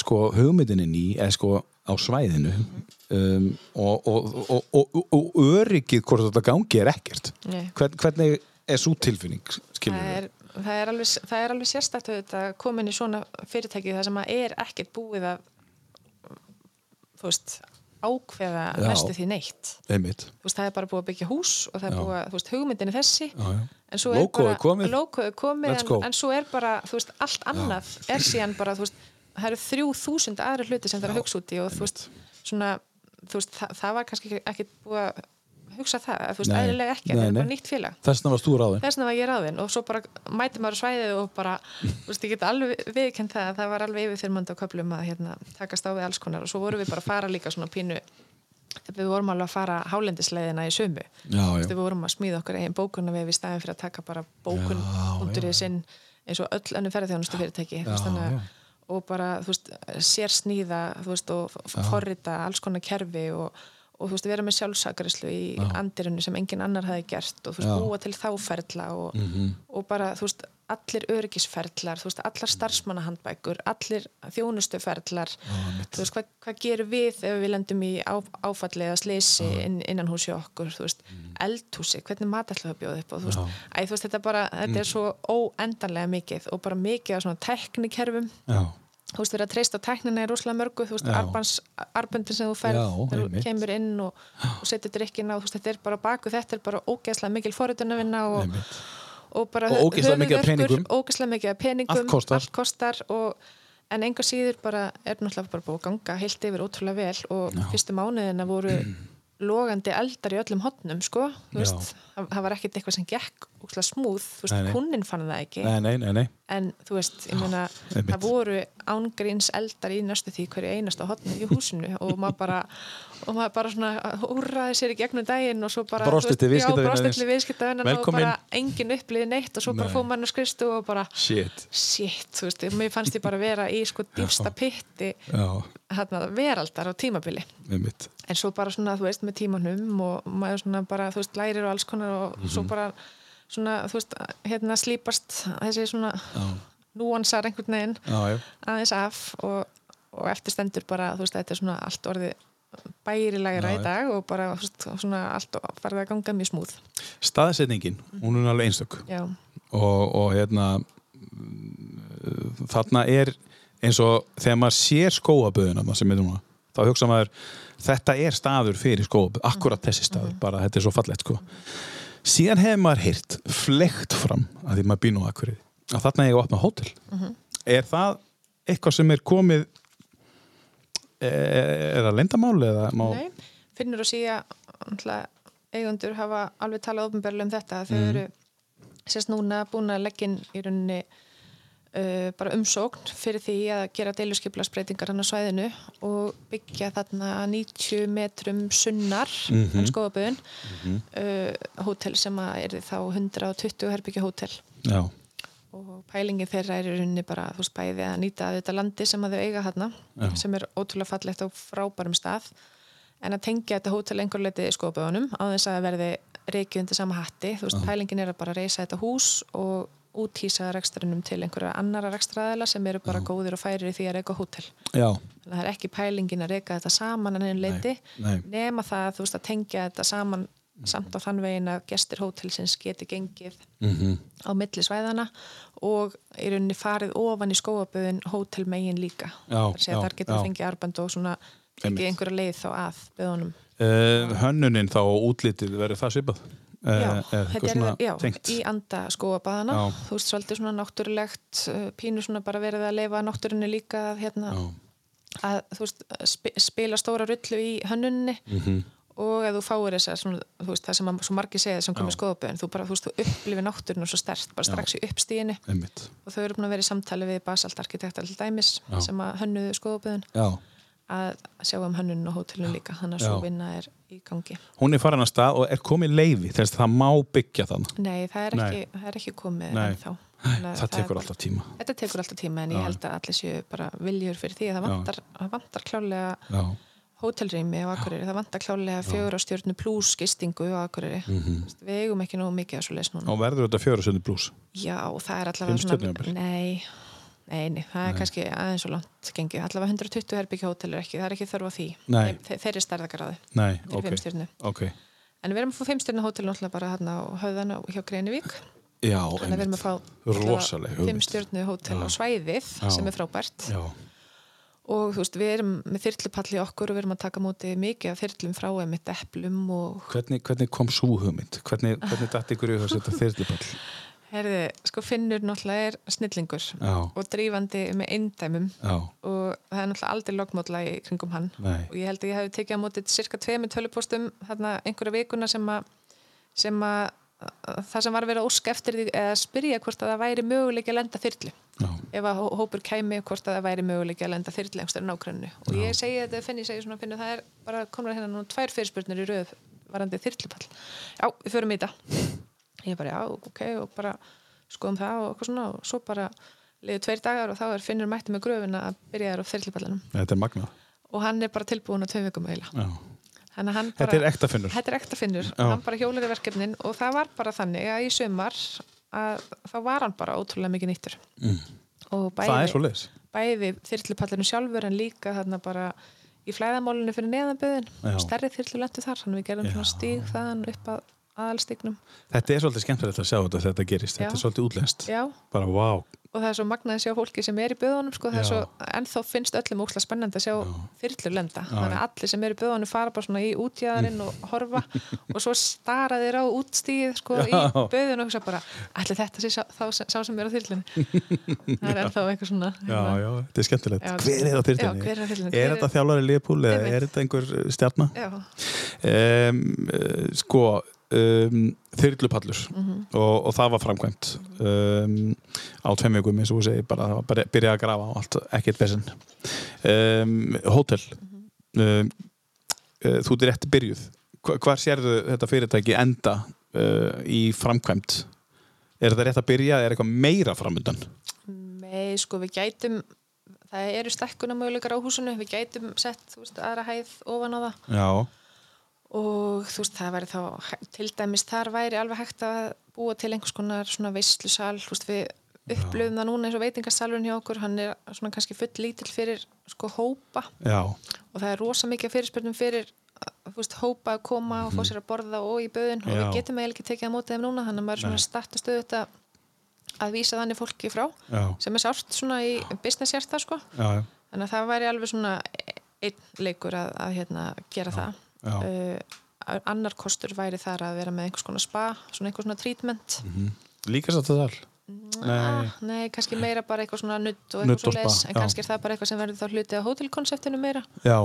sko, hugmyndin er ný, eða sko, á svæðinu. Um, og, og, og, og, öryggið hvort þetta gangi er ekkert. Hvern, hvernig er svo tilfinning, það er, það er alveg, það er alveg sérstætt að komin í svona fyrirtæki það sem að er ekkert búið að þú veist ákveða Já. næstu því neitt. Einmitt. þú veist, það er bara búið að byggja hús og það er Já. búið að, þú veist, hugmyndin er þessi. Já, en svo er bara logoið er komið en, en svo er bara, þú veist, allt annað er síðan bara, þú veist, það eru þrjú þúsund aðri hluti sem það er að hugsa út í og þú veist, svona, þú veist, það, það var kannski ekki búið að hugsa það, þú veist, Nei. eðlilega ekki, Nei, það er bara nýtt félag Þess vegna varst þú ráðin. þess vegna var ég ráðinn og svo bara mæti maður svæðið og bara, þú veist, ég get alveg viðkend það að það var alveg yfirþyrmandi á köflum að hérna, takast á við alls konar og svo vorum við bara að fara líka svona pínu við vorum alveg að fara hálendisleiðina í sömu Já, já. við vorum að smíða okkur eigin bókun við í staðin fyrir að taka bara bókun út í sinn eins og öll önnu ferðarþjónustu fyrirtæki Já, og bara, þú veist, sér snýða þú veist, og forrita alls konar kerfi og, og þú veist, vera með sjálfsakarislu í andirinu sem engin annar hafi gert og þú veist, Já. búa til þáferðla og, Mhm. og bara, þú veist, allir öryggisferðlar, þú veist, allar starfsmannahandbækur allir þjónustuferðlar þú veist, hvað, hvað gerum við ef við lendum í á, áfalli eða slisi inn, innan húsi okkur, þú veist? Eldhúsi, hvernig mat ætlum við að bjóða upp og þú veist, æ, þú veist, þetta bara, þetta er svo óendanlega mikið og bara mikið á svona teknikerfum Já. Þú veist, verið að treysta á tæknina í rosalega mörgu, þú veist, Já. arbans, arböndin sem þú færð, Já, þegar þú kemur inn og, og setur drikkina og þú veist, þetta er bara baku þetta er bara ógeðslega mikil forritunarvinna og, Einmitt. og bara Og ógeðslega höfuðverkur, peningum. Allt kostar. allt kostar og, en enga síður bara er náttúrulega bara búið að ganga heilt yfir ótrúlega vel og fyrstu mánuðina voru logandi eldar í öllum hotnum sko, það, var ekkert eitthvað sem gekk smúð, kunnin fann það ekki. Nei, nei, nei, nei. en þú veist, meina einmitt. það voru ángríns eldar í næstu því hverju einasta hotni í húsinu og maður bara og maður bara svona húrraði sér í gegnum daginn og svo bara Brosti þú veist, til viðskiptavinnan og bara engin upplýði neitt og svo bara Nei. fór maður skristu og bara Shit. shit, þú veist, mér fannst ég bara vera í sko dýfsta pitti hérna, veraldar á tímabili. En svo bara svona, þú veist, með tímanum og maður svona bara, þú veist, lærir og alls konar og Mhm. svo bara svona, þú veist, hérna slípast þessi svona núansar einhvern veginn Já, aðeins af og, og eftir stendur bara, þú veist, þetta er svona allt orðið bærilegra Já, í dag og bara veist, svona allt farið að ganga mjög smúð. Staðsetningin, hún er alveg einstök. og, og hérna mm, þarna er eins og þegar maður sér skóaböðuna sem er núna, þá hugsa maður þetta er staður fyrir skóaböð akkurat þessi staður, bara þetta er svo fallegt sko. síðan hefur maður heyrt flekt fram að því maður býr nú akkurið að þarna er ég að opna hótel er það eitthvað sem er komið er, það lendamál eða má nei, finnur og síða náttúrulega, eigundur hafa alveg talað ofnbörlega um þetta þau Mhm. eru sérst núna búin að leggja í rauninni uh, bara umsókn fyrir því að gera deiluskiplasbreytingar hann á svæðinu og byggja þarna 90 metrum sunnar mm. -hmm. skóðaböðun uh, hótel sem er þá 120 herbyggja hótel já, og pælingin þeirra er í rauninni bara þú veist bæði að nýta þetta landi sem að þau eiga Já. sem er ótrúlega fallegt á frábærum stað en að tengja þetta hótel einhver leiti skópöðunum á þess að verði reikið undir sama hatti, þú veist, pælingin er að bara reysa þetta hús og útýsa reksturinnum til einhverja annara rekstraðila sem eru bara góðir og færir í því að reyka hótel já, þannig að það er ekki pælingin að reyka þetta saman en einn leiti nei. nema það þú veist að tengja þetta saman samt á þann veginn að gestir hótelsins geti gengið Mhm. á milli svæðana og í rauninni farið ofan í skóaböðin hótelmegin líka Já, já, þar getur já. fengið arband og svona fengið einhverja leið þá að böðunum Uh, hönnunin þá og útlitið verður það svipað? Uh, Já, eða þetta er já, í anda skóabæðana Já. þú veist, svolítið svona náttúrulegt uh, pínu svona bara verið að leifa náttúrunni líka hérna, Já. að þú veist, sp spila stóra rullu í hönnunni Mhm. og að þú fáir þess að þú veist, það sem að, svo margir segja sem komið skóaböðin, þú bara, þú veist, þú upplifir náttúrunni svo stert, bara strax í uppstíðinu Einmitt. og þau eru búin að vera í samtali við Basalt arkitekta til dæmis Já. sem að hönnuðu skóaböðin Já. að sjá um hönnun og hótelun líka þannig að svo Já. vinna er í gangi Hún er farin að stað og er komið leiði þess að það má byggja þann. Nei, það er ekki, það er ekki komið Nei. ennþá Þannig að Það tekur alltaf tíma. Þetta tekur alltaf tíma en Já. ég held að allir séu bara viljur fyrir því að það vantar, það vantar klálega Já. hótelrými á Akureyri, það vantar klálega fjögur á stjórnu pluss gistingu á Akureyri Mhm. við eigum ekki nógu mikið að svo leys núna Og verður þetta fjóra sinni blús? Já, það er allavega jafnvel? Nei, nei, nei, það er kannski aðeins svo langt gengið, allavega 120 herbyggja hótel er ekki, það er ekki þörf á því Nei. Þeir, þeir eru stærðagaráði Nei, fyrir ok. fimm stjörnu Ok. En við erum að fá fimm stjörnu hótel náttúrulega bara hérna á höfðan hjá Greinivík Já, Þannig að við erum að fá Rosaleg fimm hugmynd. stjörnu hótel á svæðið Já. sem er frábært Já. og þú veist, við erum með þyrlupall í okkur og við erum að taka móti mikið af þyrlum frá emitt eplum og Hvernig, hvernig kom svo hugmynd? Hvernig, hvernig datt ykkur í þyrlupall? Herði, sko Finnur náttúrulega er snillingur Já. og drífandi með eindæmum Já. og það er náttúrulega aldrei lokmódla í kringum hann Nei. og ég held að ég hef tekið á móti cirka tveimur tölupóstum þarna einhverja vikuna sem að sem að að það sem var að vera að óska eftir því eða spyrja hvort að það væri möguleiki að lenda þyrlu Já. ef að hó- hópur kæmi hvort að það væri möguleiki að lenda þyrlu einhverstað nákvæmnu og ég segi þetta, finn ég segi svona finn það er bara komur hérna nú tvær fyrirspurnir í röð varandi þyrlupall já, við förum í þetta ég bara já, ok, og bara skoðum það og eitthvað svona og svo bara liður tveir dagar og þá er Finnur mætti með gröfina að byrja þér á þyrlupallinum er magnað. og hann er bara tilbúin á tveim vikum eiginlega. Þannig að bara, Þetta er ekta finnur. Þetta er ekta finnur, Já. hann bara hjólar í verkefnin og það var bara þannig að í sumar að þá var hann bara ótrúlega mikið nýttur Mm. og bæði, bæði þyrlupallinu sjálfur en líka þarna bara í flæðamálinu fyrir neðanböðin stærri þyrlu lentu þar, hann við gerðum Já. svona stíg þaðan upp að aðalstignum Þetta er svolítið skemmtilegt að sjá þetta þegar þetta gerist. Þetta Já. er svolítið útlenskt. Já, Bara, vá. og það er svo magnaði að sjá fólki sem er í böðunum sko, er svo, ennþá finnst öllum ósla spennandi að sjá þyrlur lenda þannig að allir sem eru í böðunum fara bara svona í útjæðarinn og horfa og svo stara þeir á útstíð sko, í Já. böðunum og hugsa bara allir þetta sé sá, þá, sá sem er á þyrlunni það er ennþá eitthvað svona Já, já, þetta er skemmtilegt. Já, hver er á hver er? Er þetta þjálfari Leopold eða er þetta einhver uh, stjarnar? Um, uh, sko, um, þyrlupallur Mhm. og, og það var framkvæmt um, á tveim vikum eins og þú segir bara, bara byrjað að grafa og allt, ekkert vesinn um, Hótel Mhm. um, uh, Þú ert rétt byrjuð Hva, Hvar sérðu þetta fyrirtæki enda uh, í framkvæmt? Er þetta rétt að byrja eða er eitthvað meira framöndan? með sko við gætum það eru stekkuna möguleikar á húsinu við gætum sett veist, aðra hæð ofan á það Já, og þú veist það væri þá til dæmis þar væri alveg hægt að búa til einhvers konar svona veislusal. Þú veist við upplöfum það núna eins og veitingasalurinn hjá okkur. Hann er svona kannski full lítill fyrir sko hópa. Já, og það er rosa mikið fyrirspurnum fyrir veist hópa að koma og fá sér að borða og í böðin. Og Mhm. Við getum eiginlega ekki tekið á mótið þeim núna þannig að maður er svona starta stöðu þetta að vísa þannig fólki frá já, sem er sárt svona í business hjarta sko. Þannig að það væri alveg svona einn leikur að, að hérna, gera það. já. Uh, annar kostur væri þar að vera með einhvers konar spa, svona einhvers konar treatment. Líka satt það all? ah, nei, kannski meira bara eitthvað svona nutt og eitthvað og svo les en kannski er það bara eitthvað sem verður þá hluti á hótelkonseptinu meira. Já,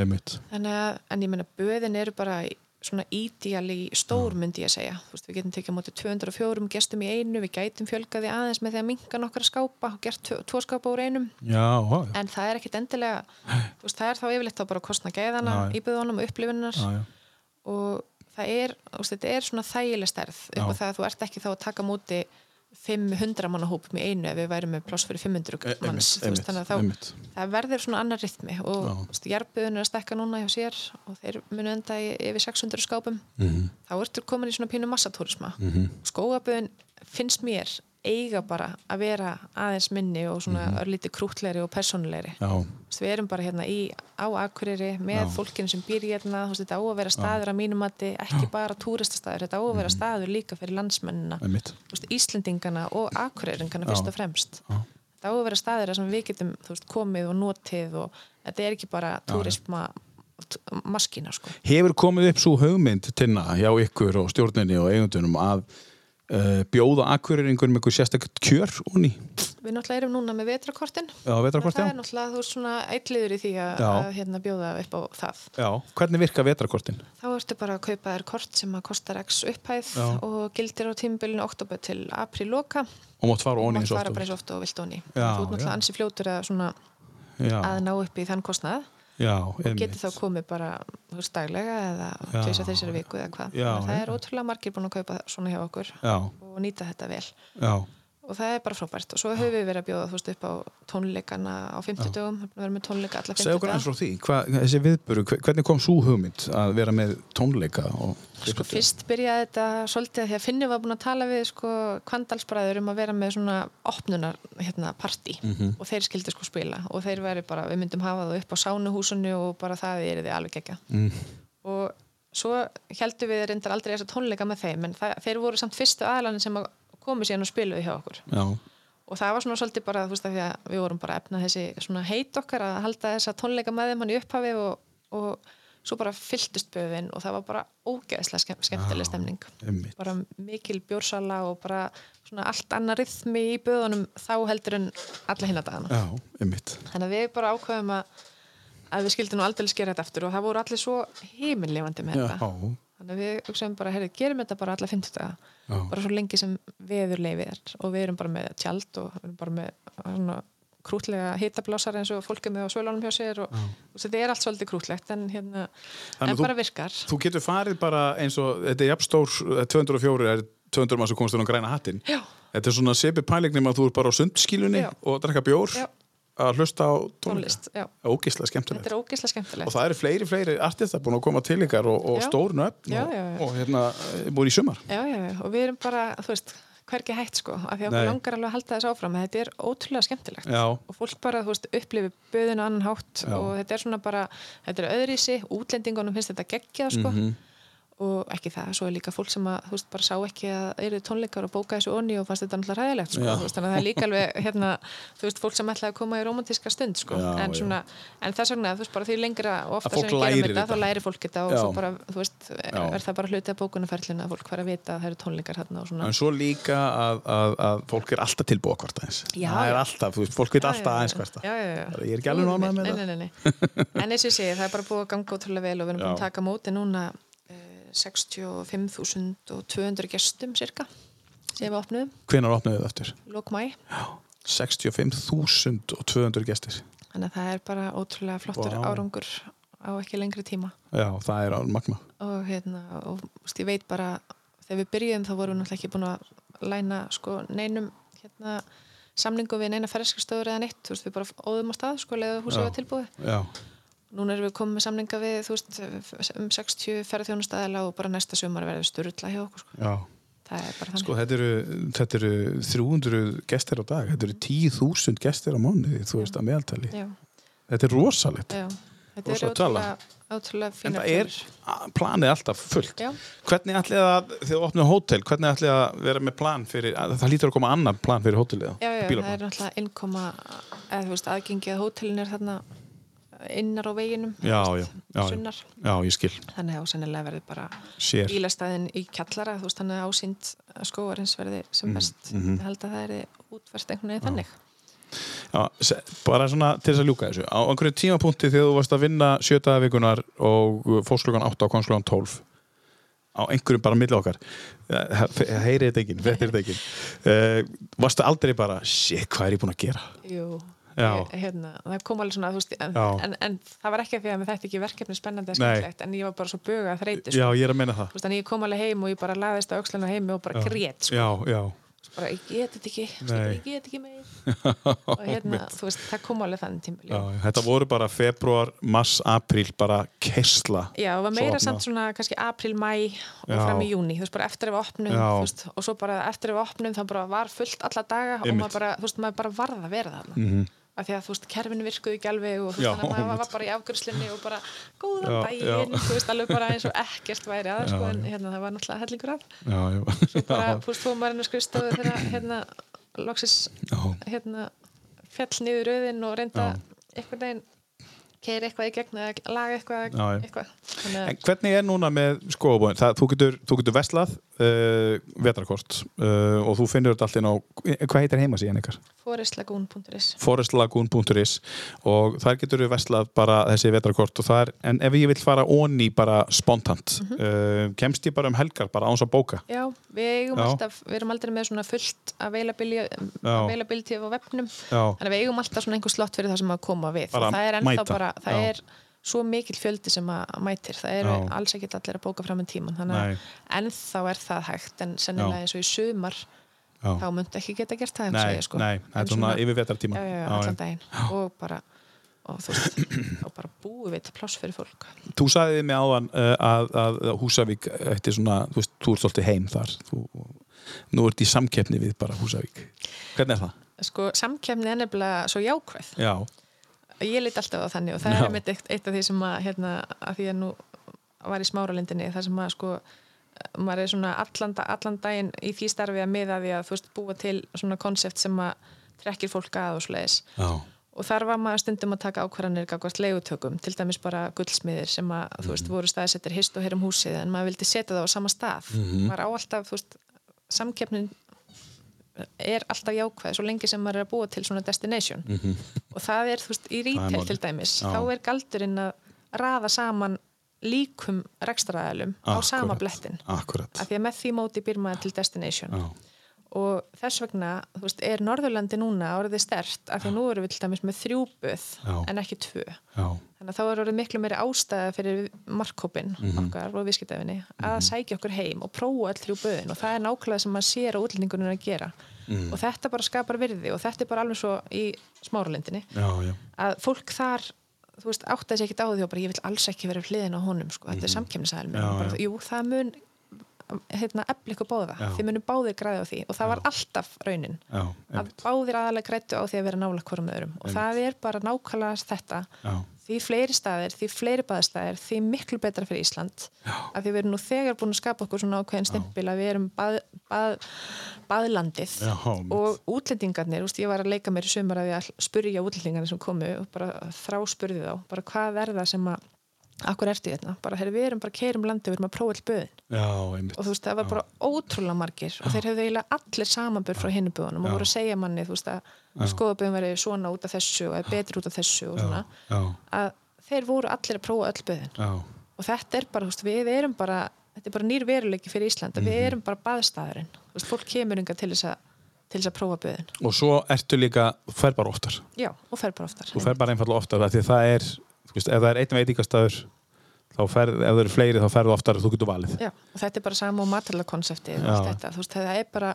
einmitt. þannig að, en ég meina, böðin eru bara svona ídíali stór myndi ég að segja, veist, við getum tekið á móti 204 gestum í einu, við gætum fjölgaði aðeins með því að minka nokkra skápa og gert tvo- skápa úr einum Já, já, já. en það er ekkit endilega veist, það er þá yfirleitt þá bara að kostna gæðana Já, já. í byggðunum og já. og það er, veist, þetta er svona þægileg stærð upp á það að þú ert ekki þá að taka móti 500 manna hópum í einu ef við værum með pláss fyrir 500 E- manns þú veist, þannig að þá það verður svona annar rytmi og jarbuðun er að stekka núna hjá sér og þeir munu enda í yfir 600 skápum Mhm. þá ertu komin í svona pínu massatúrisma Mhm. skóaböðun finnst mér eiga bara að vera aðeins minni og svona Mhm. örlítið krútlegri og persónulegri Já, Þú veist, við erum bara hérna í, á Akureyri með Já. fólkinu sem býr hérna, þú veist, þetta á að vera staður að mínum mati, ekki bara túristastaður, þetta á að Mhm. vera staður líka fyrir landsmennina, veist, Íslendingana og Akureyringana Já. fyrst og fremst. Já. Þetta á að vera staður sem við getum, veist, komið og notið og þetta er ekki bara túrisma maskína, sko. Hefur komið upp svo hugmynd tinna hjá ykkur og stjórninni og eigundunum að uh, bjóða akkureringur með eitthvað sérstaklega kjör onni? Við náttúrulega erum núna með vetrakortin. Já, vetrarkort, Það er náttúrulega, þú svona eitthliður í því að, að hérna, bjóða upp á það. Já, hvernig virka vetrarkortin? Þá ertu bara að kaupa þér kort sem að kostar x upphæð Já. og gildir á tímabilinu oktober til apríl loka Og mátt fara og onni eins og oft og- vilt onni. Þú náttúrulega ansi fljótur að, svona, að ná upp í þann kostnað já, og getur þá komið bara daglega eða Já. tveisa þessari viku eða hvað. Að það er ótrúlega margir búin að kaupa svona hjá okkur Já, og nýta þetta vel. já, Og það er bara frábært. Og svo höfum við verið að bjóða þú veist, upp á tónleikana á 50 dögum. Við verðum með tónleika alla 50 segja okkur eins frá því. Hva, þessi viðburu, hve- hvernig kom svo hugmynd að vera með tónleika og Sko fyrst byrjaði þetta svolítið því að Finnur var búin að tala við sko kvandalsbræður um að vera með svona opnunar hérna partí. Mhm. og þeir skildi sko spila. Og þeir væri bara, við myndum hafa það upp á sánuhúsinu og bara það er þið alveg ekki mm, og svo heldum við reyndar aldrei þess að tónleika með þeim en það, þeir voru samt fyrstu aðalanin sem að komu síðan og spiluðu hjá okkur. Já, og það var svona svolítið bara, þú veist, að við vorum bara að efna þessi heit okkar að halda þessa tónleika með þeim hann í upphafi og, og svo bara fylltust böfin og það var bara ógeðslega skemm, skemmtileg stemning. einmitt. Bara mikil bjórsala og bara svona allt annar rithmi í böðunum þá heldur en alla hinna dagana. Já, einmitt. Þannig að við bara ákveðum að, að við skildum nú aldrei skera þetta aftur og það voru allir svo heimilifandi með Já, þetta þannig að við hugsaðum bara, herri, gerum þetta bara alla 50 daga bara svo lengi sem veður leifið er. Og við erum bara með tjald og við erum bara með svona krútlega hitablásar eins og fólk er með á svölunum hjá sér og, og þetta er allt svolítið krútlegt en, hérna, en þú- bara virkar. Þú getur farið bara eins og þetta er jafnstór, eh, 204 er 200 maður sem komst inn á græna hattin Já. Þetta er svona sepi pælingnum að þú er bara á sundskílunni Já. og drekka bjór. Já. Að hlusta á tónlist tónlist já. Ógislega skemmtilegt. Ógeðslega skemmtilegt. Og það eru fleiri, fleiri artista búin að koma til ykkar og, og stórn Já, og, og hérna eh, búin í sumar. Já, já, já, og við erum bara, þú veist, hvergi hætt sko, af því að okkur langar alveg að halda þess áfram, en þetta er ótrúlega skemmtilegt. Já. og fólk bara, þú veist, upplifi böðinu annan hátt Já. og þetta er svona bara, þetta er öðrísi, útlendingunum finnst þetta geggjað sko. Mhm. Og ekki það, svo er líka fólk sem að, þú veist, bara sá ekki að eru tónleikar og bóka þessu onni og fannst þetta náttúrulega ræðilegt sko, Já. þannig að það er líka alveg, hérna, þú veist, fólk sem ætlaði að koma í romantíska stund sko, Já, en já. svona, en þess vegna, þú veist, bara því lengra og ofta sem við gerum þetta, þá læri fólk þetta og Já. svo bara, þú veist, Já. er það bara hluti af bókunarferlinu að fólk fara að vita að það eru tónleikar hérna og svona en svo líka að, að, að fólk er alltaf tilbúið hvort aðeins Já, það er já. alltaf, þú veist, fólk veit Já, alltaf já, aðeins já. hvert Já, já, já. ég er ekki alveg ánægð með það 65.200 gestum cirka sem við opnuðum, hvenær opnaðu þið aftur? lók mæ 65.200 gestir. Þannig að það er bara ótrúlega flottur Vá. árangur á ekki lengri tíma. Já, það er án magna og hérna, og veist, ég veit bara þegar við byrjuðum þá vorum við náttúrulega ekki búin að læna sko neinum hérna samningu við neina ferðskastöður eða neitt, þú veist, við bara óðum á stað sko, leðu húsið Já. var tilbúið. Já, Núna erum við komið með samninga við, þú veist, um 60 ferðþjónustæðila og bara næsta sumar verður sturla hjá okkur, sko. já Það er bara þannig. Sko, þetta eru, þetta eru 300 gestir á dag, þetta eru 10.000 gestir á mánuði, þú veist, að meðaltali. Já, Þetta er rosalegt. já. Þetta er Rosa tala. ótrúlega, ótrúlega En fínar það er, planið alltaf fullt. Já, Hvernig ætlið að, þegar þú opnum hótel, hvernig ætlið að vera með plan fyrir, að, það lítur að koma annar plan fyrir hótelið? já, já, það er náttúrulega innkoma, eða þú veist, aðgengi að hótelin er þarna innar á veginum, Já, veist, já, sunnar. Já, ég skil, Þannig að sennilega verður bara sér. bílastæðin í kjallara, veist, þannig að ásýnd skóarins verði Mm, sem best. mhm. Ég held að það er útverst einhvern veginn þannig. Bara svona til þess að ljúka þessu. Á einhverju tímapunkti þegar þú varst að vinna sjötaða vikunar og fórst klukkan 8 og komst klukkan 12 á einhverjum bara milli okkar Eh, heyrið þetta ekki, frettir þetta ekki varstu aldrei bara shit, hvað er ég búin að gera Jú, hérna, það kom alveg svona, veist, en, Já. en, en það var ekki af því að mér þætti ekki verkefni spennandi að Nei. skemmtilegt, en ég var bara svo böga að þreyti, já, sko. ég er að meina það veist, ég kom alveg heim og ég bara laðist á aukslana heimi og bara grét, sko. já, já, bara, ég get þetta ekki, ég get ekki meir og hérna, þú veist, það kom alveg þannig já, þetta voru bara februar, mars, apríl bara kessla Já, það var meira samt svona kannski april, mæ og Já. fram í júni, þú veist, bara eftir að við opnum Já. veist, og svo bara eftir að við opnum þá bara var fullt alla daga og Einmitt. maður bara, þú veist, maður bara varð að vera þarna Mhm. Af því að þú veist, kerfinu virkuðu ekki alveg og þú veist, þannig að maður var bara í afgjörslinni og bara góðan daginn, þú veist, alveg bara eins og ekkert væri að, sko, en hérna, það var náttúrulega hellingur af. Já, já. bara, Já, þú veist, þú maður inn á skrifstofu þegar, hérna, loksis hérna, fjall niður rauðin og reynda eitthvað neginn keiri eitthvað í gegn eða laga eitthvað, eitthvað. En hvernig er núna með skóabóðin? Það, þú, getur, þú getur veslað uh, vetarkort uh, og þú finnur þetta allt inn á, hvað heitir heimasíðan ykkar? forestlagoon.is forestlagoon.is og þar getur við veslað bara þessi vetarkort og það er, en ef ég vil fara onni bara spontant, Mhm. uh, kemst ég bara um helgar bara áns að bóka? Já, við Já. alltaf, við erum aldrei með svona fullt availability, á vefnum þannig að við eigum alltaf svona einhver slott fyrir það sem að koma við Bara það er ennþá mæta. bara, það Já. er svo mikil fjöldi sem að mætir, það eru Já. alls ekki allir að bóka fram en tíman, þannig að ennþá er það hægt, en sennilega Já. eins og í sumar já. þá myndi ekki geta gert það Nei, sko. nei, það er svona yfir vetartíma. já, já, já, Já, allan daginn og bara og þú veist, og bara búið við til pláss fyrir fólk Þú sagði mig áðan uh, að, að, Húsavík ætti svona, þú veist, þú ert svolítið heim þar þú, nú ert í samkeppni við bara Húsavík hvernig er það? sko, samkefni er nefnilega svo jákvæð Já, ég lít alltaf á þannig og það Já. er einmitt eitt, eitt af því sem að, hérna, að því að nú var í smáralindinni það sem að sko maður er svona allan, allan daginn í því starfi að miða því að þú veist búa til svona konsept sem að trekkir fólk að og sleiðis já, og þar var maður stundum að taka ákvarðanir gagvart leigutökum, til dæmis bara gullsmiðir sem að, þú Mhm. veist, voru staðsettir hist og hér um húsið, en maður vildi setja það á sama stað Mhm. maður á alltaf, þú veist samkeppnin er alltaf jákvæð svo lengi sem maður er að búa til svona destination. Og það er, þú veist, í retail til dæmis, Já. þá er galdurinn að raða saman líkum rekstraðalum á sama blettin Akkurat. Af því að með því móti býr maður til destination. Já, og þess vegna þú veist, er Norðurlandi núna orðið stert af því nú erum við til dæmis með þrjú buð Já. en ekki tvö já, þannig að þá er orðið miklu meiri ástæða fyrir markkópin Mhm. okkar og viðskiptafinni að sækja okkur heim og prófa öll þrjú buðin og það er nákvæmlega sem maður sér á útlendingunum að gera Mhm. og þetta bara skapar virði og þetta er bara alveg svo í smáralindinni að fólk þar þú veist, áttaði sér ekkert á því og bara ég vil alls ekki vera hliðin á honum, sko, þetta er Mhm. Já. jú, það mun hérna, efla ykkur báða, Já. þið munum báðir græði á því og það var alltaf raunin. Já, að einmitt. báðir aðalega grættu á því að vera nála hverjum öðrum. Og það er bara nákvæmlega þetta. Já, því fleiri staðir, því fleiri baðstæðir því miklu betra fyrir Ísland. Því við erum nú þegar búin að skapa okkur svona ákveðin stimpil að við erum bað, bað, baðlandið. Já, einmitt. og útlendingarnir, úst, ég var að leika mér í sumar að ég að spurja útlendingarnir sem komu og bara þrá spurði þá, bara hvað er það sem að akkur ertu hérna, bara þegar við erum bara keirum landi, við erum að prófa all böðin. Já, og þú veist, það var bara ótrúlega margir og þeir hefðu eiginlega allir samanbörð frá hinnu böðunum og Já. voru að segja manni, þú veist, að skoðaböðun veri svona út af þessu og betur út af þessu og svona, Já, að þeir voru allir að prófa öll böðin. Já, og þetta er bara, þú veist, við erum bara þetta er bara nýr veruleiki fyrir Ísland Mhm. við erum bara baðstæðurinn, þú veist, fólk kemur til þess að til þess að prófa böðin. Og svo ertu líka, þú fer bara oftar. Já, og fer bara oftar. Þú fer bara einfallega oftar því að það er, veist, ef það er einn veitingastæður þá fer, ef það eru fleiri þá ferðu oftar og þú getur valið. Já, og þetta er bara sama og allt þetta, þú veist, það er bara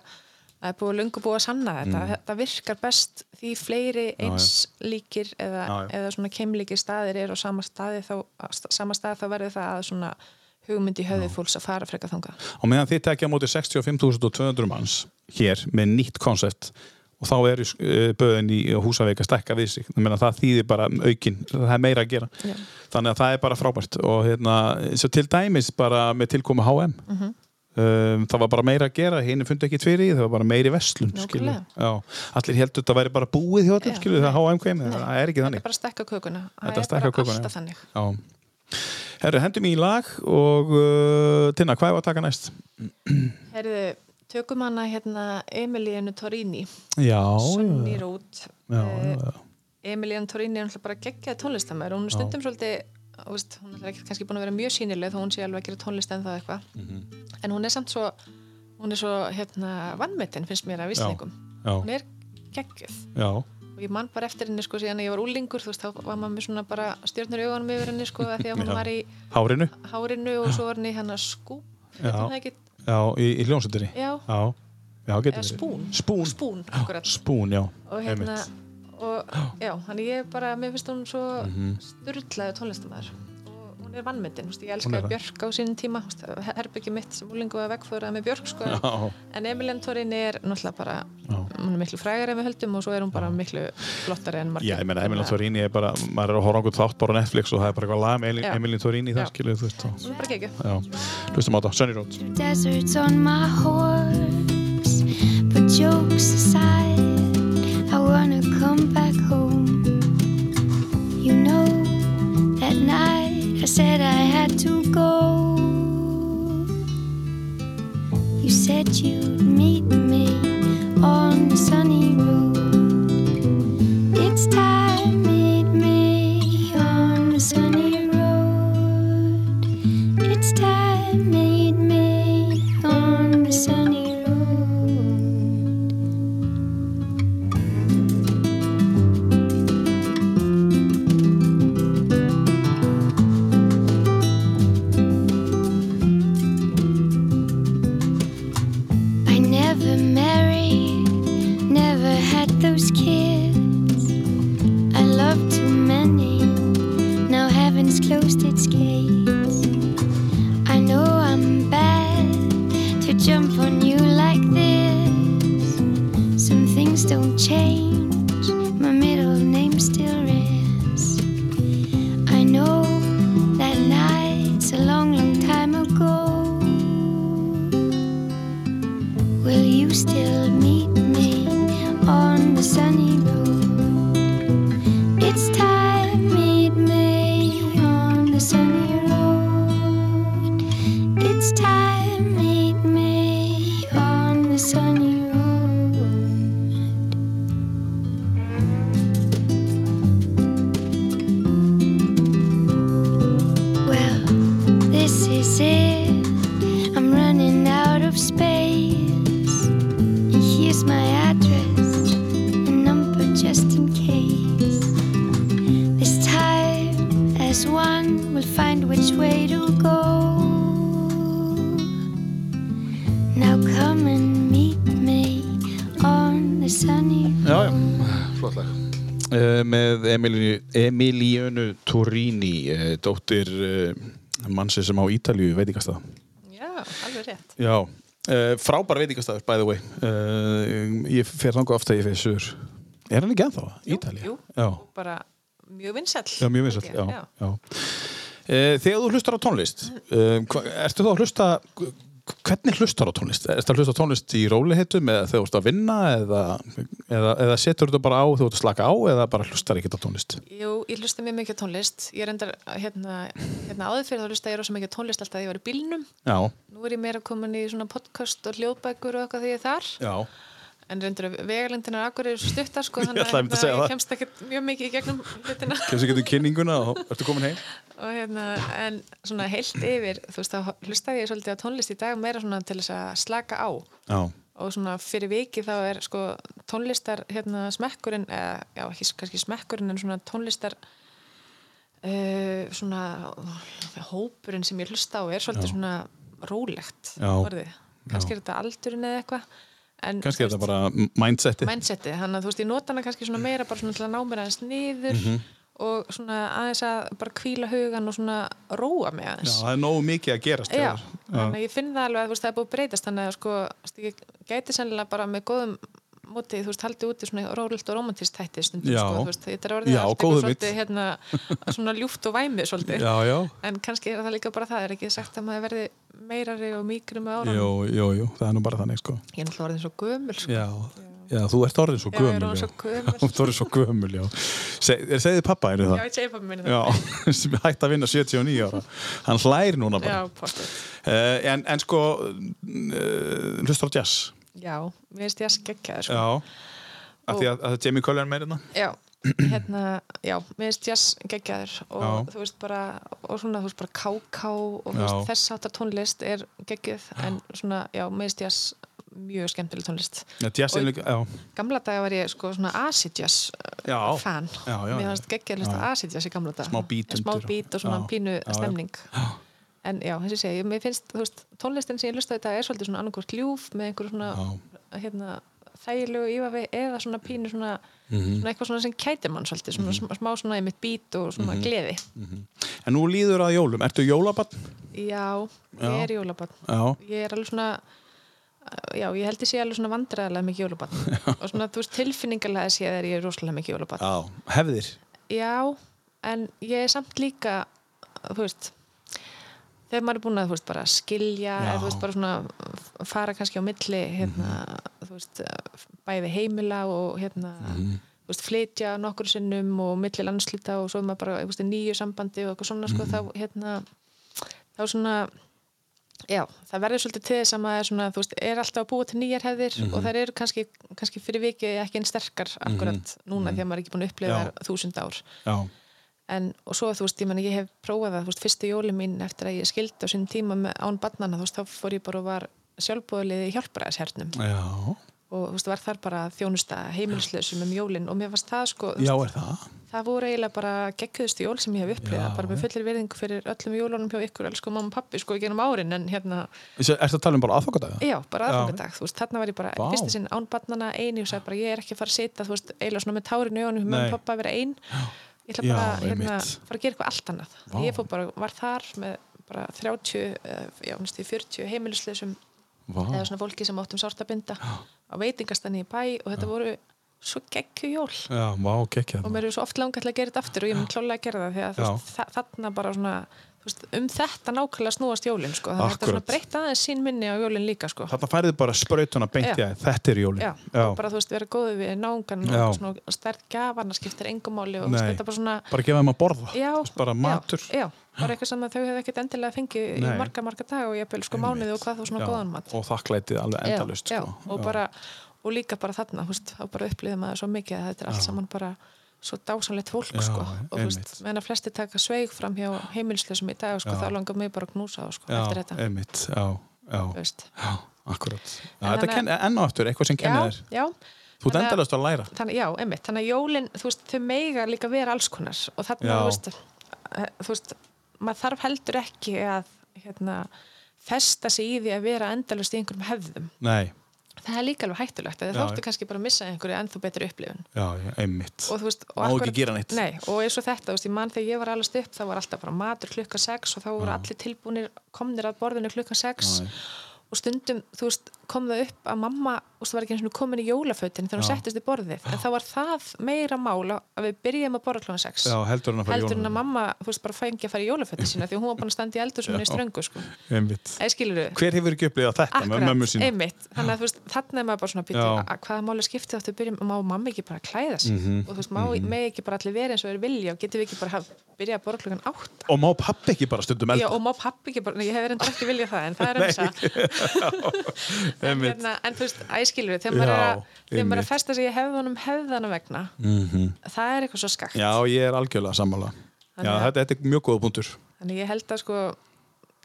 það er búið lungu búið að sanna þetta. Þetta virkar best því fleiri Mm. já. eins líkir eða, eða svona keimlíkir staðir er á sama staði þá, sama stað þá verður það að svona hugmynd í höfði fólks að fara frekar þangað. Og meðan þið tekja móti 65.200 manns hér með nýtt koncept og þá eru uh, böðin í Húsavík að stekka við sig, Ég meina, það þýðir bara aukin, það er meira að gera Já. þannig að það er bara frábært og hérna, til dæmis bara með tilkomu HM Mhm. um, það var bara meira að gera, hinn fundi ekki tverir í, það var bara meiri. Já, allir heldur þetta væri bara búið hjá allir, Já, skilur, það. HM kveimið, það er ekki þetta þannig er bara að stekka kökuna Þetta það er bara kökuna, alltaf þannig. Herru, hendum í lag og uh, Tinna, hvað er að taka næst? Herðu, tökum hana hérna Sunny Road. Já, Eh, já, Emilianu Torini er náttúrulega bara geggjað tónlistamæður hún er stundum svolítið veist, hún er ekki kannski búin að vera mjög sínileg þó hún sé alveg að gera tónlist en það eitthvað. Mhm. en hún er samt svo hún er svo hérna vannmetinn finnst mér af vísningum já, hún er geggjuð. Já, og ég man bara eftir henni sko síðan að ég var úlingur þú veist þá var maður með svona bara stjörnur í augunum yfir henni sko að því að hún Já. var í hárinu. hárinu og svo var henni hérna Já. heitir það ekki? Já, í, í hljónsundinni Já, Já, já, getur verið. spún. Spún, spún, spún, já. Og hérna og já, þannig ég bara, mér finnst hún svo Mhm. sturlaði tónlistamæður og hún hún er vannmyndin, þú veist, ég það. Björk á sínum tíma, herbyggi mitt sem úlingu að vegfóraði með Björk sko, Já. en Emilian Torini er náttúrulega bara hún er miklu frægari en við höldum og svo er hún bara miklu flottari en margir Já, ég meina, Emilien Torini er bara, maður er að horfa á einhvern þátt bara á Netflix og það er bara eitthvað lag með Já. Emilien Torini Já. það skilur þú veist. er bara geggjum Já, hlustum á þetta, Sunny Road. deserts on my horse. But jokes aside, I wanna come back home. I said I had to go. You said you'd meet me on the sunny road. It's time, it's scary. Emiliönu Torini, uh, dóttir uh, mannsins sem á Ítalju veitingastað. já, alveg rétt Já, uh, frábær veitingastað, by the way. Ég fer þangað ofta ég fyrir sur. Er hann ekki ennþá? Ítalja? jú. Já, bara mjög vinsæll já mjög vinsall, já. já. Uh, þegar þú hlustar á tónlist, hva, ertu þá að hlusta, hvernig hlustar á tónlist? Ertu að hlusta á tónlist í rólihitum eða þegar þú ert að vinna eða, eða, eða setur þetta bara á þegar þú ert að slaka á eða bara hlustar ekkert á tónlist? Jú, ég hlusta mjög mikið á tónlist ég reyndar, hérna, hérna áður fyrir þá hlusta ég rosa mikið á tónlist alltaf þegar ég var í bílnum Já, nú er ég meira komin í svona podcast og hljóðbækur og eitthvað því ég er þar já. En reyndar vegalindinar akkur eru stuttar sko, ætlaði einmitt að segja ég kemst ekkert mjög mikið í gegnum hlutina. Kemst ekki til kynninguna og ertu komin heim? og hérna, en svona heilt yfir þú veist, þá hlusta ég svolítið á tónlist í dag meira svona til þess að slaka á. Já, og svona fyrir viki þá er sko tónlistar hérna smekkurinn eða, já, ekki kannski smekkurinn en svona tónlistar uh, svona hópurinn sem ég hlusta á er svolítið Já. svona rólegt Já. orðið, kannski er þetta aldurinn eða eitthvað en kannski þetta bara mindseti. mindseti, þannig að þú veist ég nota hana kannski svona meira bara svona til að ná mér aðeins niður Mhm. og svona aðeins að bara kvíla hugan og svona róa mig Já, aðeins það er nógu mikið að gerast. Já, þannig að ég finn það alveg að veist, það er búið að breytast þannig að sko, ég gæti sennilega bara með góðum móti, þú veist, haldið úti svona rólilt og romantist hætti stundum, Já. sko, þú veist, þetta er orðið Já, allt eitthvað svolítið, hérna, svona ljúft og væmið svolítið, Já, já. en kannski er það líka bara það, er ekki sagt að maður verði meirari og mýkri með ára Jú, jú, jú, það er nú bara þannig, sko. ég er náttúrulega orðin svo gömul, sko Já, já, þú ert orðin svo Já, ég er gömul. gömul. Þú ert svo gömul, já. Se, segðið pappa, er Já, það? ég Já, sem hætti að vinna 79 ára. Hann hlær núna bara. Já, á mér finnst ég að skeggja það, sko. Já. Af því að, að Jamie Cullum er með hérna. Já, hérna, já, mér finnst jazz geggjaður og Já. þú veist bara, og svona, þú veist bara káká og þú veist þess áttar tónlist er geggjuð en svona, já, mér finnst jazz mjög skemmtileg tónlist. Já, Og-. Gamla daga var ég sko svona acid jazz uh, Já. fan. Já, já, Mér fannst geggjaður Já. acid jazz í gamla daga. Smá undir og- svona Já. pínu Já, já. En já, þessi segi, mér finnst, þú veist, tónlistin sem ég lusta þetta er svolítið svona annarkvort ljúf með einhverju svona, hérna, þægilegu ívafi eða svona pínu svona, Mhm. svona eitthvað svona sem kætir mann svolítið, svona smá, smá svona einmitt bít og svona gleði. En nú líður að jólum, ertu jólabann? Já, ég Já. er jólabann. Ég er alveg svona, já, ég held ég sé alveg svona vandræðilega mikið jólabann. og svona, þú veist, tilfinningarlega sé að ég er rosalega mikið jólabann. já, hefðir Já, en ég er samt líka, þú veist, þegar maður er búin að, veist, skilja, Já. eða veist, bara svona fara kannski á milli, hérna, Mhm. þú veist, bæði heimila og, hérna, veist, flytja nokkur sinnum og milli landslita og svo er maður bara, nýju sambandi og eitthvað svona, Mhm. sko, þá, hérna, þá svona, já, það verður svolítið til þess að maður er svona, veist, er alltaf að búa til nýjar hefðir Mhm. og þær eru kannski, kannski fyrir vikið ekki einn sterkar akkurat núna því að maður er ekki búin að þær þúsund ár Já, en, og svo, þú veist, ég, meni, ég hef prófað það, veist, fyrstu jóli mín eftir að ég skildi á sinn tíma með án barnana, þú veist, þá fór ég bara og var sjálfbúðliði í hjálpræðishernum já, og, þú veist, var þar bara þjónusta heimilislausum um jólin og mér varst það, sko, já, veist, er það? það voru eiginlega bara geggjuðustu jól sem ég hef upplifað, Já, bara með fullir virðingu fyrir öllum jólunum hjá ykkur, elsku mamma og pappi, sko, ennum árin, en hérna, Er þetta tala um bara aðfokkadaga? já, bara Já. aðfangadag, þú veist, þarna var ég bara fyrstu sinn án barnana einu og sagði bara, ég er ekki að fara að sita, þú veist, eiginlega svona með tárin í ögunum, Nei. með pappa að vera ein, ég ætla Já, bara hérna, einmitt. fara að gera eitthvað allt annað. Vá. ég fór bara, var þar með bara 30, eh, já, næstu 40 heimilisleisum eða svona fólki sem áttum sárt að binda á veitingastanni í bæ og þetta voru svo geggju jól. Já, gekkja og mér er svo oft langað til að gera þetta aftur og ég mun klálega að gera það því að Já. þarna bara svona veist, um þetta nákvæmlega snúast jólin sko. þannig að þetta Akkurat. svona breytta aðeins sín minni á jólin líka sko. Þarna færið bara sprautuna beint í Já. að þetta er jólin Já, og bara þú veist, vera góðu við náungan Já. og svona stærð gafana skiptir engum máli og þetta bara svona bara gefa þeim að borða já, bara matur já, já, bara eitthvað sem að þau hefði ekkert endilega fengið Nei. í marga, marga dag og ég bel sko mánuði og hvað þú svona Já, góðan mat og þakklætið alveg Já, endalust já, sko. og Já. bara og líka bara þarna, veist, þá bara upplýðum maður svo mikið að þetta er allt saman bara svo dásanlegt fólk, Já, sko. Og þú veist, meðan að flesti taka sveig fram hjá heimilslösum í dag, sko, Já. þá langar mig bara að knúsa sko, já, eftir þetta, einmitt, já, akkurat. Já, En þetta þannig kenn, enn og aftur, eitthvað sem kennir þér. já, þú ert þannig að- að læra. þannig, já, einmitt, þannig að jólin þú veist, þau meiga líka vera alls konar. Og þarna, Já. þú eh, þú veist maður þarf heldur ekki að hérna, festa sig í því að vera endalust í einhverjum hefðum. Nei, það er líka alveg hættulegt, Já, þá ertu já. kannski bara að missa einhverju ennþá betri upplifun já, já, einmitt og veist, og Má ekki akkurat- gera neitt. nei, og eins og þetta, veist, ég mann þegar ég var alveg upp þá var alltaf bara matur klukka 6 og þá voru allir tilbúinir, komnir að borðinu klukka 6 Já, já. og stundum, þú veist, kom það upp að mamma, þú veist, var ekki eins og komin í jólafötin þegar hún settist í borðið, en þá var það meira mála að við byrjum að borða klukkan 6 já, heldur hann að að mamma, veist, bara fengi að fara í jólafötin sína því að hún var búin að standa í eldur sem henni ströngu, sko. Hver hefur ekki upplifað þetta með mömmu sína? einmitt, þannig að veist, þarna er maður bara svona Já. býtið, hvaða máli skiptið áttu að byrja, má mamma ekki bara klæða sig? Mhm, og þú veist, má, með ekki bara allir verið eins og þeir vilja og getum við ekki bara haf, byrja að borða klukkan átta? Og má pappi ekki bara stundum elda? Og má pappi ekki bara, ég hef er veist, æskilur þegar maður er Já, að, maður er að festa sig í hefðunum hefðana vegna Mhm. það er eitthvað svo skakt já, ég er algjörlega sammála já, Þannig að- þetta, þetta er mjög góða punktur þannig ég held að sko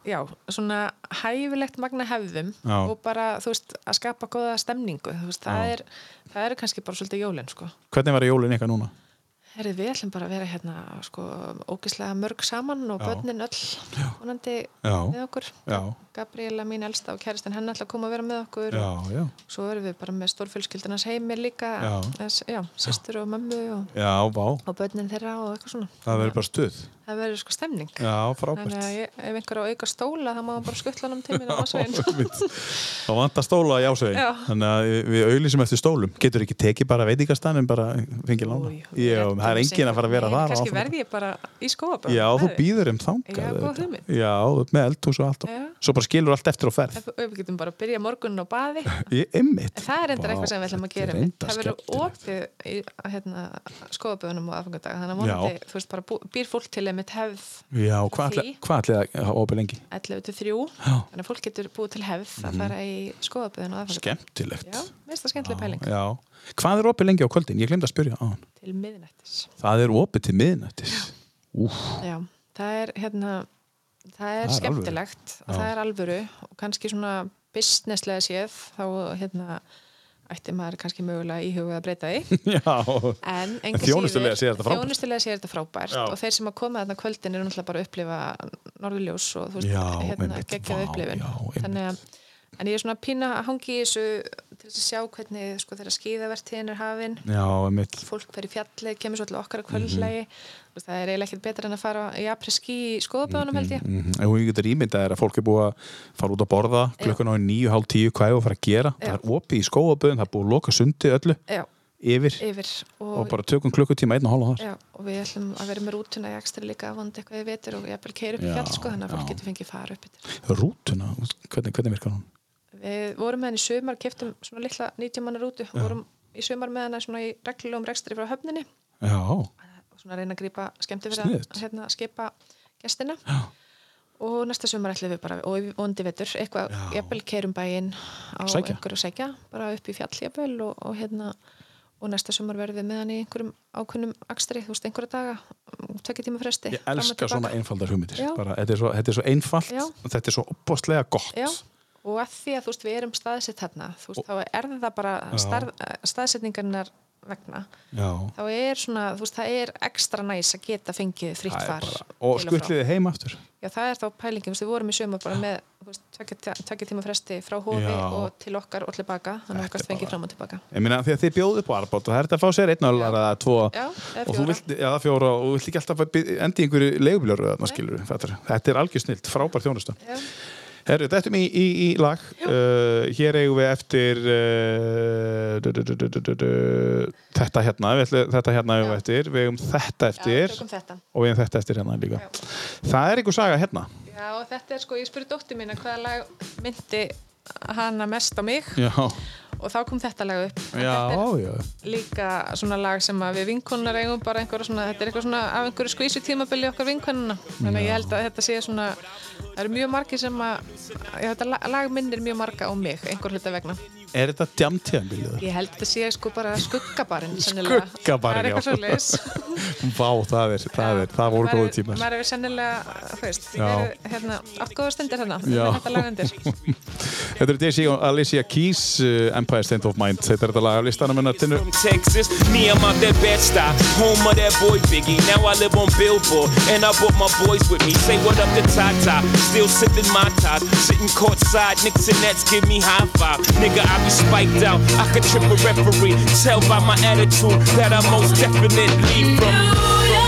já, svona hæfilegt magna hefðum Já. og bara, þú veist, að skapa góða stemningu, þú veist, það Já. er það eru kannski bara svolítið jólin, sko hvernig var jólin ykkar núna? Herri, við ætlum bara að vera hérna sko, ógislega mörg saman og Já. börnin öll vonandi Já. með okkur Já. Gabriela mín elsta og kæristinn henni ætla að koma að vera með okkur. Já, og já, svo erum við bara með stórfjölskyldunars heimir líka sýstur og mömmu og, og börnin þeirra og eitthvað svona. Það verður bara stuð. Það verður sko stemning. Þannig að ég, ef einhver á auka stóla þá má hann bara skuttla hann til mér á vassveginn þá vantar stóla í ásvegin þannig að við auðlýsum eftir stólum. Getur ekki tekið bara veitingastan en bara fengið lána það er engin að fara að vera þar kannski verði ég bara í skóaböð já, þú býður um þangað Já, með eldhús og allt og svo bara skilur allt eftir á ferð. Við getum bara að byrja morgunin á baði. En það er enda Vá, eitthvað sem við ætlum að gera er Það verður opið í hérna, skoðaböðunum og aðfangadag þannig að Já. vonandi, þú veist, bara býr fólk til einmitt hefð já, hvað ætli, Því. hvað ætli að opið lengi? 11 til 3 Já. Mhm. þannig að fólk getur búið til hefð að fara í skoðaböðun og aðfangadag. Skemmtilegt. Já, mér finnst það skemmtileg pæling. já. hvað er opið lengi á kvöldin? ég glemt að spyrja á hann til miðnættis það er skemmtilegt það er alvöru og kannski svona businesslega séð þá hérna ætti maður kannski mögulega íhuga að breyta því En, þjónustulega séð þetta frábært. Þjónustulega séð þetta frábært Já. og þeir sem að koma þarna kvöldin eru náttúrulega bara að upplifa norðurljós og þú veist, Já, hérna, einmitt, geggjað vá, upplifun. já. Þannig að en ég er svona pína að hangi í þessu til að sjá hvernig sko þegar skíðavertíðin er hafin Já, mitt. fólk fer í fjallið, kemur svo til okkar að kvöldlegi mm það er eiginlega ekkert betra en að fara í apreski í skoðaböðunum held ég Mm -hmm. En hún getur ímyndað er að fólk er búið að fara út að borða klukkan á nýju, hálf tíu, hvað er að fara að gera? Já. Það er opið í skóaböðum, það er búið að loka sundi öllu Já, yfir yfir og, og bara tökum klukkutíma einn og hálfa þar. já, og við ætlum að vera með rútuna í ekstra líka vandi eitthvað í vetur og ég ætlum að keira upp í fjall sko þannig að fólk getur fengið fara upp. Rútuna, hvernig, hvernig virkar hún? Við vorum með henni í sumar, keftum svona litla 90 manna rútu og vorum í sumar með henni svona í reglulegum rekstri frá höfninni Já, svona að reyna að grípa skemmti fyrir að hérna, skipa gestina Já. og næsta sumar ætlum við bara og í vondi vetur, eitthvað, Já. jafnvel keirum bæinn á Sækja. einhverju sækja bara upp í fjall jafnvel og, og hérna og næsta sumar verðum við með hann í einhverjum ákunnum akstri, þú veist, einhverja daga tvekja tíma fresti ég elska svona einfaldar hugmyndir. Já. Bara, þetta, er svo, svo einfalt, Já. þetta er svo opbóstlega gott. Já, og að því að þú veist við erum staðsett hérna, þú veist, þá er það bara starf, staðsetningarnar vegna, Já. þá er svona þú veist, það er ekstra næs að geta fengið fritt far og skutliði heim aftur. Já, það er þá veist, við vorum í sömu bara með tvekja tíma fresti frá hofi Já. og til okkar og tilbaka þannig okkar fengið fram og tilbaka. Ég meina því að þið bjóðu upp á arbát og það er þetta að fá sér einn öll eða tvo. Já, og þú vilt, já, fjóra. Og vilt ekki alltaf endi einhverju leigubiljóru þarna þetta er algjör snilt, frábær þjónusta. Já. Herru, þetta er í, í, í lag. Uh, hér eigum við eftir uh, du, du, du, þetta hérna við ætlum- þetta hérna eigum við Já. eftir. Við eigum þetta Já, eftir. tökum þetta. og við eigum þetta eftir hérna líka. Það er einhver saga hérna. Já, þetta er sko, ég spurði dóttir mín að hvaða lag myndi hana mest á mig. Já, og þá kom þetta lag upp. Já, þetta er já. líka svona lag sem að við vinkonunar eigum bara einhverja svona, þetta er eitthvað svona af einhverju skvísu tímabili okkar vinkonuna þannig að ég held að þetta sé svona það eru mjög margir sem að já, þetta lag- lag minnir mjög marga á mig einhver hluta vegna er þetta djamtíðanbílið? ég held að þetta sé sko bara skuggabarinn sennilega. Skuggabarinn, er já. Vá, það er, það er, það voru góðu tímar maður hefur sennilega, þú veist Já. verið, hérna, átt góða stundir hérna þetta lag undir Þetta er Daisy og Alicia Keys uh, Empire State of Mind Þetta er þetta lag af listanum hennar tinnu Texas, me, I'm out that Bed-Stuy, home of that boy Biggie. Now I live on Billboard, and I brought my boys with me. Say what up to Tata, still sipping my top, sitting courtside. Knicks and Nets give me high five. Nigga, I be spiked out. I could trip a referee. Tell by my attitude that I most definitely from.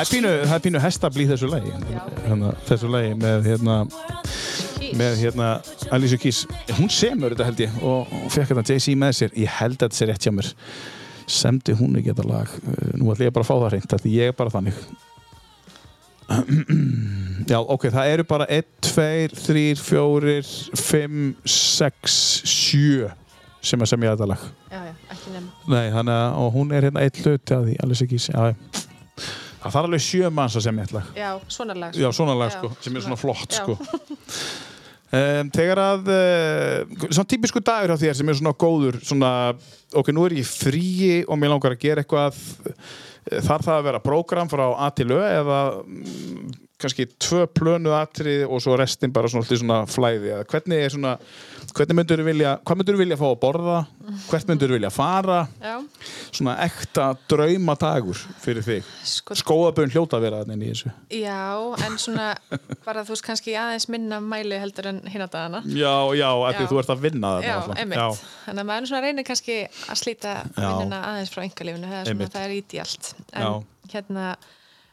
Það er pínu, hestabli í þessu lagi hérna, þessu lagi með hérna með hérna Alicia Keys. Hún semur þetta held ég og, og fekk þetta Jay-Z með sér. Ég held að þetta sé rétt hjá mér. Semdi hún ekki þetta lag? Uh, nú ætlum ég bara að fá það reynd því ég er bara þannig. Já, ok, það eru bara 1, 2, 3, 4, 5, 6, 7 sem að semja þetta lag. Já, já, ekki nema. Nei, að og hún er hérna eitt hluti af því, alveg ekki já, já. Það þarf alveg sjö manns að semja eitt lag Já, svona lag. Já, svona lag sko, sem er svona flott sko um, Þegar að uh, svona típisku dagur á þér sem er svona góður svona, ok, nú er ég fríi og mér langar að gera eitthvað eh, þarf það að vera prógram frá A til Ö eða mm, kannski tvö plönu atrið og svo restin bara svona, svona flæði eða hvernig er svona hvernig myndur vilja, hvað myndur vilja fá að borða hvert myndur vilja fara Já, svona ekta draumadagur fyrir þig sko, skóðaböðun hljóta að vera þannig í þessu já, en svona bara þú veist kannski aðeins minna mæli heldur en hinn að dagana. Já, já, Já. þú ert að vinna það Já, náttúrulega. einmitt. Þannig að maður svona reynir kannski að slíta Já. vinnuna aðeins frá er, svona, það er ídjalt. En Já. hérna,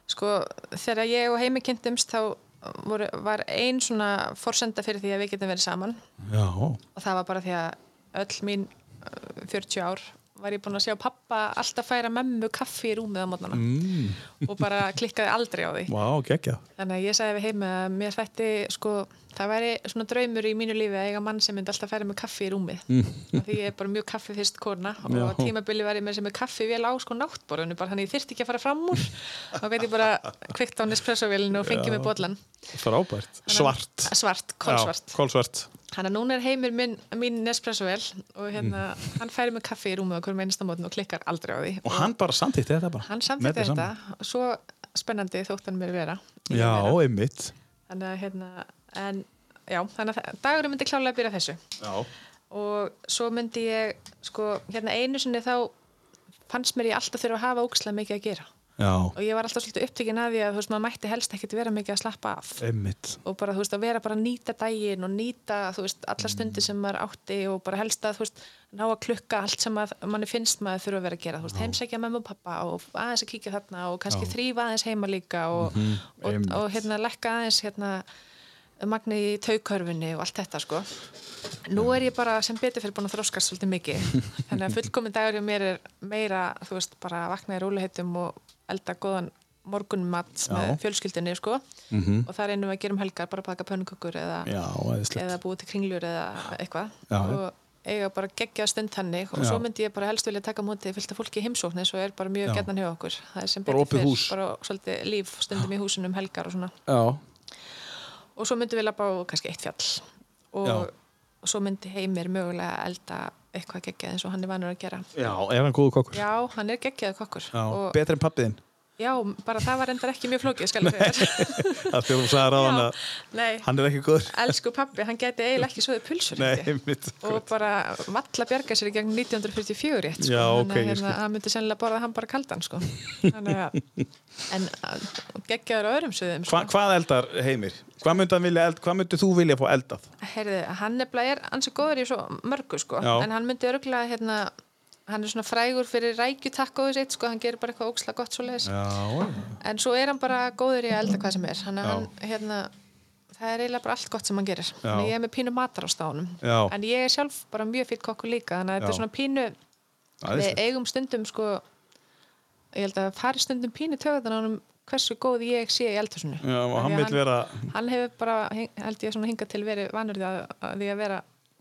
sko, þegar ég og heimi kynntumst þá voru, var ein svona forsenda fyrir því að við getum verið saman. Já, og það var bara því að öll mín uh, 40 ár var ég búin að sjá pappa alltaf færa mömmu kaffi í rúmið á mótnana mm. og bara klikkaði aldrei á því. Geggja Þannig að ég sagði við heima að mér þætti sko, það væri svona draumur í mínu lífi að eiga mann sem myndi alltaf færa með kaffi í rúmið. Mm. því ég er bara mjög kaffi fyrst kona og Já. tímabili var ég með sem er kaffi vel á sko náttborðinu bara þannig ég þyrfti ekki að fara fram úr. Og veit ég bara kvikt á Nespresso-vélinu og fengið með bollan Frábært, svart. svart, Kolsvart Þannig að núna er heimir minn, mín Nespresso-vél og hérna, hann færi með kaffi í rúmið okkur með einstamótin og klikkar aldrei á því. Og hann bara samtíkti þetta bara. Hann þér þetta. og svo spennandi þótt hann mér vera. Já, einmitt. Þannig að hérna en já, þannig að dagurum myndi klálega að byrja þessu. Já, og svo myndi ég sko, hérna einu sinni þá fannst mér ég alltaf þurfa að hafa ókslega mikið að gera já, og ég var alltaf svolítið upptökin að því að þú veist, maður mætti helst ekkit vera mikið að slappa af. Einmitt. Og bara, þú veist, að vera bara að nýta daginn og nýta, þú veist, allar stundir sem maður átti og bara helst að, þú veist, ná að klukka allt sem manni finnst maður þurfa að vera að gera, þú veist, heimsækja mömmu og pappa og aðeins að kíkja þarna og kannski þrýfa aðeins heima líka og, og, einmitt. og, hérna lekka aðeins hérna magni í taukörfunni og allt þetta sko. Nú er ég bara sem betur fyrir búin að þróskast svolítið mikið. Þannig að fullkomin dagur hjá mér er meira þú veist bara að vakna í rúliheitum og elda góðan morgunmat með fjölskyldinni sko. Og það reynum við að gera um helgar bara að baka pönnukökur eða, eða búið til kringlur eða eitthvað. Og eiga bara geggja stund þannig. Og Já. svo myndi ég bara helst vilja taka móti fylgta fólki í heimsókn eins og er bara mjög gætnan hjá okkur. Það er sem Bara betur hús. bara svolítið líf stundum í húsinu um helgar og svona. Já, og svo myndi við lappa á kannski eitt fjall. Og, og svo myndi heimir mögulega elda eitthvað geggjað eins og hann er vanur að gera. Já, er hann góðu kokkur. Já, hann er geggjað kokkur og betri en pappiðinn já, bara það var endar ekki mjög flókið skal ég segja Það þegar þú sagði ráðan að nei, hann er ekki góður elsku pappi, hann gæti eiginlega ekki svoðið pulsur Nei, einmitt og bara valla bjarga sér í gegn 1944 rétt sko. Já, ok, Þannig að, ég hérna, myndi sennilega borða hann bara kaldan sko. Þannig að en að- geggjaður á öðrum sögðum Hva, Hvað eldar heimir? Hvað myndi, hann vilja eld, hvað myndi þú vilja fá eldað? Heyrðu, hann nefnilega er ansi góður í svo mörgu sko, Já. en hann myndi örgulega hérna, hann er svona frægur fyrir rækjutakkoðu sitt, sko, hann gerir bara eitthvað óksla gott svo leiðis, en svo er hann bara góður í að elda hvað sem er, hann, hann hérna, það er eiginlega bara allt gott sem hann gerir. Þannig að ég er með pínu matar á stáðunum Já. en ég er sjálf bara mjög fýtt kokkur líka þannig að þetta er svona pínu við eigum stundum sko ég held að fari stundum pínu töðan á hann hversu góð ég sé í eldhúsinu. Já, hann vera, hann hefur bara, held ég svona hingað til verið vanur því að, að því að vera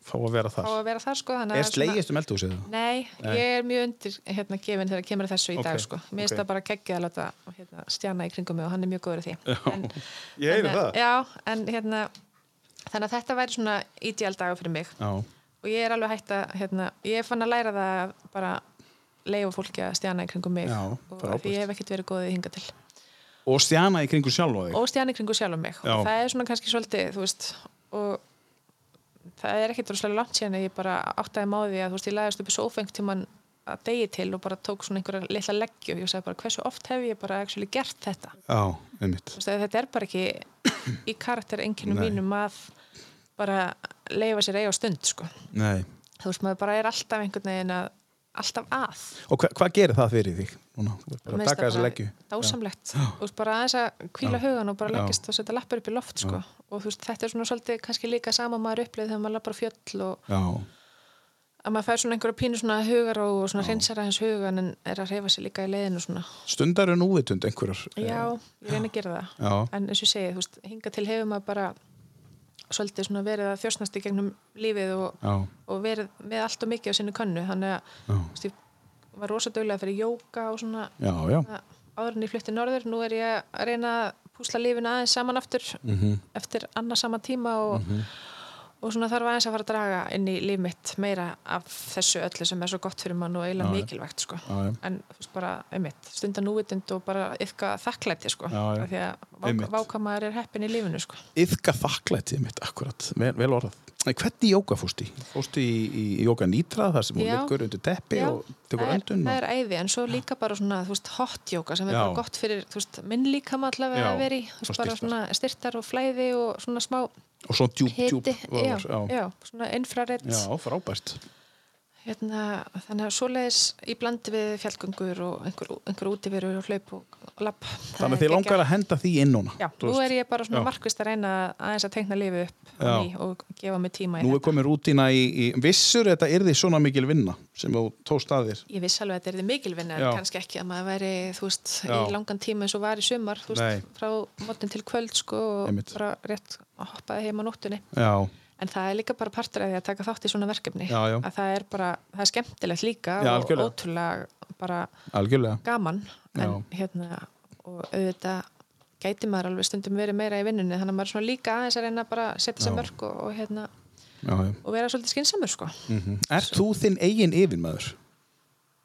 fá að vera þar að vera þar sko Er slegist um eldhúsið? Nei, Nei. ég er mjög undir hérna gefin þegar kemur að þessu í Ok, dag sko. Mér finnst ok. það bara geggja að láta hérna, stjana í kringum mig og hann er mjög góður í því. En, Ég heyri það. Já, en hérna, þannig að þetta væri svona ideal dagur fyrir mig Já, og ég er alveg hægt að, hérna, ég er fann að læra það að bara leifa fólki að stjana í kringum mig Já, og því ég hef ekkert verið góðið hinga til. og stjana í kringu sjálf og þig Og stjana í kringum sjálf mig Já. og það er svona kannski svolítið, þú veist, og það er ekkert rosalega langt síðan að ég bara áttaði máði að þú veist, ég læðist upp í sófeng tíman að degi til og bara tók svona einhverja litla leggju og ég sagði bara hversu oft hef ég bara actually gert þetta Já, einmitt veist, þetta er bara ekki í karakter Nei. mínum að bara leifa sér eiga stund sko. Nei, þú veist maður bara er alltaf einhvern veginn að, alltaf að Og hva, hvað gerir það fyrir þig? Núna, þú ert bara að taka þessa bara leggju. dásamlegt. Og veist, bara aðeins að kvíla hugan og bara Já. leggist og setja lappar upp í loft sko. og þú veist, þetta er svona svolítið kannski líka sama maður upplið þegar maður lappar fjöll og Já, að maður fær svona einhverja pínu svona hugar og svona hreinsar aðeins hugan en er að reyfa sig líka í leiðinu svona. Stundar er núvitund einhverjar. já, ég reyna að gera það. Já. en eins og ég segi, þú veist, hinga til hefur maður bara svolítið svona verið að þjósnast í gegnum lífið og, og verið með allt og mikið á sinni könnu. Þannig að var rosa duglega fyrir jóka og svona já, já. áður en ég flytti norður, nú er ég að reyna að púsla lífinu aðeins saman aftur Mhm. eftir annað sama tíma og, og svona þarf aðeins að fara að draga inn í líf mitt meira af þessu öllu sem er svo gott fyrir mann og eiginlega mikilvægt sko. Já, já. en bara, einmitt, stunda núvitund og bara yfka þakklæti sko. Já, því að Einmitt. vák, vákamaður er heppin í lífinu sko. Yðka þakklætið mitt, akkurat, vel, vel orðað. Hvernig jóka fórst í? Fórst í, í, jóka nýtra þar sem hún liggur undir teppi og tekur öndun? það er æði en svo líka bara svona, veist, hotjóka sem er bara gott fyrir, veist, minn líka maður allavega að styrktar. svona styrtar og flæði og svona smá Og svo djúb, djúb. já. já, svona infrarett Já, frábært. Hérna, þannig að svoleiðis í blandi við fjallgöngur og einhver, einhver útiverur og hlaup og, og lapp Þannig að þið langar að henda því inn núna. Já, nú er ég bara svona Já. markvist að reyna aðeins að teikna lífið upp og gefa mig tíma í Nú er komin rútina í, í vissur, þetta er því svona mikil vinna sem þú tóst að þér. Ég viss alveg að þetta er þið mikilvinni en Já. kannski ekki að maður væri, þú veist, í langan tíma eins og var í sumar, þú veist, frá mótin til kvöld, sko, og bara rétt að hoppaði heim á nóttunni. Já, En það er líka bara partur af því að taka þátt í svona verkefni. Já, já. Að það er bara, það er skemmtilegt líka Já, og ótrúlega bara algjörlega. gaman. En hérna, og auðvitað gæti maður alveg stundum verið meira í vinnunni, þannig að maður er svona líka aðeins að reyna bara að setja sér mörg og, og hérna, Já, já. og vera svolítið skinsamur, sko. Mm Er þú þinn eigin yfirmaður?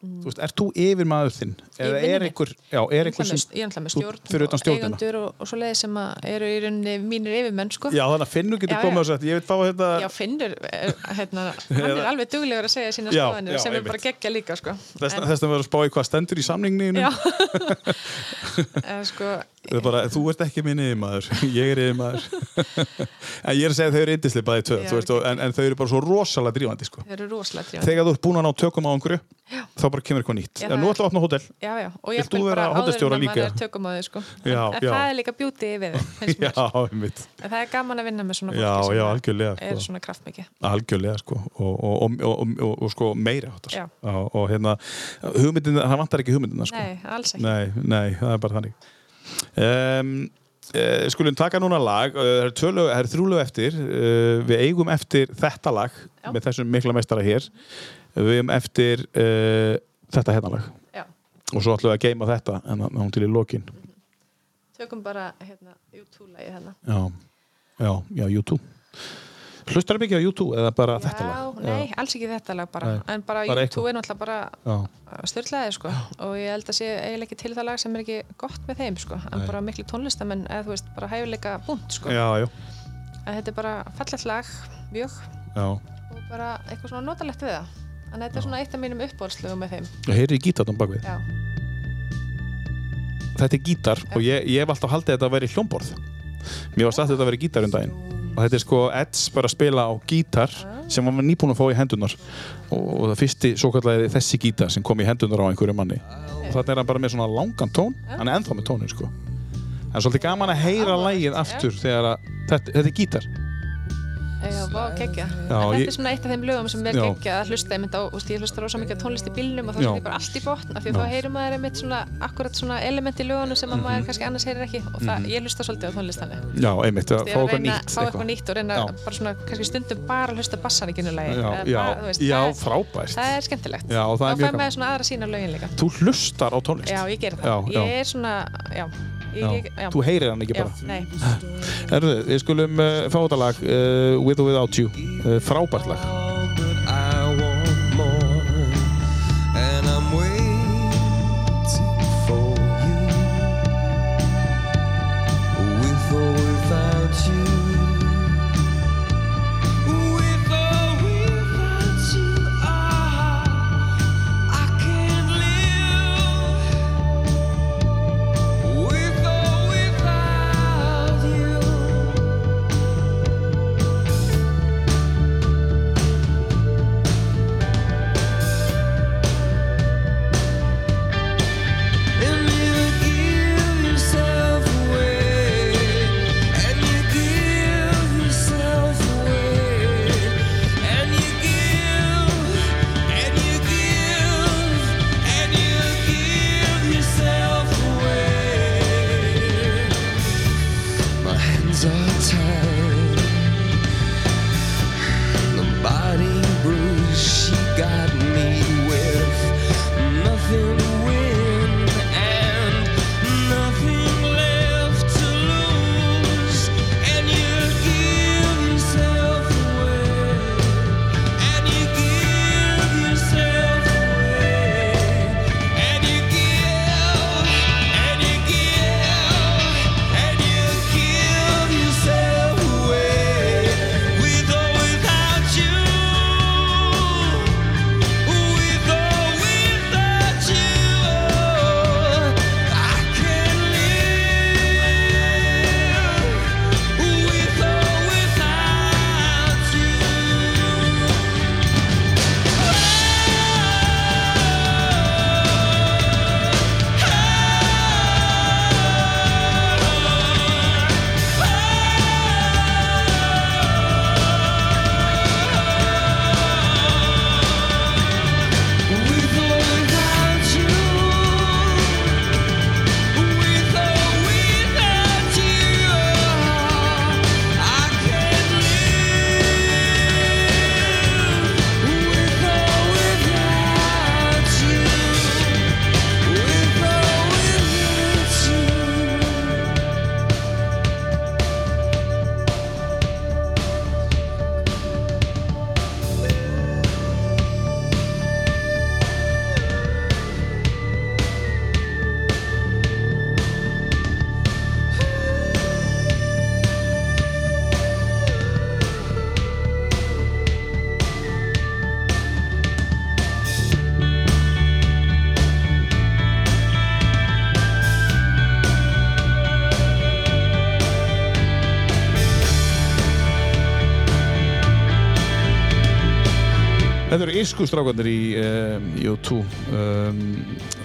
Þú veist, er þú yfirmaður þinn? Eða er einhver, já, er einhver sem... Ég er alltaf með stjórn og eigendur og, og svo leiði sem að eru í rauninni mínir yfirmenn sko. Já, þannig að Finnur getur komið og sagt, ég vil fá þetta... Já, Finnur, hérna, hann er alveg duglegur að segja sína skoðanir sem er bara geggja líka sko. Þess En- vegna verður að spá í hvað stendur í samninginu. Já, sko, Það bara, þú ert ekki minn yfirmaður, ég er yfirmaður. en ég er að segja að þau eru yndislega bæði tvö, Já, þú veist, og, en, en þau eru bara svo rosalega drífandi, sko. þeir eru rosalega drífandi. Þegar þú ert búin að ná tökum á einhverju, þá bara kemur eitthvað nýtt. Já, En nú er- ætla að opna hótel. Já, já, og ég þú vera hótelstjóra líka? maður er tökum á þau sko. en, Já, en já. það er líka bjúti við þau. Já. En það er gaman að vinna með svona fólki Já, sem já, er sko. svona kraftmikið. Algjörlega, sko. Og, og, og, og, sko meira. Já. Og hérna, hugmyndin, það vantar ekki hugmyndina, sko. Nei, alls ekki. Er um, uh, Skulum taka núna lag. Uh, Það eru tvö lög- það eru þrjú lög eftir. Uh, Við eigum eftir þetta lag Já. með þessum mikla meistara hér. Við eigum eftir uh, þetta hérna lag. Já, og svo ætlum við að geima þetta en það hún til í lokin. Tökum bara, hérna, YouTube-lægið hérna. Já, já, já, YouTube Hlustar það mikið á YouTube eða bara þetta lag? Já, nei, alls ekki þetta lag bara. Nei, En bara, bara YouTube er náttúrulega bara Já, styrlaði sko. Og ég held að sé eiginlega ekki til það lag sem er ekki gott með þeim sko. En Nei. bara miklu tónlistamenn eða þú veist bara hæfileika punkt sko. Já, já, en þetta er bara fallegt lag mjög. Já. og bara eitthvað svona notalegt við það. En þetta er svona eitt af mínum uppbórslögum með þeim. Og heyri í gítarnum bakvið já, Þetta er gítar og ég, ég hef alltaf haldið að þetta að vera hljómborð. Mér var sagt að þetta að vera gítar um daginn og þetta er sko Eds bara að spila á gítar sem var nýbúin að fá í hendunar og, og það fyrsti svo kallaði þessi gítar sem kom í hendunar á einhverju manni. Og þannig er hann bara með svona langan tón. Hann er ennþá með tónin sko. Er svolítið gaman að heyra lægið aftur þegar að þetta, þetta er gítar já, vá, geggja þetta ég- er svona eitt af þeim lögum sem er geggja að hlusta ég, á, úst, ég hlusta rosa mikið á tónlist í bílnum og þá er bara allt í botn af því að þá heyrir maður einmitt svona akkurat svona element í lögunum sem að Mhm. maður kannski annars heyrir ekki og það, ég hlusta svolítið á tónlist þannig. Já, einmitt, að fá að eitthvað nýtt fá eitthvað nýtt og reyna Já. bara svona kannski stundum bara að hlusta bassan í kynulegi Já, já, já, frábært. það er skemmtilegt. Já, það er mjög fæ gaman. Þú hlustar á tónlist? Já, ég ger það, Já, já. ég er svona já, ég, Já. ég, já. Þú heyrir hann ekki já, bara? nei, Herðu, við skulum uh, fá þetta lag. Uh, With or Without You. Uh, Frábært lag Ískustrákandir í um, U2. Um,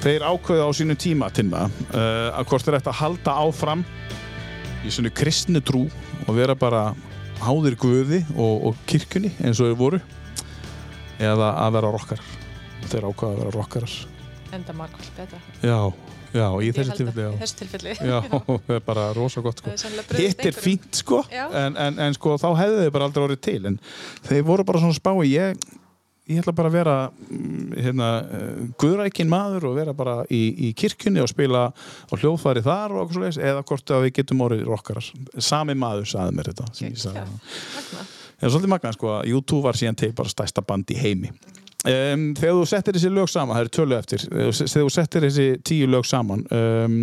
þeir ákveða á sínum tíma, Tinna, uh, að hvort þeir ætti að halda áfram í svona kristni trú og vera bara háðir guði og, og kirkjunni eins og þeir voru eða að vera rockar. Þeir ákveða að vera rockarar. enda margvall betra Já, já, í þessu tilfelli, í þessu tilfelli Já, það er bara rosa gott sko. Hitt er fínt sko en, en, en sko þá hefðu þið bara aldrei orðið til en þeir voru bara svona spái ég, ég ætla bara að vera mm, hérna, uh, guðrækin maður og vera bara í, í kirkjunni og spila á hljóðfæri þar og okkur svoleiðis eða hvort að við getum orðið rockarar sami maður sagði mér þetta ég sagði Magna. Það er svolítið magna sko að U2 var síðan til bara stærsta band í heimi. Um, þegar þú settir þessi lög saman, það eru tölu eftir, þegar þú settir þessi tíu lög saman, um,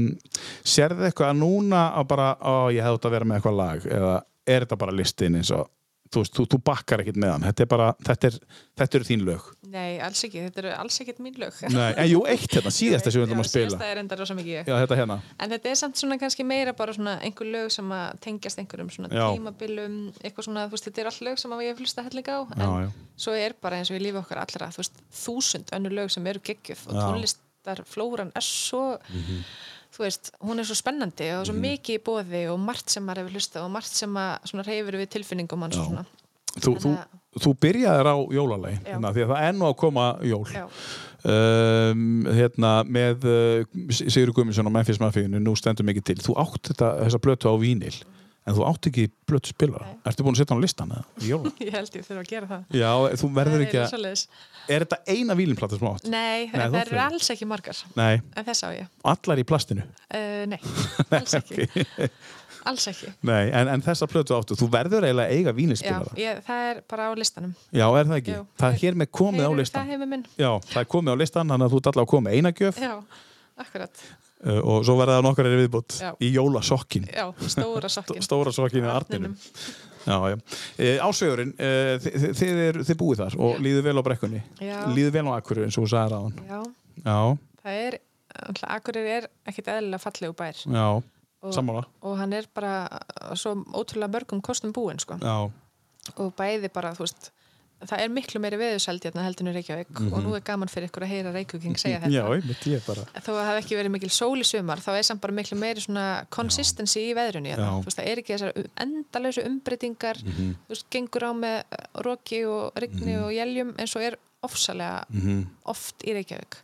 sérðu eitthvað að núna að bara, ó ég hefði átt að vera með eitthvað lag eða er þetta bara listin eins og, þú veist, þú, þú bakkar ekkert með hann, þetta er bara, þetta, er, þetta eru þín lög. Nei, alls ekki, þetta eru alls ekkert mín lög Nei, en jú, eitt hérna, síðasta sem við ætlum að spila. Síðasta er enda rosa mikið ég Já, þetta hérna. En þetta er samt svona kannski meira bara svona einhver lög sem að tengjast einhverjum svona Já. tímabilum, eitthvað svona, þú veist, þetta er all lög sem að ég hef hlusta helling á, en Já, já. svo er bara eins og í lífi okkar allra, þú veist, þúsund önnur lög sem eru geggjöf og tónlistarflóran er svo, þú veist, hún er svo spennandi og svo mikið í bóði og margt sem maður hefur hlusta og margt sem að svona reyfir við tilfinningum hans og svona. Þú, þú, þú byrjaðir á jólalagi, Já. hérna, því að það er nú að koma jól. Um, hérna, með uh, Sigur Guðmundsson og Memphis Mafíinu nú stendur mikið til, þú átt þetta, þessa blötu á vínil en þú átt ekki blötu spilara ertu búin að setja hann á listan ég held ég þurfa að gera það. Já, þú verður Það ekki er að er þetta eina vílinplata sem átt? Nei, Nei, það eru alls ekki margar, Nei, en þess á ég. allar í plastinu Uh, nei, alls ekki. Alls ekki. Nei, en, en þessa plötu áttu, þú verður eiginlega eiga Já, vínispilara ég, það er bara á listanum. Já, er það ekki? Jú. Það er hér með komið á listan Það hefur minn. Já, það er komið á listan, þannig að þú ert allavega að koma með eina gjöf Já, akkurat. Uh, og svo verða það nokkar er viðbútt í jólasokkin. Já, stóra sokkin. stóra sokkin í artinum. E, ásvegurinn, e, þið, þið, þið, er, þið búið þar og líður vel á brekkunni. Já. líður vel á akkurri eins og þú sagði ráðan Já, Já, það er, Akureyri er ekkit eðlilega fallegu bær. Já, og, sammála. og hann er bara svo ótrúlega mörgum kostum búinn, sko. Og bæði bara, þú veist, það er miklu meiri veðursældi hérna heldur en Reykjavík og nú er gaman fyrir ykkur að heyra Reykjavíking segja þetta. Mhm. já, einmitt ég bara þó að það hef ekki verið mikil sól í sumar þá er samt bara miklu meiri svona consistency í veðrunni hérna. Já. þú veist, það er ekki þessar endalösu umbreytingar Mhm. þú veist, gengur á með roki og rigni og jæljum eins og er ofsalega Mhm. oft í Reykjavík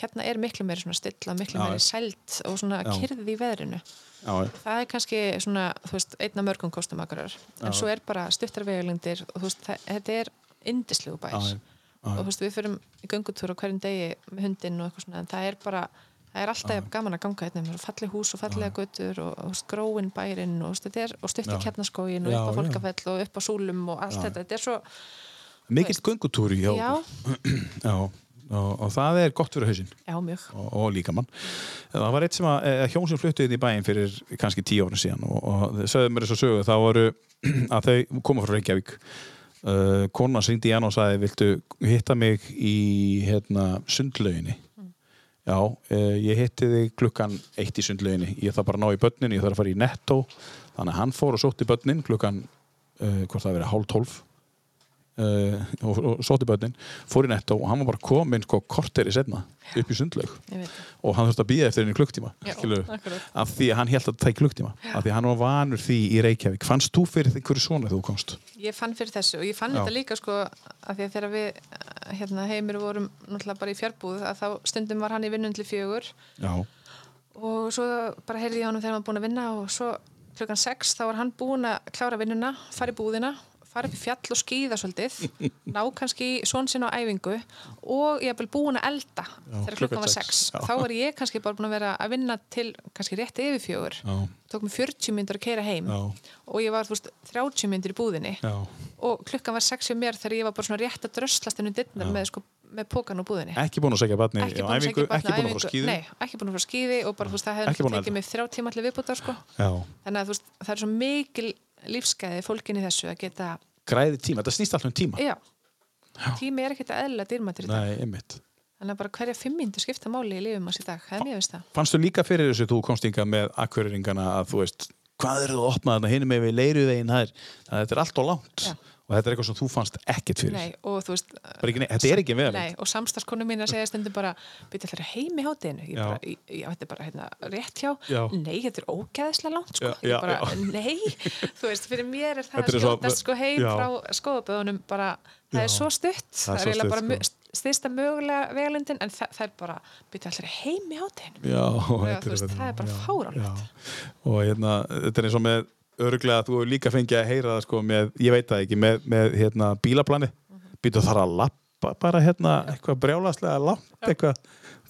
hérna er miklu meiri svona stilla miklu Já. meiri sælt og svona Já. kyrði í veðrinu Já, það er kannski svona, þú veist, einna mörgum kostum akkurar, en svo er bara stuttar vegulendir og þú veist, það, þetta er indislegu já. og þú veist, við förum í göngutúr á hverjum degi með hundinn og eitthvað svona, en það er bara það er alltaf gaman að ganga hérna með falli hús og fallega götur og, og þú veist, gróin bærin og, stutt í kjarnaskógin og upp á fólkafell og upp á súlum og allt þetta, þetta er svo mikill göngutúri hjá já, okkur. Já, og, og það er gott fyrir hausinn. Já, og, og líka mann. Það var eitt sem að e, hjón sem fluttu inn í bæinn fyrir kannski tíu árið síðan og, og þau sögðu mér þess að sögu. Þá voru að þau koma frá Reykjavík uh, kona syngdi í hann og sagði viltu hitta mig í hérna, sundlauginni? Já, uh, ég hitti þig klukkan eitt í sundlauginni. Ég þarf bara að ná í börnin, ég þarf að fara í netto þannig að hann fór og sótti börnin klukkan uh, hvort það verið hálf tólf uh, og, og sótti börnin fór í netto og hann var bara komin sko korteri setna upp í sundlaug. Og hann þurfti að býða eftir henni klukktíma Já, af því að hann held að það tæk klukktíma af því að hann var vanur því í Reykjavík. Fannst þú fyrir einhverju svona þegar þú komst? Ég fann fyrir þessu og ég fann Já. þetta líka sko að því að þegar við eh, hérna, heimir vorum náttúrulega bara í fjárbúð að þá stundum var hann í vinnundli fjögur. Já, og svo bara heyrði ég á hann þegar hann var búin að vinna og svo klukkan 6 þá var hann búin að klára vinnuna, fara í búðina fara upp í fjall og skýða svolítið ná kannski svon sinna á æfingu og ég hef vel búin að elda þegar klukkan var sex, 6 já. þá var ég kannski bara búin að vera að vinna til kannski rétt yfir fjögur. Tók mig 40 myndur að keira heim Já. og ég var þú veist 30 myndur í búðinni. Já, og klukkan var 6 hjá mér þegar ég var bara svona rétt að dröslast ennum dittnar með, sko, með pókan úr búðinni. Ekki búin að segja barni ekki búin að æfingu, sækja barn á ekki búin að fara skíði Nei, ekki búin að fara á skíði og bara, þú veist, það hefði tekið mig þrjá tíma allir viðbútar sko. þannig að þú veist, það er svo mikil lífsgæði fólkin í þessu að geta græði tíma, þetta snýst alltaf um tíma. Já, tími er ekkert eðlilega dýrmættir í dag. Nei, einmitt. Þannig að bara hverja fimm mínútur skipta máli í lífum hans í dag, það er mjög veist það. Fannstu líka fyrir þessu þú komst yngar með akkuriringana að þú veist, hvað eru þú að opna þarna hinum með við leiruðegin það er, það er allt og langt. Já. Og þetta er eitthvað sem þú fannst ekkert fyrir? Nei, og veist ekki, nei, þetta er ekki Nei, og samstarfskonu mín að segja stundum bara byrja allir heim í hátinu ég bara, ég, ég, þetta er bara hérna, rétt hjá. Já. nei, þetta er ógeðslega langt sko. Já, bara, nei. Þú veist, fyrir mér er það Þetta að skjótast sko heim Já. frá skoðaböðunum bara, það er svo stutt. Það er eiginlega bara sko. styrsta mögulega vegalindin en það, það er bara, byrja allir heim í hátinu það er bara fáránlegt. og hérna, þetta er eins og með örglega að þú hefur líka fengið að heyra það sko með, ég veit það ekki, með, með hérna, bílaplani, mm. -hmm. býtu þar að lappa bara hérna eitthvað brjálaslega langt eitthvað,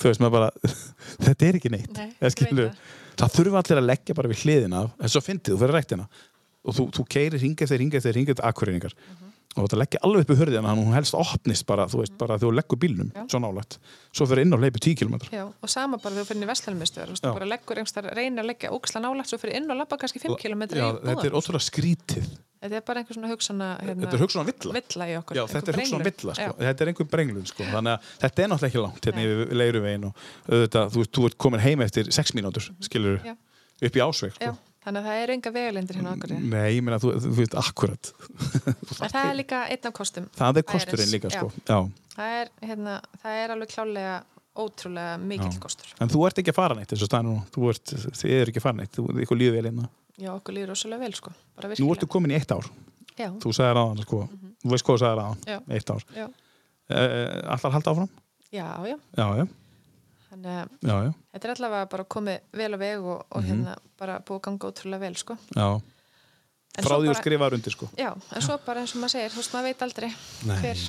þú veist maður bara þetta er ekki neitt, Nei, skilurðu? veit það þurfa allir að leggja bara við hliðina en svo fyndið, þú fyrir rektina og þú, þú keirir hingað þeir hingað þeir hingað akkurreiningar Mhm. Og þetta leggja alveg upp í hörðina hann hún helst opnist bara, þú veist, bara þegar þú leggur bílnum svo nálægt, svo fyrir inn og hleypi 10 km Já, og sama bara þegar þú fyrir inn í Vestlænumistöður þú bara leggur einhverstað, reynir að leggja óksla nálægt svo fyrir inn og labba kannski 5 km Já, þetta er ótrúlega skrítið Þetta er bara einhver svona hugsana hérna, Þetta er hugsun á villa. villa okkur Já, þetta er brenglun. villa, sko. Þetta er einhver brenglun sko. þannig að þetta er náttúrulega ekki langt hérna yfir leiruvegin og auðvitað, þú, þú ert komin heim eftir 6 mínútur, skilur Já. upp í ásveg Já, sko. Þannig að það er enga vegalindir hérna okkur Nei, ég meina, þú, þú veist, akkurat. Það er líka einn af kostum það er kosturinn líka, Já. sko. Já. það er, hérna, það er alveg klálega ótrúlega mikill Já. kostur. En þú ert ekki að fara neitt, eins og staðan nú þú ert, þið er ekki að fara neitt, þú ert líður vel innan Já, okkur líður rosalega vel sko. Nú ertu komin í eitt ár, Já, þú sagði ráðan sko, þú veist hvað þú sagði ráðan, Já. eitt ár. Já, uh, Allar halda áfram? já, já. Já, já, Þannig að já, já, þetta er allavega bara komið vel á veg og, og Mhm. hérna bara búið ganga ótrúlega vel sko já. En Frá því þú bara- skrifaður undir, sko Já, en svo bara eins og maður segir, þú veist, maður veit aldrei Nei, hver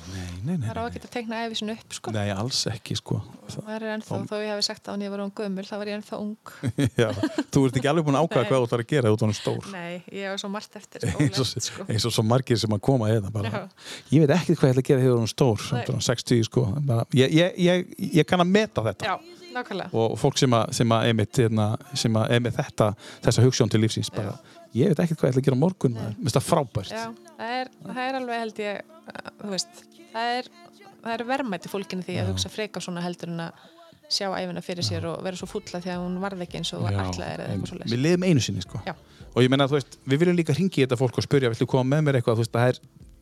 Það er á að geta teikna efi sinni upp, sko. Nei, alls ekki, sko Það er ennþá, þó ég hef sagt á hann ég var hún gömul, þá var ég ennþá ung. Já, þú ert ekki alveg búin að ákvæða hvað þú ætlar að gera út á hann stór Nei, ég var svo margt eftir. eins og, sko. svo margir sem að koma eða bara, Já. ég veit ekki hvað ég ætla að gera þegar hún stór, Nei. svona 60 sko bara, ég, ég, ég, ég kann að meta þetta Já, nákvæmlega. og fólk sem að, sem að einmitt, hérna, sem að þetta, þessa hugssjón til lífsins bara, ég veit ekki hvað ég ætla að gera morgun mér finnst það frábært. Já, það er, það er alveg held ég, veist, það er, það er verðmætti fólkinu því að hugsa freka svona heldur en að sjá æfina fyrir sér og vera svo fulla því að hún varð ekki eins og Já, ætlaðir eða eitthvað svo við liðum einu sinni sko. Já. og ég menna þú veist, við viljum líka ringi þetta fólk og spyrja, viltu koma með mér eitthvað? Þú veist, það er,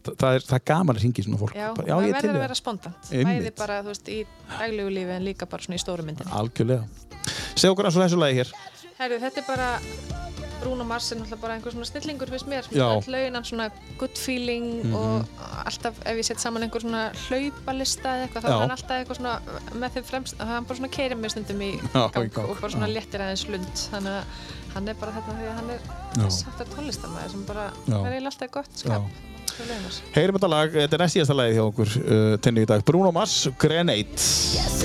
það er, það er gaman að ringi svona fólk. Já, já það verður að vera spontant. Bæði bara, þú veist, í daglegu lífi en líka bara svona í stóru myndinni. algjörlega. Segð okkur eins og þessu lagi hér Herru, þetta er bara Bruno Mars er náttúrulega bara einhver svona snillingur fyrst mér, Já. all lögin hann svona good feeling Mhm. og alltaf ef ég set saman einhver svona hlaupalista eða eitthvað, þá er hann alltaf eitthvað svona með þeim fremst, það er hann bara svona keirir mér stundum í gang, og bara svona léttir aðeins lund. Þannig að hann er bara þetta því að hann er Já. sáttar tónlistamæður sem bara er eiginlega alltaf gott skap. Heyrim þetta lag, þetta er næst síðasta lagi hjá okkur uh, tenni í dag, Bruno Mars, Grenade. Yes,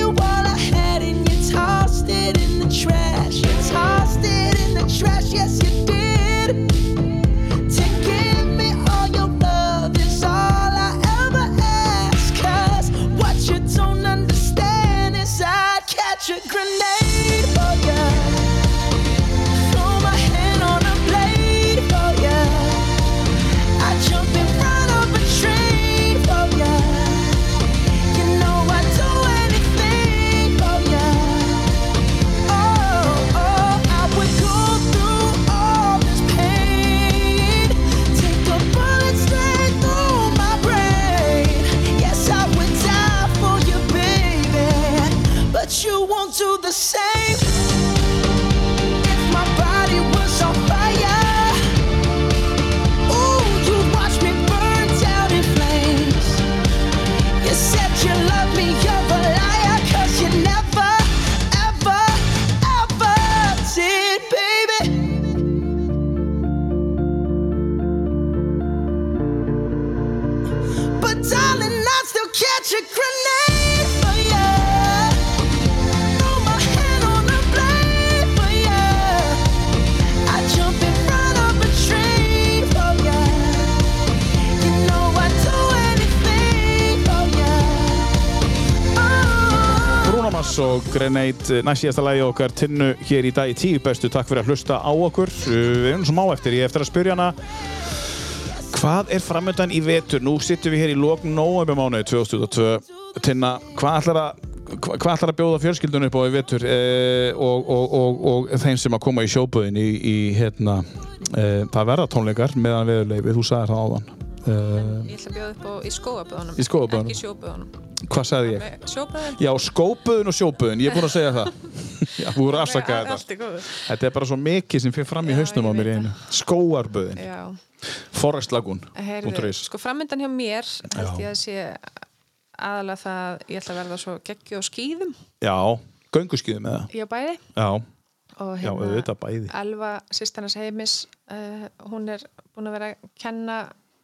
it in the trash. Tossed it in the trash, yes, you did. Cross og Grenade næst síðasta lagi okkar tinnu hér í dag í tíu bestu. Takk fyrir að hlusta á okkur. Við erum svo má eftir, ég eftir að spyrja hana Hvað er framöndan í vetur? Nú sittum við hér í lókn nóvember mánuði 2022. Tinna, hvað ætlar að hva- hvað ætlar að bjóða fjölskyldunum upp á í vetur eh, og, og, og, og þeim sem að koma í sjóböðin í, í hérna, eh, það verða tónleikar meðan veðurleifið, þú sagðir það áðan eh, Ég ætla að bjóða upp á í skóaböðunum. Í skógaböðunum. Ekki sjóböðunum. hvað sagði ég? Sjóböðun? Já, skóböðin og sjóböðin, ég er búinn að segja það Já, þú voru afsakað þetta. Þetta er bara svo mikið sem fyrir fram í Já, hausnum á mér einu Skóarböðin, Já. Forest Lagoon Heyrðu, sko framöndan hjá mér held Já. ég að sé aðalega það ég ætla að verða svo geggju á skýðum Já, gönguskýðum eða ég á bæði Já, og já, bæði Elva, sýstarnas heimis uh, hún er búin að vera að kenna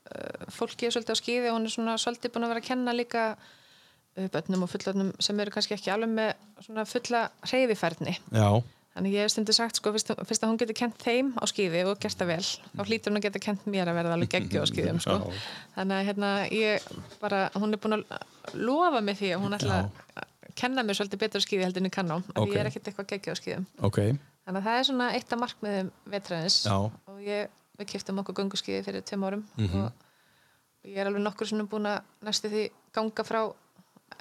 uh, fólki svolítið á skýði og hún er svona svolítið búin að vera að kenna líka uh, bönnum og fullotnum sem eru kannski ekki alveg með svona fulla hreyfifærni Já, Þannig ég hef stundu sagt, sko, fyrst, að hún getur kent þeim á skýði og gert það vel, þá hlýtur hún að geta kent mér að verða alveg geggju á skýðum, sko. Þannig að hérna, ég bara, hún er búin að lofa mig því að hún ætla að kenna mér svolítið betur á skýði heldur en ég kann á, af Ok. því ég er ekkert eitthvað geggju á skýðum. ok Þannig að það er svona eitt af markmiðum vetræðins Já. og ég, við kiptum okkur gönguskýði fyrir tveim árum Mhm. og ég er alveg nokkur svona búin að næstu því ganga frá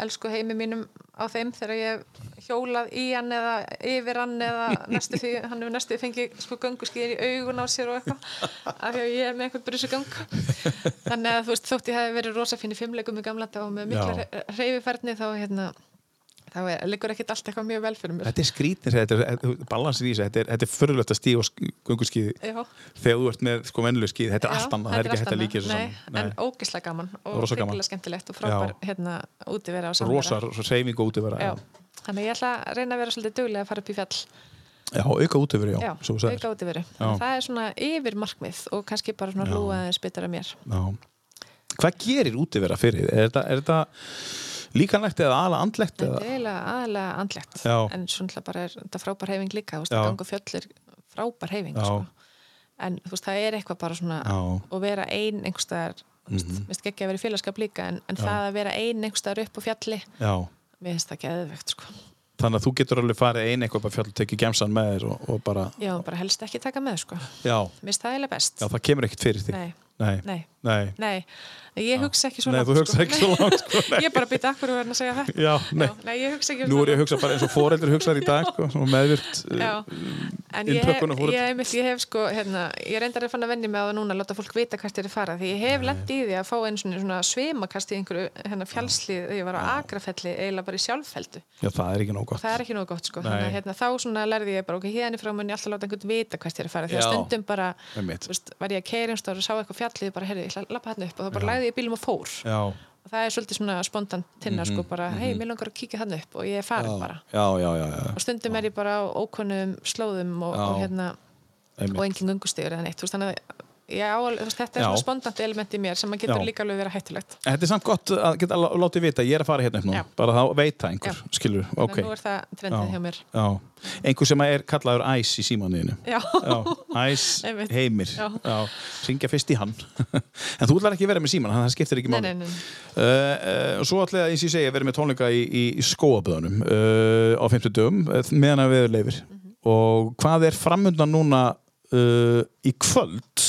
elsku heimi mínum á þeim þegar ég hjólað í hann eða yfir hann eða næstu því, hann hefur næstu því fengið sko gönguskýðir í augun á sér og eitthvað af því að ég er með einhvern brusugang þannig að þú veist þótt ég hef verið rosa fín í fimmleikum í gamla dag og með mikla reyfifærni þá hérna þá liggur ekkert allt eitthvað mjög vel fyrir mér. Þetta er skrítið, þetta er balansir í þessu, þetta er, er förðulegt að stíða á gönguskýði Já. þegar þú ert með sko vennileg skýði, þetta er allt annað, það er ekki hægt að líka þessu saman. en ógislega gaman og hrikalega skemmtilegt og frábær Já. hérna úti vera á samvera. Rosa, rosa seyfing og útivera. Þannig ég ætla að reyna að vera svolítið duglega að fara upp í fjall. Já, auka útivera, já, Já, svo auka úti veru Já. Það er svona yfir markmið og kannski bara svona Já. hlúa að líkanlegt eða aðalega andlegt? Aðalega andlegt Já. en svona bara er þetta frábær heifing líka þú veist, að ganga á fjöll er frábær heifing Já. sko. en þú veist, það er eitthvað bara svona og vera ein einhverstaðar mm -hmm. mér finnst ekki að vera félagskap líka en, en það að vera ein einhverstaðar upp á fjalli Já. mér finnst það ekki eðvegt sko. Þannig að þú getur alveg farið ein eitthvað bara fjall tekið gemsan með þér og, og bara, Já, bara helst ekki taka með sko. Mér finnst það eiginlega best já, það kemur ekkert fyrir þig. Nei, Nei. nei, Nei. nei Ég hugsa ekki svo Nei, langt þú hugsa ekki svo langt, sko, nei. Ég er bara að býta akkur og verðin að segja þetta Já, nei. nei, ég hugsa ekki Nú er ég að hugsa bara eins og foreldri hugsaðar í dag, sko, meðvirt. uh, Já, en ég ég, hef, ég hef sko, hérna, ég reyndar að fann að venni mig á það núna að láta fólk vita hvert er að fara því ég hef lent í því að fá einu svona, svona svimakast í einhverju hérna, fjálslið þegar ég var á Akrafelli eiginlega bara í sjálffeldu Já, það er ekki nóg gott. er ekki nógu gott sko, Nei. þannig að hérna, þá lærði ég bara, ok, hérna frá mun ég alltaf láta einhvern vita hvert ég er að fara því að Já. stundum bara, veist, var ég að keira og sá eitthvað fjallið, bara, ég ætla að lappa hérna upp og þá bara lagði ég bílum og fór. Já. og það er svolítið svona spontant tinna Mhm, sko, bara, hei, mér langar að kíkja hann upp og ég er farin bara. Já, já, já, já. og stundum er ég bara á ókunnum slóðum og, og hérna Einmitt. og engin göngustegur eða neitt. Þú veist, þannig að ég á, alveg- þú veist, þetta er Já. svona spontant element í mér sem að getur Já. líka alveg verið hættulegt En Þetta er samt gott að geta lá- látið vita, ég er að fara hérna upp nú, Já. bara þá veit það einhver, Já. skilur, ok. að nú er það trendið Já. hjá mér Já, einhver sem er kallaður æs í símanuðinu. já, Já, æs heimir. Já. Já, syngja fyrst í hann. en þú ætlar ekki að vera með síman, að það skiptir ekki máli. nei Uh, uh, svo ætla ég, eins og ég segja, að vera með tónleika í, í, í skóaböðunum uh, á 50 dögum, meðan að við leifir. Mhm. Og hvað er framundan núna uh, í kvöld?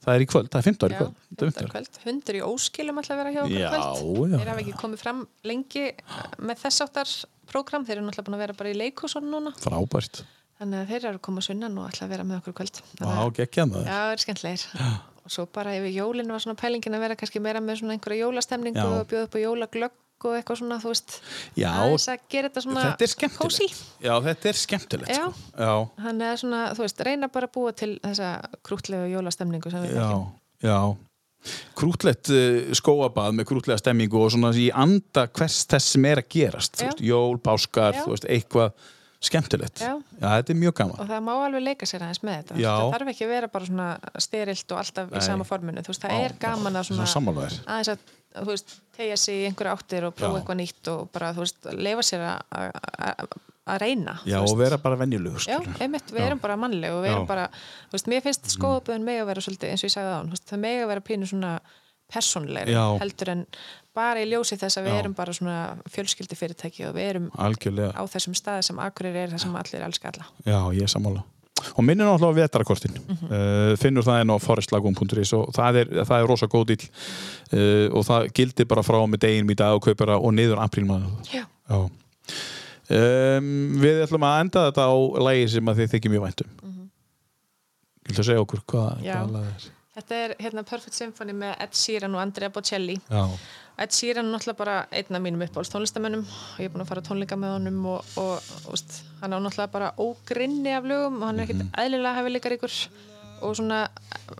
Það er í kvöld, það er 15 í. Já, kvöld. Það er 15 fimmtudagur. kvöld, hundur í óskilum alltaf vera hjá okkur Já, kvöld já, þeir hafa ekki komið fram lengi með þess áttar prógram, þeir eru náttúrulega búin að vera bara í leikhúsunum núna Frábært. þannig að þeir eru að koma sunnan og alltaf vera með okkur kvöld að- geggjað maður. Já, það er skemmtlegir og svo bara yfir jólinu var svona pælingin að vera kannski meira með svona einhverja jólastemningu Já. og bjóða upp á jólaglögg og eitthvað svona, þú veist Já, að gera þetta svona kósí Já, þetta er skemmtilegt. Já. Sko. Já, Þannig að svona, þú veist, reyna bara að búa til þessa krútlegu jólastemningu sem við já, já. Krútlegt uh, skóabað með krútlega stemmingu og svona í anda hvers þess sem er að gerast. Veist, jól, páskar, veist, eitthvað skemmtilegt. Já. þetta er mjög gaman. Og það má alveg leika sér aðeins með þetta. Já. Það þarf ekki að vera bara svona sterilt og alltaf Nei. í sama forminu. Þú veist, það Já, er gaman að svona, Svona aðeins að, þú veist, tegja sig í einhverju áttir og prófa Já. eitthvað nýtt og bara, þú veist, leifa sér að- að reyna. Já, og vera bara venjulegur. Já, einmitt, við Já. erum bara mannleg og við Já. Erum bara, þú veist, mér finnst skóðaböðun með að vera svolítið, eins og ég sagði á hann, það með að vera pínu svona persónlegri Já. heldur en bara í ljósi þess að við Já. erum bara svona fjölskyldi fyrirtæki og við erum algjörlega á þessum staði sem Akureyri er það sem allir elska alla Já, ég er sammála. Og minnir náttúrulega vetarakortin. Mhm. uh, finnur það enn á forestlagum.is og það er, er rosa góð dýl uh, og það gildir bara frá með deginum í dag og niður aprílmaður. Já. Já. Um, við ætlum að enda þetta á lægi sem að þið þykir mjög væntum. Mm -hmm. Viltu að segja okkur hvað, hvað lag er? Þetta er hérna Perfect Symphony með Ed Sheeran og Andrea Bocelli Já. Ed Sheeran er náttúrulega bara einn af mínum uppáhalds tónlistamönnum og ég er búin að fara tónleika með honum og, og, og hann á náttúrulega bara ógrinni af lögum og hann er ekkert Mhm. eðlilega hefileikar ykkur og svona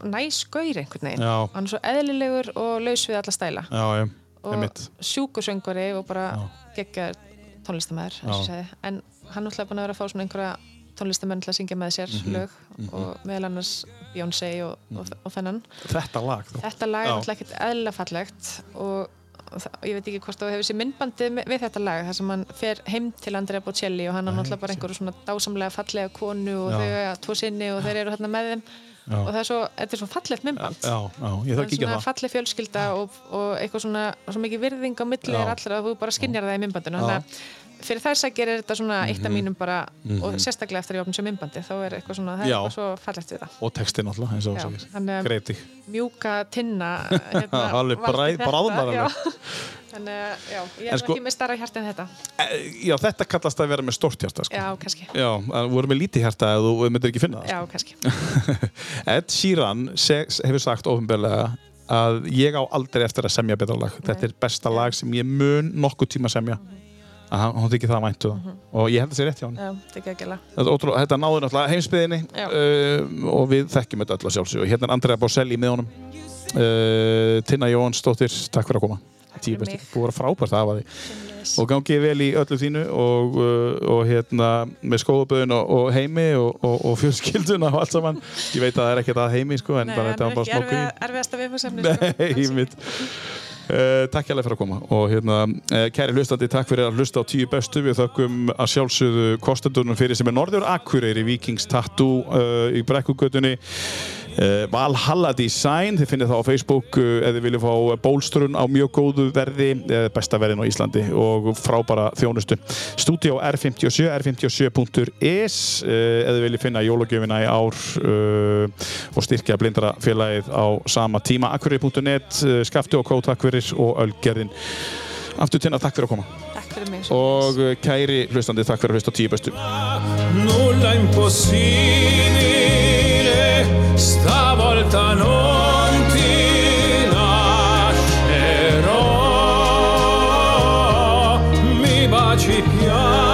næs gaur einhvern veginn Já. hann er svo eðlilegur og laus við alla stæla Já, og einmitt. sjúkusöngvari og bara geggjaður tónlistamæður en hann er náttúrulega búin að vera að fá svona einhverja tónlistamenn til að syngja með sér Mhm. lög Mhm. og meðal annars Beyoncé og, og, og þennan Þetta lag þá. þetta lag er náttúrulega ekkert eðlilega fallegt og, og það, ég veit ekki hvort þú hefur sér myndbandið með- við þetta lag þar sem hann fer heim til Andrea Bocelli og hann er náttúrulega bara einhverju svona dásamlega fallega konu og Já. þau eiga tvo sinni og þeir eru hérna með þeim Já. og það er svo, þetta er svo fallegt myndband Já, já, ég þarf að kíkja svona það. falleg fjölskylda og, og eitthvað svona svo mikið virðing á milli Já. er allra að þú bara skinjar það í myndbandinu þannig að fyrir þær sækir er þetta svona eitt af Mhm. mínum bara Mhm. og sérstaklega eftir að ég opna sér myndbandi þá er eitthvað svona, það er eitthvað svo fallegt við það Og textin náttúrulega, eins og þannig að- Greip þig. mjúka tinna hérna, Alveg alveg. þannig að já, ég er sko- ekki með starra hjarta en þetta Eh, Já, þetta kallast að vera með stórt hjarta, sko. já, kannski, Já, það voru með lítið hjarta ef þú myndir ekki finna það. já, kannski Ed Sheeran hefur sagt ofinbeglega að ég á aldrei eftir að semja betra lag. Þetta er besta lag sem ég mun nokkuð tíma semja. Að hann, hann þykir það væntu það. Og ég held að það sé rétt hjá hann. já, þetta er Þetta, er náður náttúrulega heimsbyðinni uh, og við þekkjum þetta öll að sjálfsög. Hérna er Andrea Boselli með honum. Uh, Tinna Jóhansdóttir, takk fyrir að koma. Tíu. Búið að vera frábært að hafa því. Og gangið vel í öllu þínu og, uh, og hérna með skóðaböðun og, og heimi og, og, og fjölskylduna og allt saman. Ég veit að það er ekkert að heimi sko, en Nei, bara þetta er var bara smá grín. erfið, erfiðasta viðfóðsefni Nei. Uh, takk hérlega fyrir að koma. Og hérna, uh, kæri hlustandi, takk fyrir að hlusta á tíu bestu. Við þökkum að sjálfsögðu kostendunum fyrir sem er Norður Akureyri Vikings Tattoo uh, í Brekkugötunni Valhalla Design þið finnir það á Facebook uh, ef þið viljið fá bólstrun á mjög góðu verði uh, besta verðin á Íslandi og frábara þjónustu. Studio R57, r57.is uh, ef þið viljið finna jólagjöfina í ár uh, og styrkja blindra félagið á sama tíma. Akureyri.net, uh, Skafti og Kó, takk fyrir og Ölgerðin. Aftur tinna, takk fyrir að koma. Takk fyrir mig og kæri hlustandi, takk fyrir að hlusta tíu bestu stavolta non ti lascerò. Mi baci piano